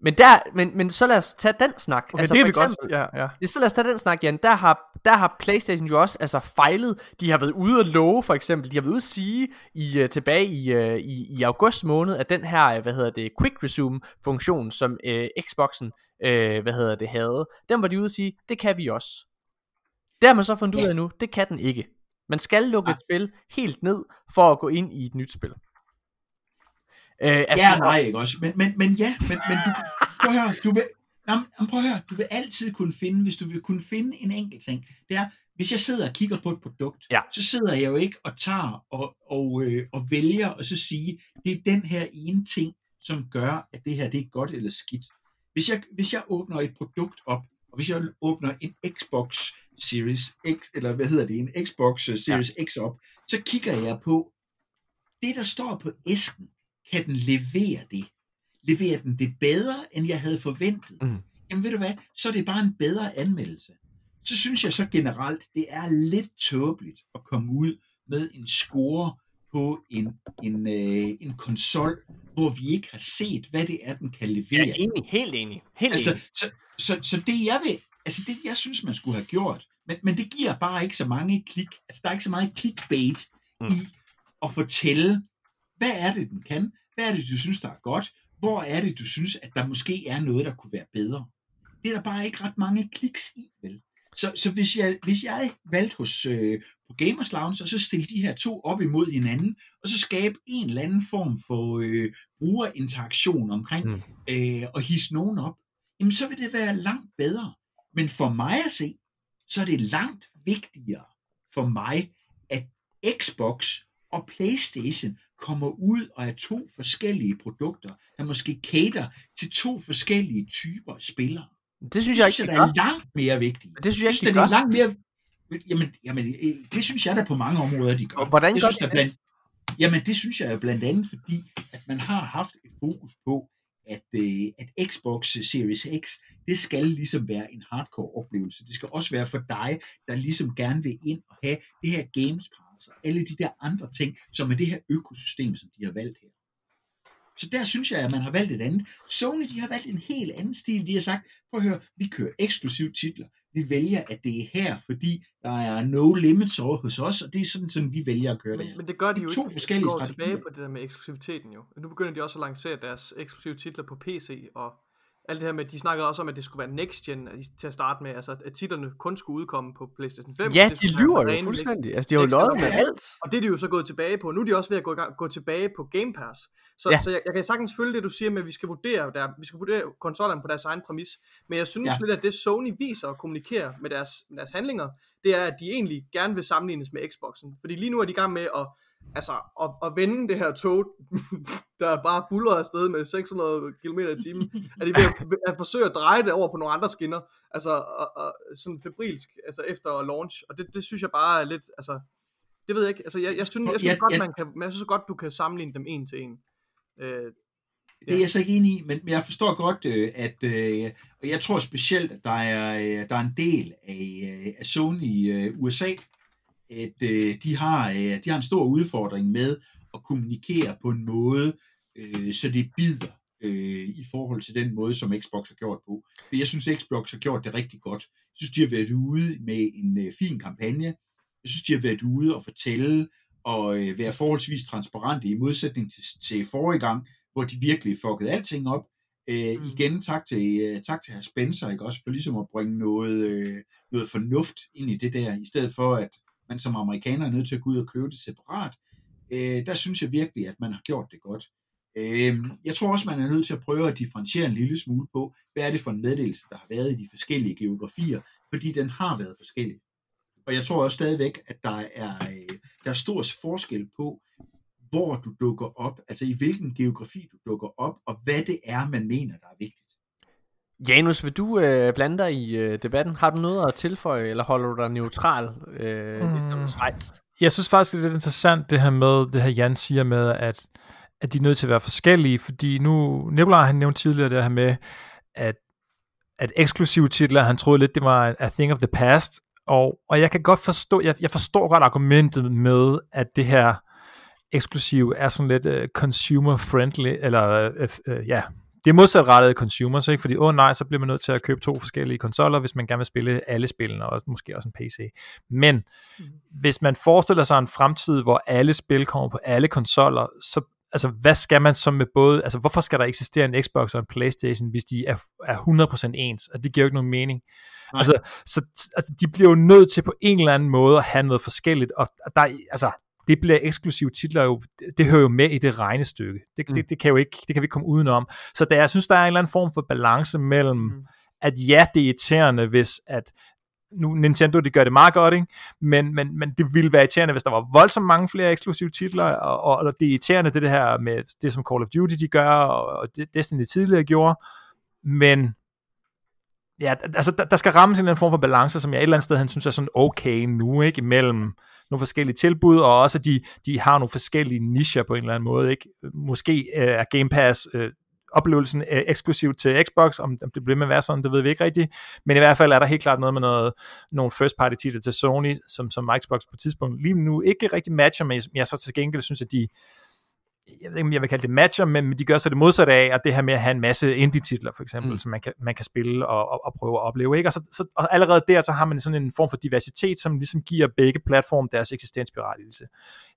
Men, der, men, men så lad os tage den snak. Okay, altså, det kan for vi godt. eksempel- Ja, ja. Ja, så lad os tage den snak, Jan. Der har, der har PlayStation jo også altså, fejlet. De har været ude at love, for eksempel. De har været ude at sige i, uh, tilbage i, uh, i, i august måned, at den her, øh, hvad hedder det, Quick Resume-funktion, som uh, Xboxen, uh, hvad hedder det, havde, den var de ude at sige, det kan vi også. Det har man så fundet ud af nu, det kan den ikke. Man skal lukke et spil helt ned, for at gå ind i et nyt spil. Uh, altså, Ja, nej, ikke også? Men, men, men ja, men, men du, prøv at høre, du vil, jamen, prøv at høre, du vil altid kunne finde, hvis du vil kunne finde en enkelt ting, det er, hvis jeg sidder og kigger på et produkt, Ja. så sidder jeg jo ikke og tager og, og, øh, og vælger og så sige, det er den her ene ting, som gør, at det her det er godt eller skidt. Hvis jeg, hvis jeg åbner et produkt op, og hvis jeg åbner en Xbox Series X, eller hvad hedder det, en Xbox øh, Series ja. X op, så kigger jeg på, det der står på æsken, kan den levere det? Leverer den det bedre, end jeg havde forventet? Mm. Jamen ved du hvad, så er det bare en bedre anmeldelse. Så synes jeg så generelt, det er lidt tåbeligt at komme ud med en score på en, en, øh, en konsol, hvor vi ikke har set, hvad det er, den kan levere. Er enig, helt enig. Helt altså, enig. så, så, så det jeg vil, altså det jeg synes, man skulle have gjort, men, men det giver bare ikke så mange klik, altså der er ikke så meget clickbait mm. i at fortælle, hvad er det, den kan, hvad er det, du synes, der er godt, hvor er det, du synes, at der måske er noget, der kunne være bedre. Det er der bare ikke ret mange kliks i, vel? Så, så hvis, jeg, hvis jeg valgte hos øh, på Gamers Lounge, og så stille de her to op imod hinanden, og så skabe en eller anden form for øh, brugerinteraktion omkring, mm. øh, og hisse nogen op, jamen så vil det være langt bedre. Men for mig at se, så er det langt vigtigere for mig, at Xbox og PlayStation kommer ud og er to forskellige produkter, der måske cater til to forskellige typer spillere. Det synes jeg det synes ikke, jeg, det er langt mere vigtigt. Det synes jeg ikke, det, det er langt mere... Jamen, jamen, øh, det synes jeg da på mange områder, de gør. Og hvordan jeg gør synes, de der blandt, Jamen, det synes jeg blandt andet, fordi at man har haft et fokus på, at, øh, at Xbox Series X, det skal ligesom være en hardcore oplevelse. Det skal også være for dig, der ligesom gerne vil ind og have det her Games Pass og alle de der andre ting, som er det her økosystem, som de har valgt her. Så der synes jeg, at man har valgt et andet. Sony, de har valgt en helt anden stil. De har sagt, prøv at høre, vi kører eksklusive titler. Vi vælger, at det er her, fordi der er no limits over hos os, og det er sådan, sådan vi vælger at køre men, det her. Men det gør de jo to ikke. forskellige de går strategier. tilbage på det der med eksklusiviteten jo. Nu begynder de også at lancere deres eksklusive titler på PC, og alt det her med, de snakkede også om, at det skulle være next gen til at starte med, altså at titlerne kun skulle udkomme på PlayStation 5. Ja, det de lyver jo fuldstændig. Altså, de har jo løjet med alt. Og det er de jo så gået tilbage på. Nu er de også ved at gå, gå tilbage på Game Pass. Så, Ja. så jeg, jeg kan sagtens følge det, du siger med, at vi skal vurdere, der, vi skal vurdere konsollerne på deres egen præmis. Men jeg synes ja. lidt, at det Sony viser og kommunikerer med deres, med deres handlinger, det er, at de egentlig gerne vil sammenlignes med Xboxen. Fordi lige nu er de i gang med at, altså, at, at vende det her tog, [laughs] der bare buller afsted med 600 km i timen. Er de ved at, at forsøge at dreje det over på nogle andre skinner. Altså, og, og, sådan febrilsk, altså efter launch. Og det, det synes jeg bare er lidt, altså, det ved jeg ikke. Altså, jeg, jeg synes, jeg synes Ja, godt, ja. man kan, men jeg synes godt, du kan sammenligne dem en til en. Øh, Det er jeg så ikke enig i, men men jeg forstår godt, øh, at øh, og jeg tror specielt, at der er, øh, der er en del af, af Sony i USA, at øh, de, har, øh, de har en stor udfordring med at kommunikere på en måde, øh, så det bider øh, i forhold til den måde, som Xbox har gjort på. For jeg synes, Xbox har gjort det rigtig godt. Jeg synes, de har været ude med en øh, fin kampagne. Jeg synes, de har været ude og fortælle og øh, være forholdsvis transparente i modsætning til, til forrige gang, hvor de virkelig fuckede alting op. Øh, Mm. Igen tak til, øh, tak til herr Spencer, ikke? også for ligesom at bringe noget, øh, noget fornuft ind i det der, i stedet for at man som amerikaner er nødt til at gå ud og købe det separat. Øh, der synes jeg virkelig, at man har gjort det godt. Øh, jeg tror også, man er nødt til at prøve at differentiere en lille smule på, hvad er det for en meddelelse, der har været i de forskellige geografier, fordi den har været forskellig. Og jeg tror også stadigvæk, at der er, øh, der er stor forskel på, hvor du dukker op, altså i hvilken geografi du dukker op, og hvad det er, man mener, der er vigtigt. Janus, vil du øh, blande dig i øh, debatten? Har du noget at tilføje, eller holder du dig neutral, øh, mm. ligesom. Schweiz? Jeg synes faktisk, det er lidt interessant, det her med, det her Jan siger med, at, at de er nødt til at være forskellige, fordi nu, Nikolaj han nævnte tidligere det her med, at, at eksklusive titler, han troede lidt, det var a thing of the past, og, og jeg kan godt forstå, jeg, jeg forstår godt argumentet med, at det her eksklusiv er sådan lidt uh, consumer friendly, eller uh, uh, ja, det er modsatrettet consumers, ikke? fordi åh oh, nej, så bliver man nødt til at købe to forskellige konsoller, hvis man gerne vil spille alle spillene, og måske også en PC. Men Mm. hvis man forestiller sig en fremtid, hvor alle spil kommer på alle konsoller, så altså, hvad skal man så med både, altså hvorfor skal der eksistere en Xbox og en Playstation, hvis de er, er 100% ens, og det giver jo ikke nogen mening. Nej. Altså, så, altså, de bliver jo nødt til på en eller anden måde at have noget forskelligt, og der, er- altså, det bliver eksklusive titler jo, det hører jo med i det regnestykke. Det, Mm. det, det, kan jo ikke, det kan vi ikke komme udenom. Så der, jeg synes, der er en eller anden form for balance mellem, Mm. at ja, det er irriterende, hvis at nu Nintendo, de gør det meget godt, ikke? Men, men, men det ville være irriterende, hvis der var voldsomt mange flere eksklusive titler, og, og, og det er irriterende, det, det her med det, som Call of Duty de gør, og, og det Destiny tidligere gjorde, men ja, altså der, der skal rammes en eller anden form for balance, som jeg et eller andet sted, han synes er sådan okay nu, ikke, imellem nogle forskellige tilbud, og også at de, de har nogle forskellige nicher på en eller anden måde, ikke. Måske øh, er Game Pass øh, oplevelsen øh, eksklusiv til Xbox, om, om det bliver med at være sådan, det ved vi ikke rigtigt, men i hvert fald er der helt klart noget med noget, nogle first party titler til Sony, som, som Xbox på et tidspunkt lige nu ikke rigtig matcher, men jeg så til gengæld synes, at de jeg ved ikke, om jeg vil kalde det matcher, men de gør så det modsatte af, at det her med at have en masse indie-titler, for eksempel, mm. som man kan, man kan spille og, og, og prøve at opleve. Ikke? Og, så, så, og allerede der, så har man sådan en form for diversitet, som ligesom giver begge platforme deres eksistensberettigelse.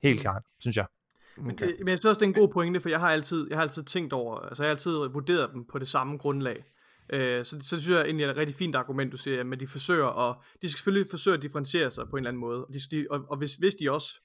Helt mm. klart, synes jeg. Okay. Men jeg synes også, det er en god pointe, for jeg har altid, jeg har altid tænkt over, altså jeg har altid vurderet dem på det samme grundlag. Øh, så, så synes jeg egentlig er et rigtig fint argument, du siger, at de forsøger at, de skal selvfølgelig forsøge at differentiere sig på en eller anden måde, og, de, og, og hvis, hvis de også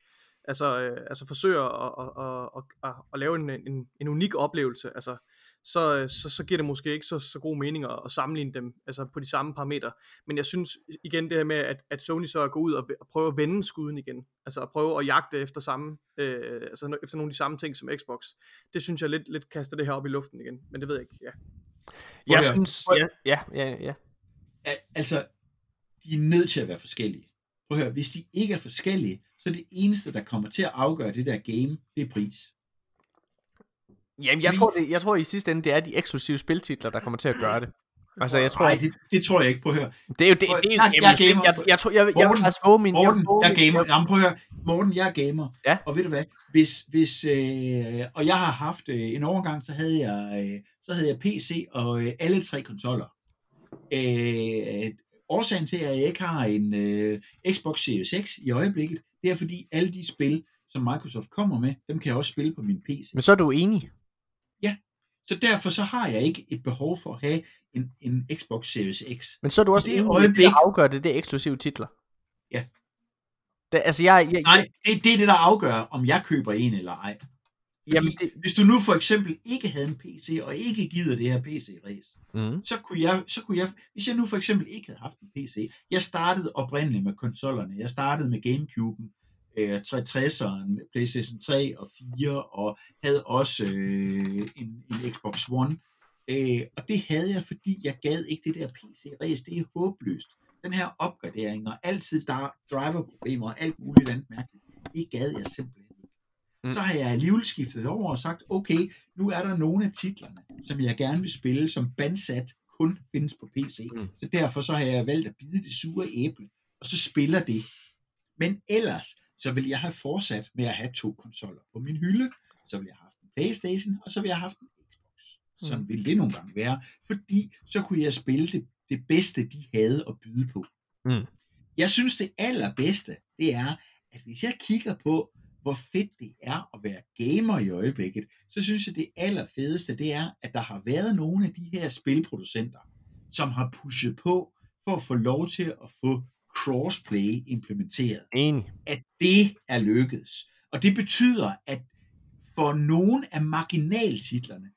altså, øh, altså forsøger at, at, at, at, at lave en, en, en unik oplevelse, altså, så, så, så giver det måske ikke så, så god mening at, at sammenligne dem altså på de samme parametre. Men jeg synes igen det her med, at, at Sony så går ud og, og prøver at vende skuden igen, altså at prøve at jagte efter samme, øh, altså efter nogle af de samme ting som Xbox, det synes jeg lidt, lidt kaster det her op i luften igen, men det ved jeg ikke, ja. Jeg synes, ja, ja, ja, ja. Altså, de er nødt til at være forskellige. Prøv at høre, hvis de ikke er forskellige, så det eneste, der kommer til at afgøre det der game, det er pris. Jamen, jeg tror, det, jeg tror i sidste ende, det er de eksklusive spiltitler, der kommer til at gøre det. Altså, jeg tror... Nej, det, det tror jeg ikke. på at høre. Det er jo det, det, er jeg, jeg, gamer. Jeg, jeg, tror, jeg, jeg, jeg vil faktisk våge min... Morten, jeg, jeg, gamer. Jamen, prøv at høre. Morten, jeg er gamer. Ja. Og ved du hvad? Hvis, hvis, øh, og jeg har haft øh, en overgang, så havde jeg, øh, så havde jeg PC og øh, alle tre konsoller. Øh, årsagen til, at jeg ikke har en øh, Xbox Series X i øjeblikket, det er fordi alle de spil, som Microsoft kommer med, dem kan jeg også spille på min PC. Men så er du enig? Ja, så derfor så har jeg ikke et behov for at have en, en Xbox Series X. Men så er du også enig øjeblik- at afgøre det, det er eksklusive titler? Ja. Det, altså, jeg... jeg Nej, det, det er det, der afgør, om jeg køber en eller ej. Fordi Jamen, det- hvis du nu for eksempel ikke havde en PC, og ikke gider det her PC-race, mm. så kunne, jeg, så kunne jeg, hvis jeg nu for eksempel ikke havde haft en PC, jeg startede oprindeligt med konsollerne, jeg startede med Gamecube'en, øh, 360'eren, PlayStation 3 og 4, og havde også øh, en, en Xbox One, øh, og det havde jeg, fordi jeg gad ikke det der PC-race, det er håbløst. Den her opgradering, og altid der driverproblemer og alt muligt andet mærkeligt, det gad jeg simpelthen ikke. Mm. Så har jeg alligevel skiftet over og sagt, okay, nu er der nogle af titlerne, som jeg gerne vil spille, som bandsat kun findes på PC. Mm. Så derfor så har jeg valgt at bide det sure æble, og så spiller det. Men ellers, så vil jeg have fortsat med at have to konsoller på min hylde. Så vil jeg have haft en Playstation, og så vil jeg have haft en Xbox. Sådan Mm. vil det nogle gange være, fordi så kunne jeg spille det, det bedste, de havde at byde på. Mm. Jeg synes, det allerbedste, det er, at hvis jeg kigger på, hvor fedt det er at være gamer i øjeblikket, så synes jeg, det allerfedeste, det er, at der har været nogle af de her spilproducenter, som har pushet på for at få lov til at få crossplay implementeret Enig. at det er lykkedes. Og det betyder, at for nogle af marginaltitlerne,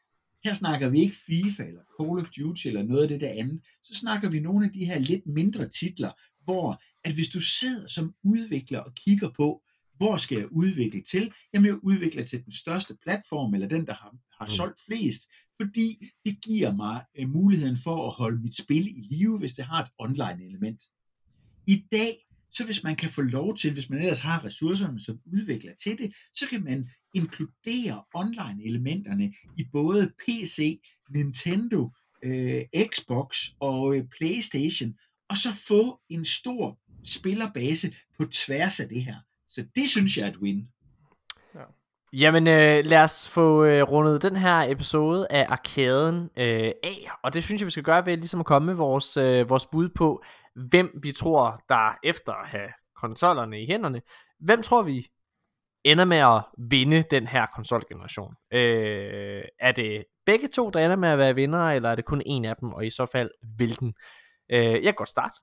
her snakker vi ikke FIFA eller Call of Duty eller noget af det der andet, så snakker vi nogle af de her lidt mindre titler, hvor at hvis du sidder som udvikler og kigger på, hvor skal jeg udvikle til? Jamen jeg udvikler til den største platform, eller den, der har, har Mm. solgt flest, fordi det giver mig øh, muligheden for at holde mit spil i live, hvis det har et online element. I dag, så hvis man kan få lov til, hvis man ellers har ressourcerne som udvikler til det, så kan man inkludere online-elementerne i både PC, Nintendo, øh, Xbox og øh, PlayStation, og så få en stor spillerbase på tværs af det her. Så det synes jeg er et win. Jamen, øh, lad os få øh, rundet den her episode af Arkaden øh, af, og det synes jeg, vi skal gøre ved ligesom at komme med vores, øh, vores bud på, hvem vi tror, der efter at have konsollerne i hænderne, hvem tror vi ender med at vinde den her konsolgeneration? Øh, er det begge to, der ender med at være vinder, eller er det kun en af dem, og i så fald hvilken? Øh, jeg kan godt starte.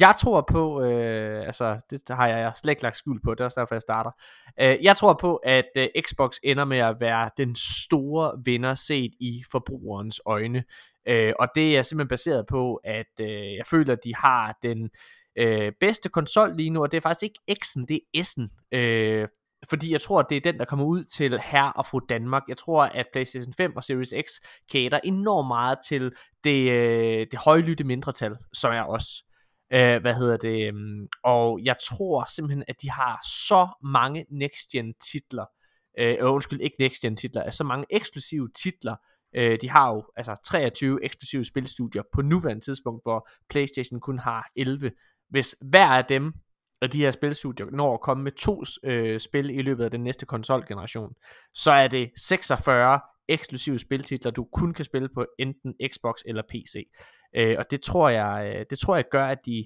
Jeg tror på, øh, altså det har jeg slet ikke lagt skjul på, det er også derfor jeg starter. Øh, jeg tror på, at øh, Xbox ender med at være den store vinder set i forbrugerens øjne. Øh, og det er simpelthen baseret på, at øh, jeg føler, at de har den øh, bedste konsol lige nu, og det er faktisk ikke X'en, det er S'en. Øh, fordi jeg tror, at det er den, der kommer ud til herre og fru Danmark. Jeg tror, at PlayStation 5 og Series X kæder enormt meget til det, øh, det højlytte mindretal, som er os. Øh, hvad hedder det? Øhm, og jeg tror simpelthen, at de har så mange next-gen titler, øh, øh, undskyld, ikke next-gen titler, altså så mange eksklusive titler, Øh, de har jo altså 23 eksklusive spilstudier på nuværende tidspunkt, hvor PlayStation kun har 11. Hvis hver af dem af de her spilstudier når at komme med to øh, spil i løbet af den næste konsolgeneration, så er det 46 eksklusive spiltitler, du kun kan spille på enten Xbox eller PC. Øh, og det tror jeg, øh, det tror jeg gør, at de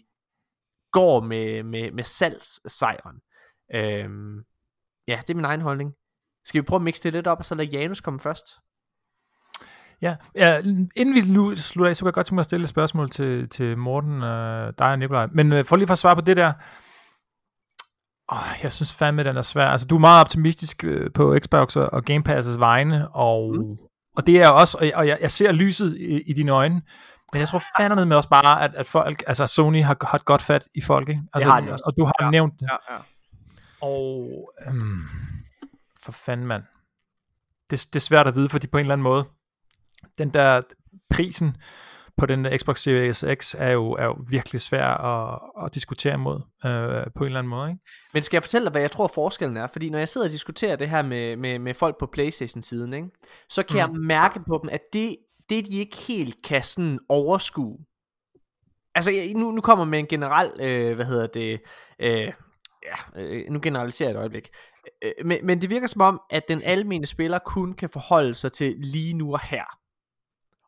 går med, med, med salgssejren. Øh, ja, det er min egen holdning. Skal vi prøve at mixe det lidt op, og så lade Janus komme først? Ja, ja inden vi nu slutter af, så kan jeg godt tænke mig at stille et spørgsmål til, til Morten, øh, dig og Nikolaj. Men øh, for lige for at svare på det der, åh, jeg synes fandme, den er svær. Altså, du er meget optimistisk øh, på Xbox og, Game Pass' vegne, og, mm. og det er også, og, og jeg, jeg ser lyset i, i dine øjne, men jeg tror fandme med også bare, at, at folk, altså Sony har, har et godt fat i folk, ikke? Altså, det har de også. Og du har Ja. nævnt det. Ja, ja. Og øhm, for fanden mand. Det, det er svært at vide, fordi på en eller anden måde, den der prisen på den der Xbox Series X er jo, er jo virkelig svær at, at diskutere imod øh, på en eller anden måde. Ikke? Men skal jeg fortælle dig, hvad jeg tror forskellen er? Fordi når jeg sidder og diskuterer det her med, med, med folk på Playstation-siden, ikke? så kan mm. jeg mærke på dem, at det, det de ikke helt kan sådan overskue. Altså jeg, nu, nu kommer med en generel, øh, hvad hedder det, øh, ja, øh, nu generaliserer jeg et øjeblik. Øh, men, men det virker som om, at den almene spiller kun kan forholde sig til lige nu og her.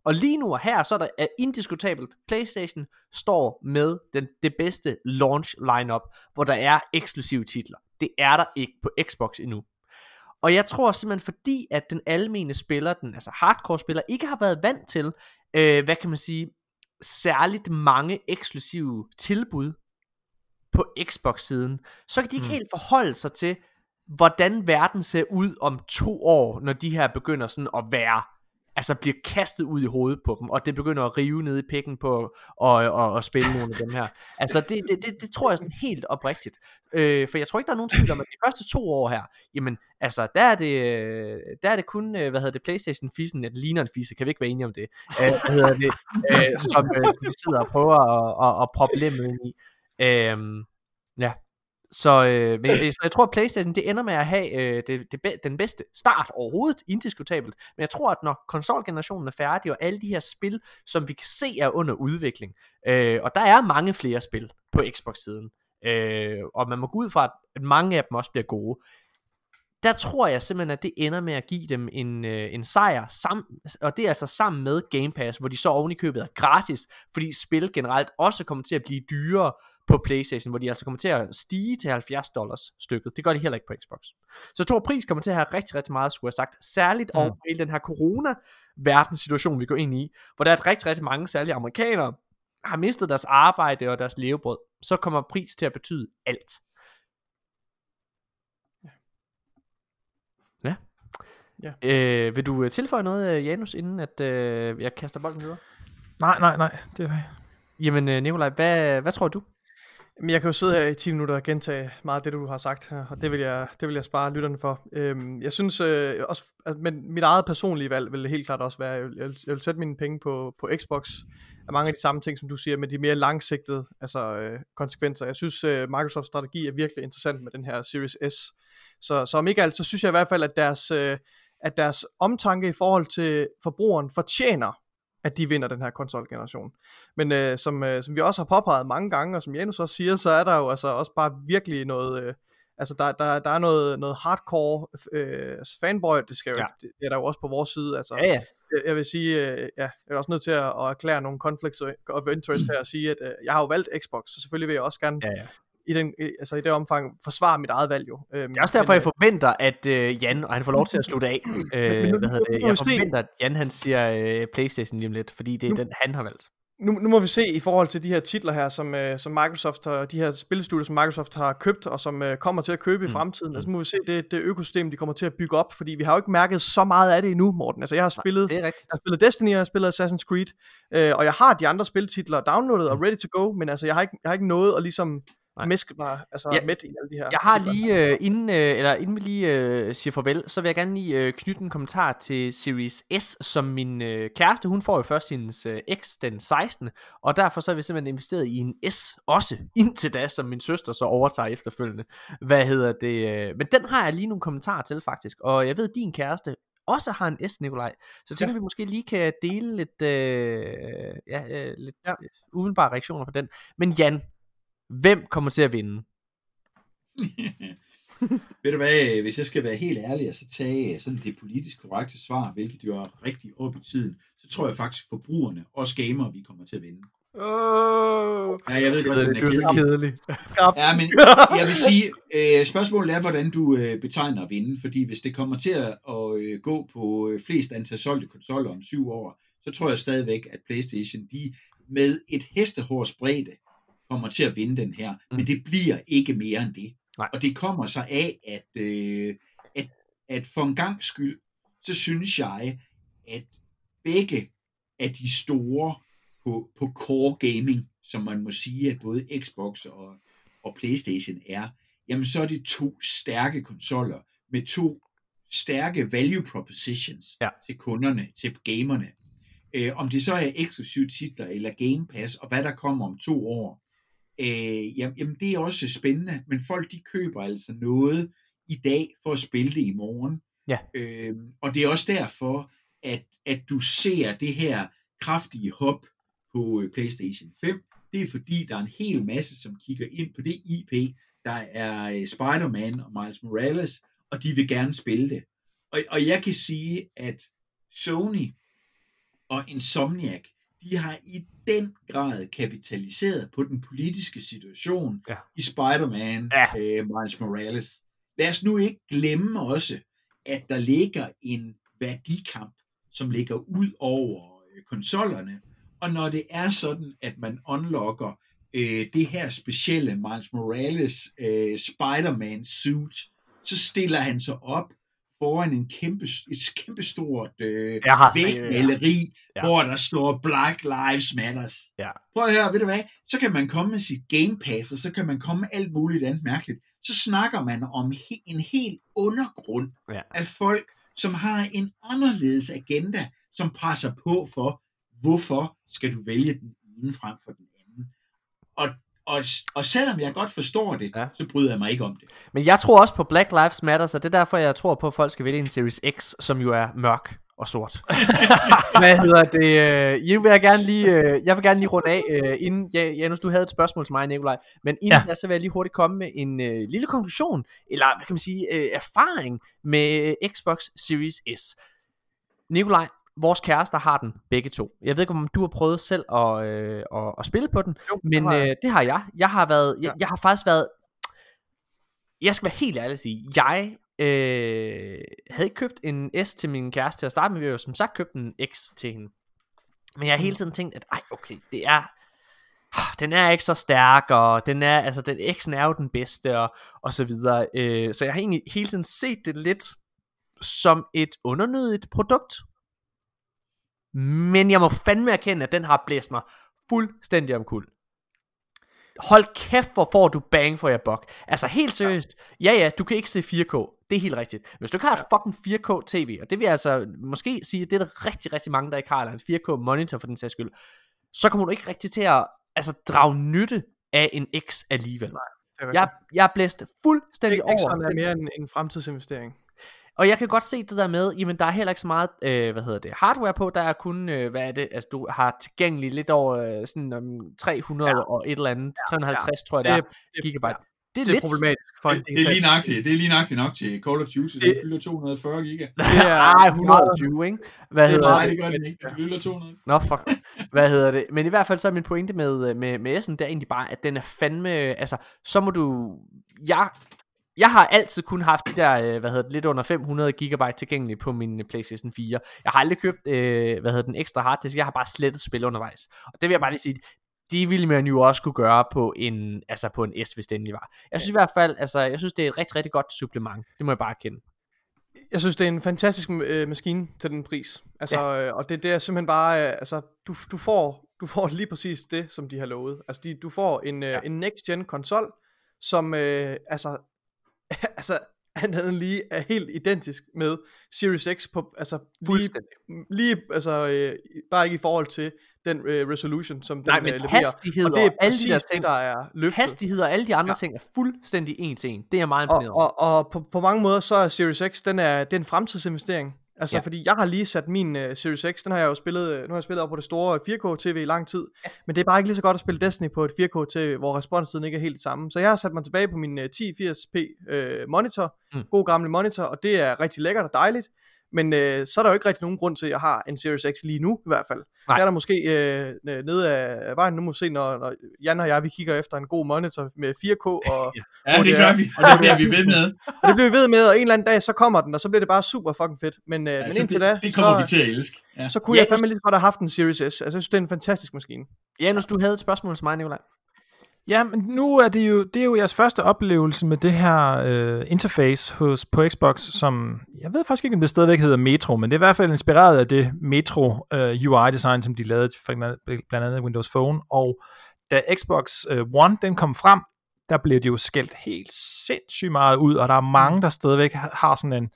Og lige nu og her, så er der er indiskutabelt, PlayStation står med den, det bedste launch lineup, hvor der er eksklusive titler. Det er der ikke på Xbox endnu. Og jeg tror simpelthen, fordi at den almene spiller, den altså hardcore spiller, ikke har været vant til, øh, hvad kan man sige, særligt mange eksklusive tilbud på Xbox-siden, så kan de ikke mm. helt forholde sig til, hvordan verden ser ud om to år, når de her begynder sådan at være altså bliver kastet ud i hovedet på dem, og det begynder at rive ned i pikken på og, og, og spille nogle af dem her. Altså det, det, det, det tror jeg sådan helt oprigtigt. Øh, for jeg tror ikke, der er nogen tvivl om, at de første to år her, jamen altså der er det, der er det kun, øh, hvad hedder det, Playstation fisen, at det ligner en fisse, kan vi ikke være enige om det, øh, hvad hedder det, øh, som øh, som de sidder og prøver at, at, at proppe lemmet ind i. Øh, ja, så, øh, men, øh, så jeg tror, at Playstation det ender med at have øh, det, det, be- den bedste start overhovedet, indiskutabelt. Men jeg tror, at når konsolgenerationen er færdig, og alle de her spil, som vi kan se er under udvikling, øh, og der er mange flere spil på Xbox-siden, øh, og man må gå ud fra, at mange af dem også bliver gode, der tror jeg simpelthen, at det ender med at give dem en, øh, en sejr, sam, og det er altså sammen med Game Pass, hvor de så oven i købet er gratis, fordi spil generelt også kommer til at blive dyrere på Playstation, hvor de altså kommer til at stige til 70 dollars stykket. Det gør de heller ikke på Xbox. Så tror, pris kommer til at have rigtig, rigtig meget, skulle jeg sagt, særligt Mm. over hele den her corona-verdenssituation, vi går ind i, hvor der er rigtig, rigtig mange, særlige amerikanere, har mistet deres arbejde og deres levebrød, så kommer pris til at betyde alt. Ja. Ja. Øh, vil du øh, tilføje noget, øh, Janus, inden at øh, jeg kaster bolden videre? Nej, nej, nej. Det er, Jamen, øh, Nikolaj, hvad, hvad tror du? Men jeg kan jo sidde her i 10 minutter og gentage meget af det, du har sagt her, og det vil jeg, det vil jeg spare lytterne for. Øhm, jeg synes øh, også, at men mit eget personlige valg vil helt klart også være, jeg vil, jeg vil, jeg vil sætte mine penge på, på Xbox, af mange af de samme ting, som du siger, med de mere langsigtede altså, øh, konsekvenser. Jeg synes, øh, Microsofts strategi er virkelig interessant med den her Series S. Så, så om ikke alt, så synes jeg i hvert fald, at deres, øh, at deres omtanke i forhold til forbrugeren fortjener at de vinder den her konsolgeneration. Men øh, som, øh, som vi også har påpeget mange gange, og som Janus også siger, så er der jo altså også bare virkelig noget, øh, altså der, der, der er noget, noget hardcore øh, altså fanboy, det, skal jo, Ja. ja. det er der jo også på vores side, altså Ja, ja. jeg, jeg vil sige, øh, ja, jeg er også nødt til at, at erklære nogle conflicts of interest her og sige, at øh, jeg har jo valgt Xbox, så selvfølgelig vil jeg også gerne ja, ja. I, den, i, altså i det omfang forsvare mit eget valg jo. Øhm, Det er også derfor, jeg forventer, at øh, Jan, og han får lov til at slutte af. [clears throat] Øh, nu- hvad hedder det? Jeg forventer, at Jan han siger øh, Playstation lige om lidt, fordi det er Nu- den, han har valgt. nu, nu må vi se i forhold til de her titler her, som, øh, som Microsoft har, de her spillestudier, som Microsoft har købt, og som øh, kommer til at købe Mm. i fremtiden. Altså, nu må vi se det, det økosystem, de kommer til at bygge op, fordi vi har jo ikke mærket så meget af det endnu, Morten. Altså, jeg har spillet, rigtigt. jeg har spillet Destiny, jeg har spillet Assassin's Creed, øh, og jeg har de andre spiltitler downloadet og ready to go, men altså, jeg har ikke, jeg har ikke nået at ligesom Nej. mæske mig altså, Ja. midt i alle de her. Jeg har lige, øh, inden, øh, eller inden vi lige øh, siger farvel, så vil jeg gerne lige øh, knytte en kommentar til Series S, som min øh, kæreste, hun får jo først sin øh, X den 16. Og derfor så har vi simpelthen investeret i en S også, [laughs] indtil da, som min søster så overtager efterfølgende. Hvad hedder det? Øh, men den har jeg lige nogle kommentarer til faktisk, og jeg ved, din kæreste også har en S, Nikolaj. Så tænker, ja. vi måske lige kan dele lidt, øh, ja, øh, lidt Ja. ja. umiddelbare reaktioner på den. Men Jan, hvem kommer til at vinde? [laughs] Ved du hvad, hvis jeg skal være helt ærlig og så tage øh, sådan det politisk korrekte svar, hvilket jo er rigtig op i tiden, så tror jeg faktisk forbrugerne og gamere, vi kommer til at vinde. Åh, Ja, jeg ved godt, den er det kedelig. er kedelig. Ja, men [laughs] jeg vil sige, øh, spørgsmålet er, hvordan du øh, betegner at vinde, fordi hvis det kommer til at, at øh, gå på flest antal solgte konsoller om syv år, så tror jeg stadigvæk, at PlayStation, de med et hestehårs bredde, kommer til at vinde den her, mm. men det bliver ikke mere end det. Nej. Og det kommer så af, at, øh, at, at for en gang skyld, så synes jeg, at begge af de store på, på core gaming, som man må sige, at både Xbox og, og PlayStation er, jamen så er det to stærke konsoller med to stærke value propositions Ja. til kunderne, til gamerne. Øh, om det så er eksklusive titler eller Game Pass, og hvad der kommer om to år, øh, jamen, det er også spændende, men folk de køber altså noget i dag for at spille det i morgen. Ja. Øh, og det er også derfor, at, at du ser det her kraftige hop på øh, PlayStation 5. Det er fordi, der er en hel masse, som kigger ind på det IP, der er øh, Spider-Man og Miles Morales, og de vil gerne spille det. Og, og jeg kan sige, at Sony og Insomniac, de har i den grad kapitaliseret på den politiske situation Ja. i Spider-Man, Ja. øh, Miles Morales. Lad os nu ikke glemme også, at der ligger en værdikamp, som ligger ud over øh, konsollerne. Og når det er sådan, at man unlocker øh, det her specielle Miles Morales øh, Spider-Man suit, så stiller han sig op foran en kæmpe, et kæmpe stort øh, vægmaleri, Ja. ja. hvor der står Black Lives Matters. Ja. Prøv at høre, ved du hvad? Så kan man komme med sit Game Pass, og så kan man komme med alt muligt andet mærkeligt. Så snakker man om he- en helt undergrund Ja. af folk, som har en anderledes agenda, som presser på for, hvorfor skal du vælge den ene frem for den anden. Og, og, og selvom jeg godt forstår det, Ja. så bryder jeg mig ikke om det. Men jeg tror også på Black Lives Matter, så det er derfor, jeg tror på, at folk skal vælge en Series X, som jo er mørk og sort. [laughs] Hvad hedder det? øh, Jeg vil jeg gerne lige, øh, jeg vil gerne lige runde af, øh, inden, ja, Janus, du havde et spørgsmål til mig, Nikolaj, men inden Ja. der, så vil jeg lige hurtigt komme med en øh, lille konklusion, eller hvad kan man sige, øh, erfaring med Xbox Series S. Nikolaj, vores kærester har den begge to. Jeg ved ikke, om du har prøvet selv at, øh, at, at spille på den, Jo, det men har jeg. øh, det har jeg. Jeg har været, jeg, Ja. jeg har faktisk været, jeg skal være helt ærlig at sige, jeg øh, havde ikke købt en S til min kæreste til at starte med, vi har jo som sagt købt en X til hende. Men jeg har hele tiden tænkt, at ej, okay, det er, ah, den er ikke så stærk, og den er, altså den X'en er jo den bedste, og, og så videre. Øh, så jeg har egentlig hele tiden set det lidt som et undernødigt produkt. Men jeg må fandme erkende, at den har blæst mig fuldstændig omkuld. Hold kæft, hvor får du bang for jer buck. Altså helt seriøst. Ja, ja, du kan ikke se 4K. Det er helt rigtigt. Hvis du ikke har et fucking 4K tv, og det vil jeg altså måske sige, at det er der rigtig, rigtig mange, der ikke har, eller en 4K monitor for den sags skyld, så kommer du ikke rigtig til at altså, drage nytte af en X alligevel. Er Jeg, jeg er blæst fuldstændig over. X'eren er mere en, en fremtidsinvestering. Og jeg kan godt se det der med, jamen der er heller ikke så meget, øh, hvad hedder det, hardware på, der er kun, øh, hvad er det, altså du har tilgængeligt lidt over øh, sådan um, 300 ja. og et eller andet, 350 tror jeg det, Det, er, det, gigabyte. Det er, det er lidt, problematisk for en Det, det er lige nøjagtigt, det er lige nøjagtigt nok til Call of Duty, det, Det- fylder 240 giga. [laughs] Det er Ej, 120, ikke? Hvad Det er hedder meget, det? det gør det ikke. Det fylder 200. Nå, fuck. Hvad hedder det? Men i hvert fald så er min pointe med, med, med S'en, det er egentlig bare, at den er fandme, altså, så må du, jeg, jeg har altid kun haft de der, øh, hvad hedder det, lidt under 500 gigabyte tilgængelige på min øh, Playstation 4. Jeg har aldrig købt, øh, hvad hedder den, ekstra harddisk, jeg har bare slettet spil undervejs. Og det vil jeg bare lige sige, det ville man jo også kunne gøre på en, altså på en S, hvis det endelig var. Jeg synes i hvert fald, altså, jeg synes det er et rigtig, rigtig godt supplement. Det må jeg bare kende. Jeg synes, det er en fantastisk øh, maskine til den pris. Altså, ja. øh, og det, det er simpelthen bare, øh, altså, du, du, får, du får lige præcis det, som de har lovet. Altså, de, du får en, øh, Ja. en next-gen konsol, som øh, altså, [laughs] altså han havde lige er helt identisk med Series X på, altså lige, lige altså øh, bare ikke i forhold til den øh, resolution, som Nej, den men øh, leverer. hastighed og det er alle de der ting. der er løftet. Hastighed og alle de andre Ja. ting er fuldstændig en til en. Det er meget imponeret og, og, og på, på mange måder så er Series X den er, det er en fremtidsinvestering. Altså ja. Fordi jeg har lige sat min uh, Series X, den har jeg jo spillet, øh, nu har jeg spillet op på det store 4K TV i lang tid, ja. men det er bare ikke lige så godt at spille Destiny på et 4K TV, hvor responstiden ikke er helt samme. Så jeg har sat mig tilbage på min uh, 1080p uh, monitor. Mm. god gamle monitor, og det er rigtig lækkert og dejligt. Men øh, så er der jo ikke rigtig nogen grund til, at jeg har en Series X lige nu, i hvert fald. Nej. Der er der måske øh, nede af vejen, nu må vi se, når, når Jan og jeg, vi kigger efter en god monitor med 4K, [laughs] og, Ja, det det gør er- vi, og det bliver vi ved med. [laughs] og det bliver vi ved med, og en eller anden dag, så kommer den, og så bliver det bare super fucking fedt. Men, øh, men Altså, indtil det, da, det kommer så, vi til at elske. Ja. så kunne Ja, jeg fandme lige godt have haft en Series S. Altså, jeg synes, det er en fantastisk maskine. Janus, du havde et spørgsmål til mig, Nikolaj. Ja, men nu er det jo, det er jo jeres første oplevelse med det her øh, interface hos, på Xbox, som, jeg ved faktisk ikke, om det stadigvæk hedder Metro, men det er i hvert fald inspireret af det Metro øh, UI-design, som de lavede til blandt andet Windows Phone, og da Xbox øh, One den kom frem, der blev det jo skældt helt sindssygt meget ud, og der er mange, der stadigvæk har sådan en,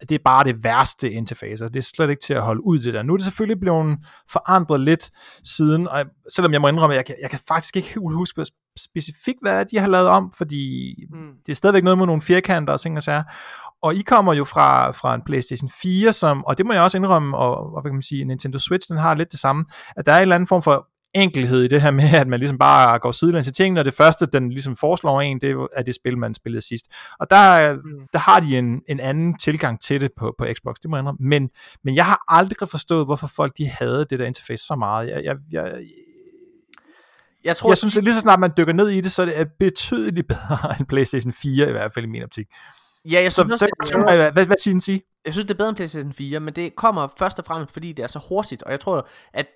det er bare det værste interface, og det er slet ikke til at holde ud det der. Nu er det selvfølgelig blevet forandret lidt siden, og selvom jeg må indrømme, at jeg kan, jeg kan faktisk ikke helt huske specifikt, hvad de har lavet om, fordi Mm. det er stadigvæk noget med nogle firkanter og ting og sager. Og I kommer jo fra, fra en PlayStation 4, som, og det må jeg også indrømme, og, og hvad kan man sige, Nintendo Switch, den har lidt det samme, at der er en eller anden form for enkelhed i det her med, at man ligesom bare går sidelæns til tingene, og det første, den ligesom foreslår en, det er det spil, man spillede sidst. Og der, Mm. der har de en, en anden tilgang til det på, på Xbox, det må jeg indrømme. Men, men jeg har aldrig forstået, hvorfor folk de havde det der interface så meget. Jeg, jeg, jeg, Jeg tror, jeg synes, at lige så snart man dykker ned i det, så er det betydeligt bedre [laughs] end PlayStation 4, i hvert fald i min optik. ja, jeg Så, synes, så, også, så, det hvad, hvad, hvad siger den sige? jeg synes, det er bedre end PlayStation 4, men det kommer først og fremmest, fordi det er så hurtigt, og jeg tror, at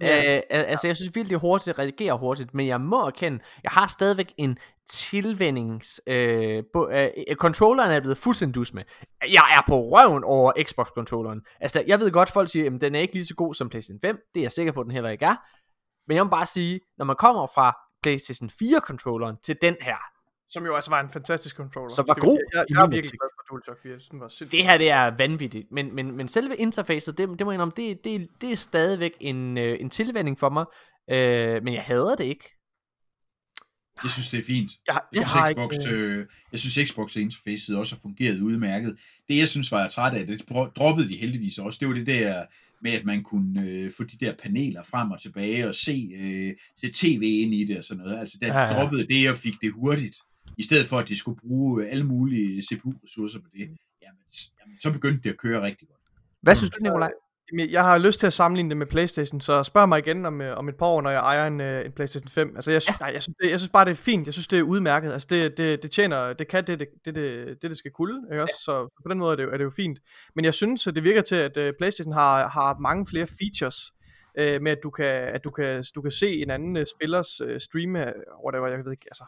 Ja. Øh, altså jeg synes virkelig det hurtigt, det reagerer hurtigt, men jeg må erkende, jeg har stadigvæk en tilvændings... Øh, bo, øh, controlleren er blevet fuldstændig dus med. Jeg er på røven over Xbox-controlleren. Altså jeg ved godt, folk siger, at den er ikke lige så god som PlayStation 5, det er jeg sikker på, at den heller ikke er. Men jeg må bare sige, når man kommer fra PlayStation 4-controlleren til den her, Som jo altså var en fantastisk controller. Som var god Jeg, jeg, jeg er virkelig glad DualShock 4. Jeg synes, den var sindssygt. det her det er vanvittigt, men, men, men selve interfacet, det, det må jeg indrømme, det, det, det er stadigvæk en, øh, en tilvænding for mig, øh, men jeg hader det ikke. Jeg synes, det er fint. Jeg, Jeg jeg synes, har ikke... Xbox, øh, øh, jeg synes, Xbox interface også har fungeret udmærket. Det, jeg synes, var jeg træt af, det dro- droppede de heldigvis også. Det var det der med, at man kunne øh, få de der paneler frem og tilbage og se, øh, se tv ind i det og sådan noget. Altså, der ja. ja. droppede det og fik det hurtigt. I stedet for, at de skulle bruge alle mulige CPU-ressourcer på det. Jamen, s- jamen, så begyndte det at køre rigtig godt. Hvad synes du, Nikolaj? Jamen, Jeg har lyst til at sammenligne det med Playstation, så spørg mig igen om, øh, om et par år, når jeg ejer en, øh, en Playstation 5. Altså, jeg, sy- nej, jeg, synes, det, jeg synes bare, det er fint. Jeg synes, det er udmærket. Altså, det, det, det tjener, det kan det, det, det, det, det, skal kunne, ikke også? Så på den måde er det, jo- er det jo fint. Men jeg synes, at det virker til, at øh, Playstation har, har mange flere features, øh, med at du kan, at du kan, du kan se en anden øh, spillers øh, streame, whatever, jeg ved ikke, altså.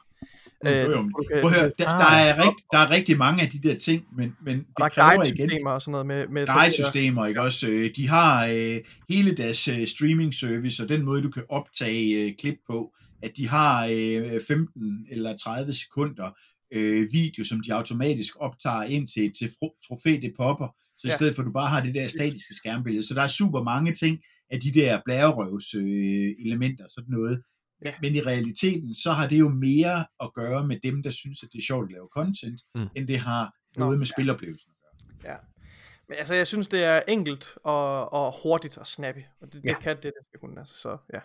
Jo, jo, du kan, Prøv at høre, der, Ah. der, er rigt, der er rigtig mange af de der ting, men, men det der er kræver igen guide-systemer og sådan noget med... med guide-systemer, ikke også? Øh, De har øh, hele deres øh, streaming-service, og den måde, du kan optage øh, klip på, at de har øh, 15 eller 30 sekunder øh, video, som de automatisk optager ind til, til trofæ, det popper, så i Ja. stedet for, at du bare har det der statiske skærmbillede. Så der er super mange ting af de der blærerøvs øh, elementer, sådan noget. Ja. Men i realiteten, så har det jo mere at gøre med dem, der synes, at det er sjovt at lave content, Mm. end det har Nå, noget med ja. spiloplevelsen at gøre. Ja. Men altså, jeg synes, det er enkelt og, og hurtigt og snappy. Og det, det Ja. kan det, det kunne. Altså, så ja.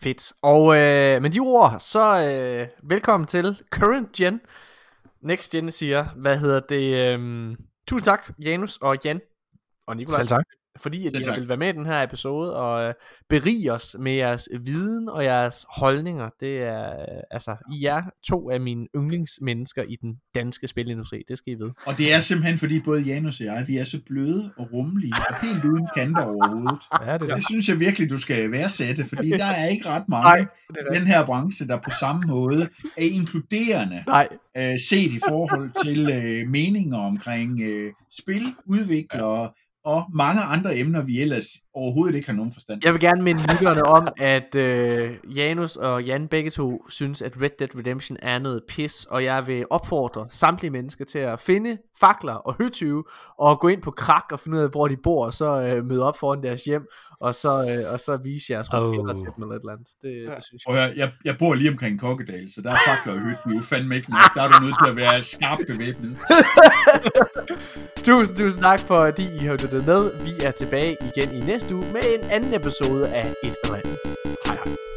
Fedt. Og øh, med de ord, så øh, velkommen til Current Gen. Next Gen siger, hvad hedder det? Øh, tusind tak, Janus og Jan og Nikolaj. Selv tak. Fordi at I tak. vil være med i den her episode og øh, berige os med jeres viden og jeres holdninger. Det er, øh, altså, I er to af mine yndlingsmennesker i den danske spilindustri. Det skal I vide. Og det er simpelthen, fordi både Janus og jeg, vi er så bløde og rummelige, og helt uden kanter overhovedet. [laughs] Ja, det er Det synes jeg virkelig, du skal værdsætte, fordi [laughs] der er ikke ret Nej, mange er i den her branche, der på samme måde er inkluderende, Nej, øh, set i forhold til øh, meninger omkring øh, spil, udviklere, og mange andre emner, vi ellers overhovedet ikke har nogen forstand. Jeg vil gerne minde lytterne om, at øh, Janus og Jan begge to synes, at Red Dead Redemption er noget pis, og jeg vil opfordre samtlige mennesker til at finde fakler og høtyve, og gå ind på krak og finde ud af, hvor de bor, og så øh, møde op foran deres hjem, og så, øh, og så vise jeres Oh. profiler til dem eller et eller andet. Det, Ja. det synes jeg. Og jeg, jeg, jeg bor lige omkring Kokkedal, så der er fakler og højt nu fandme ikke nok. Der er du nødt til at være skarpt bevæbnet. [laughs] Tusind, tusind tak, fordi I har lyttet med. Vi er tilbage igen i næste uge med en anden episode af Et eller andet. Hej hej.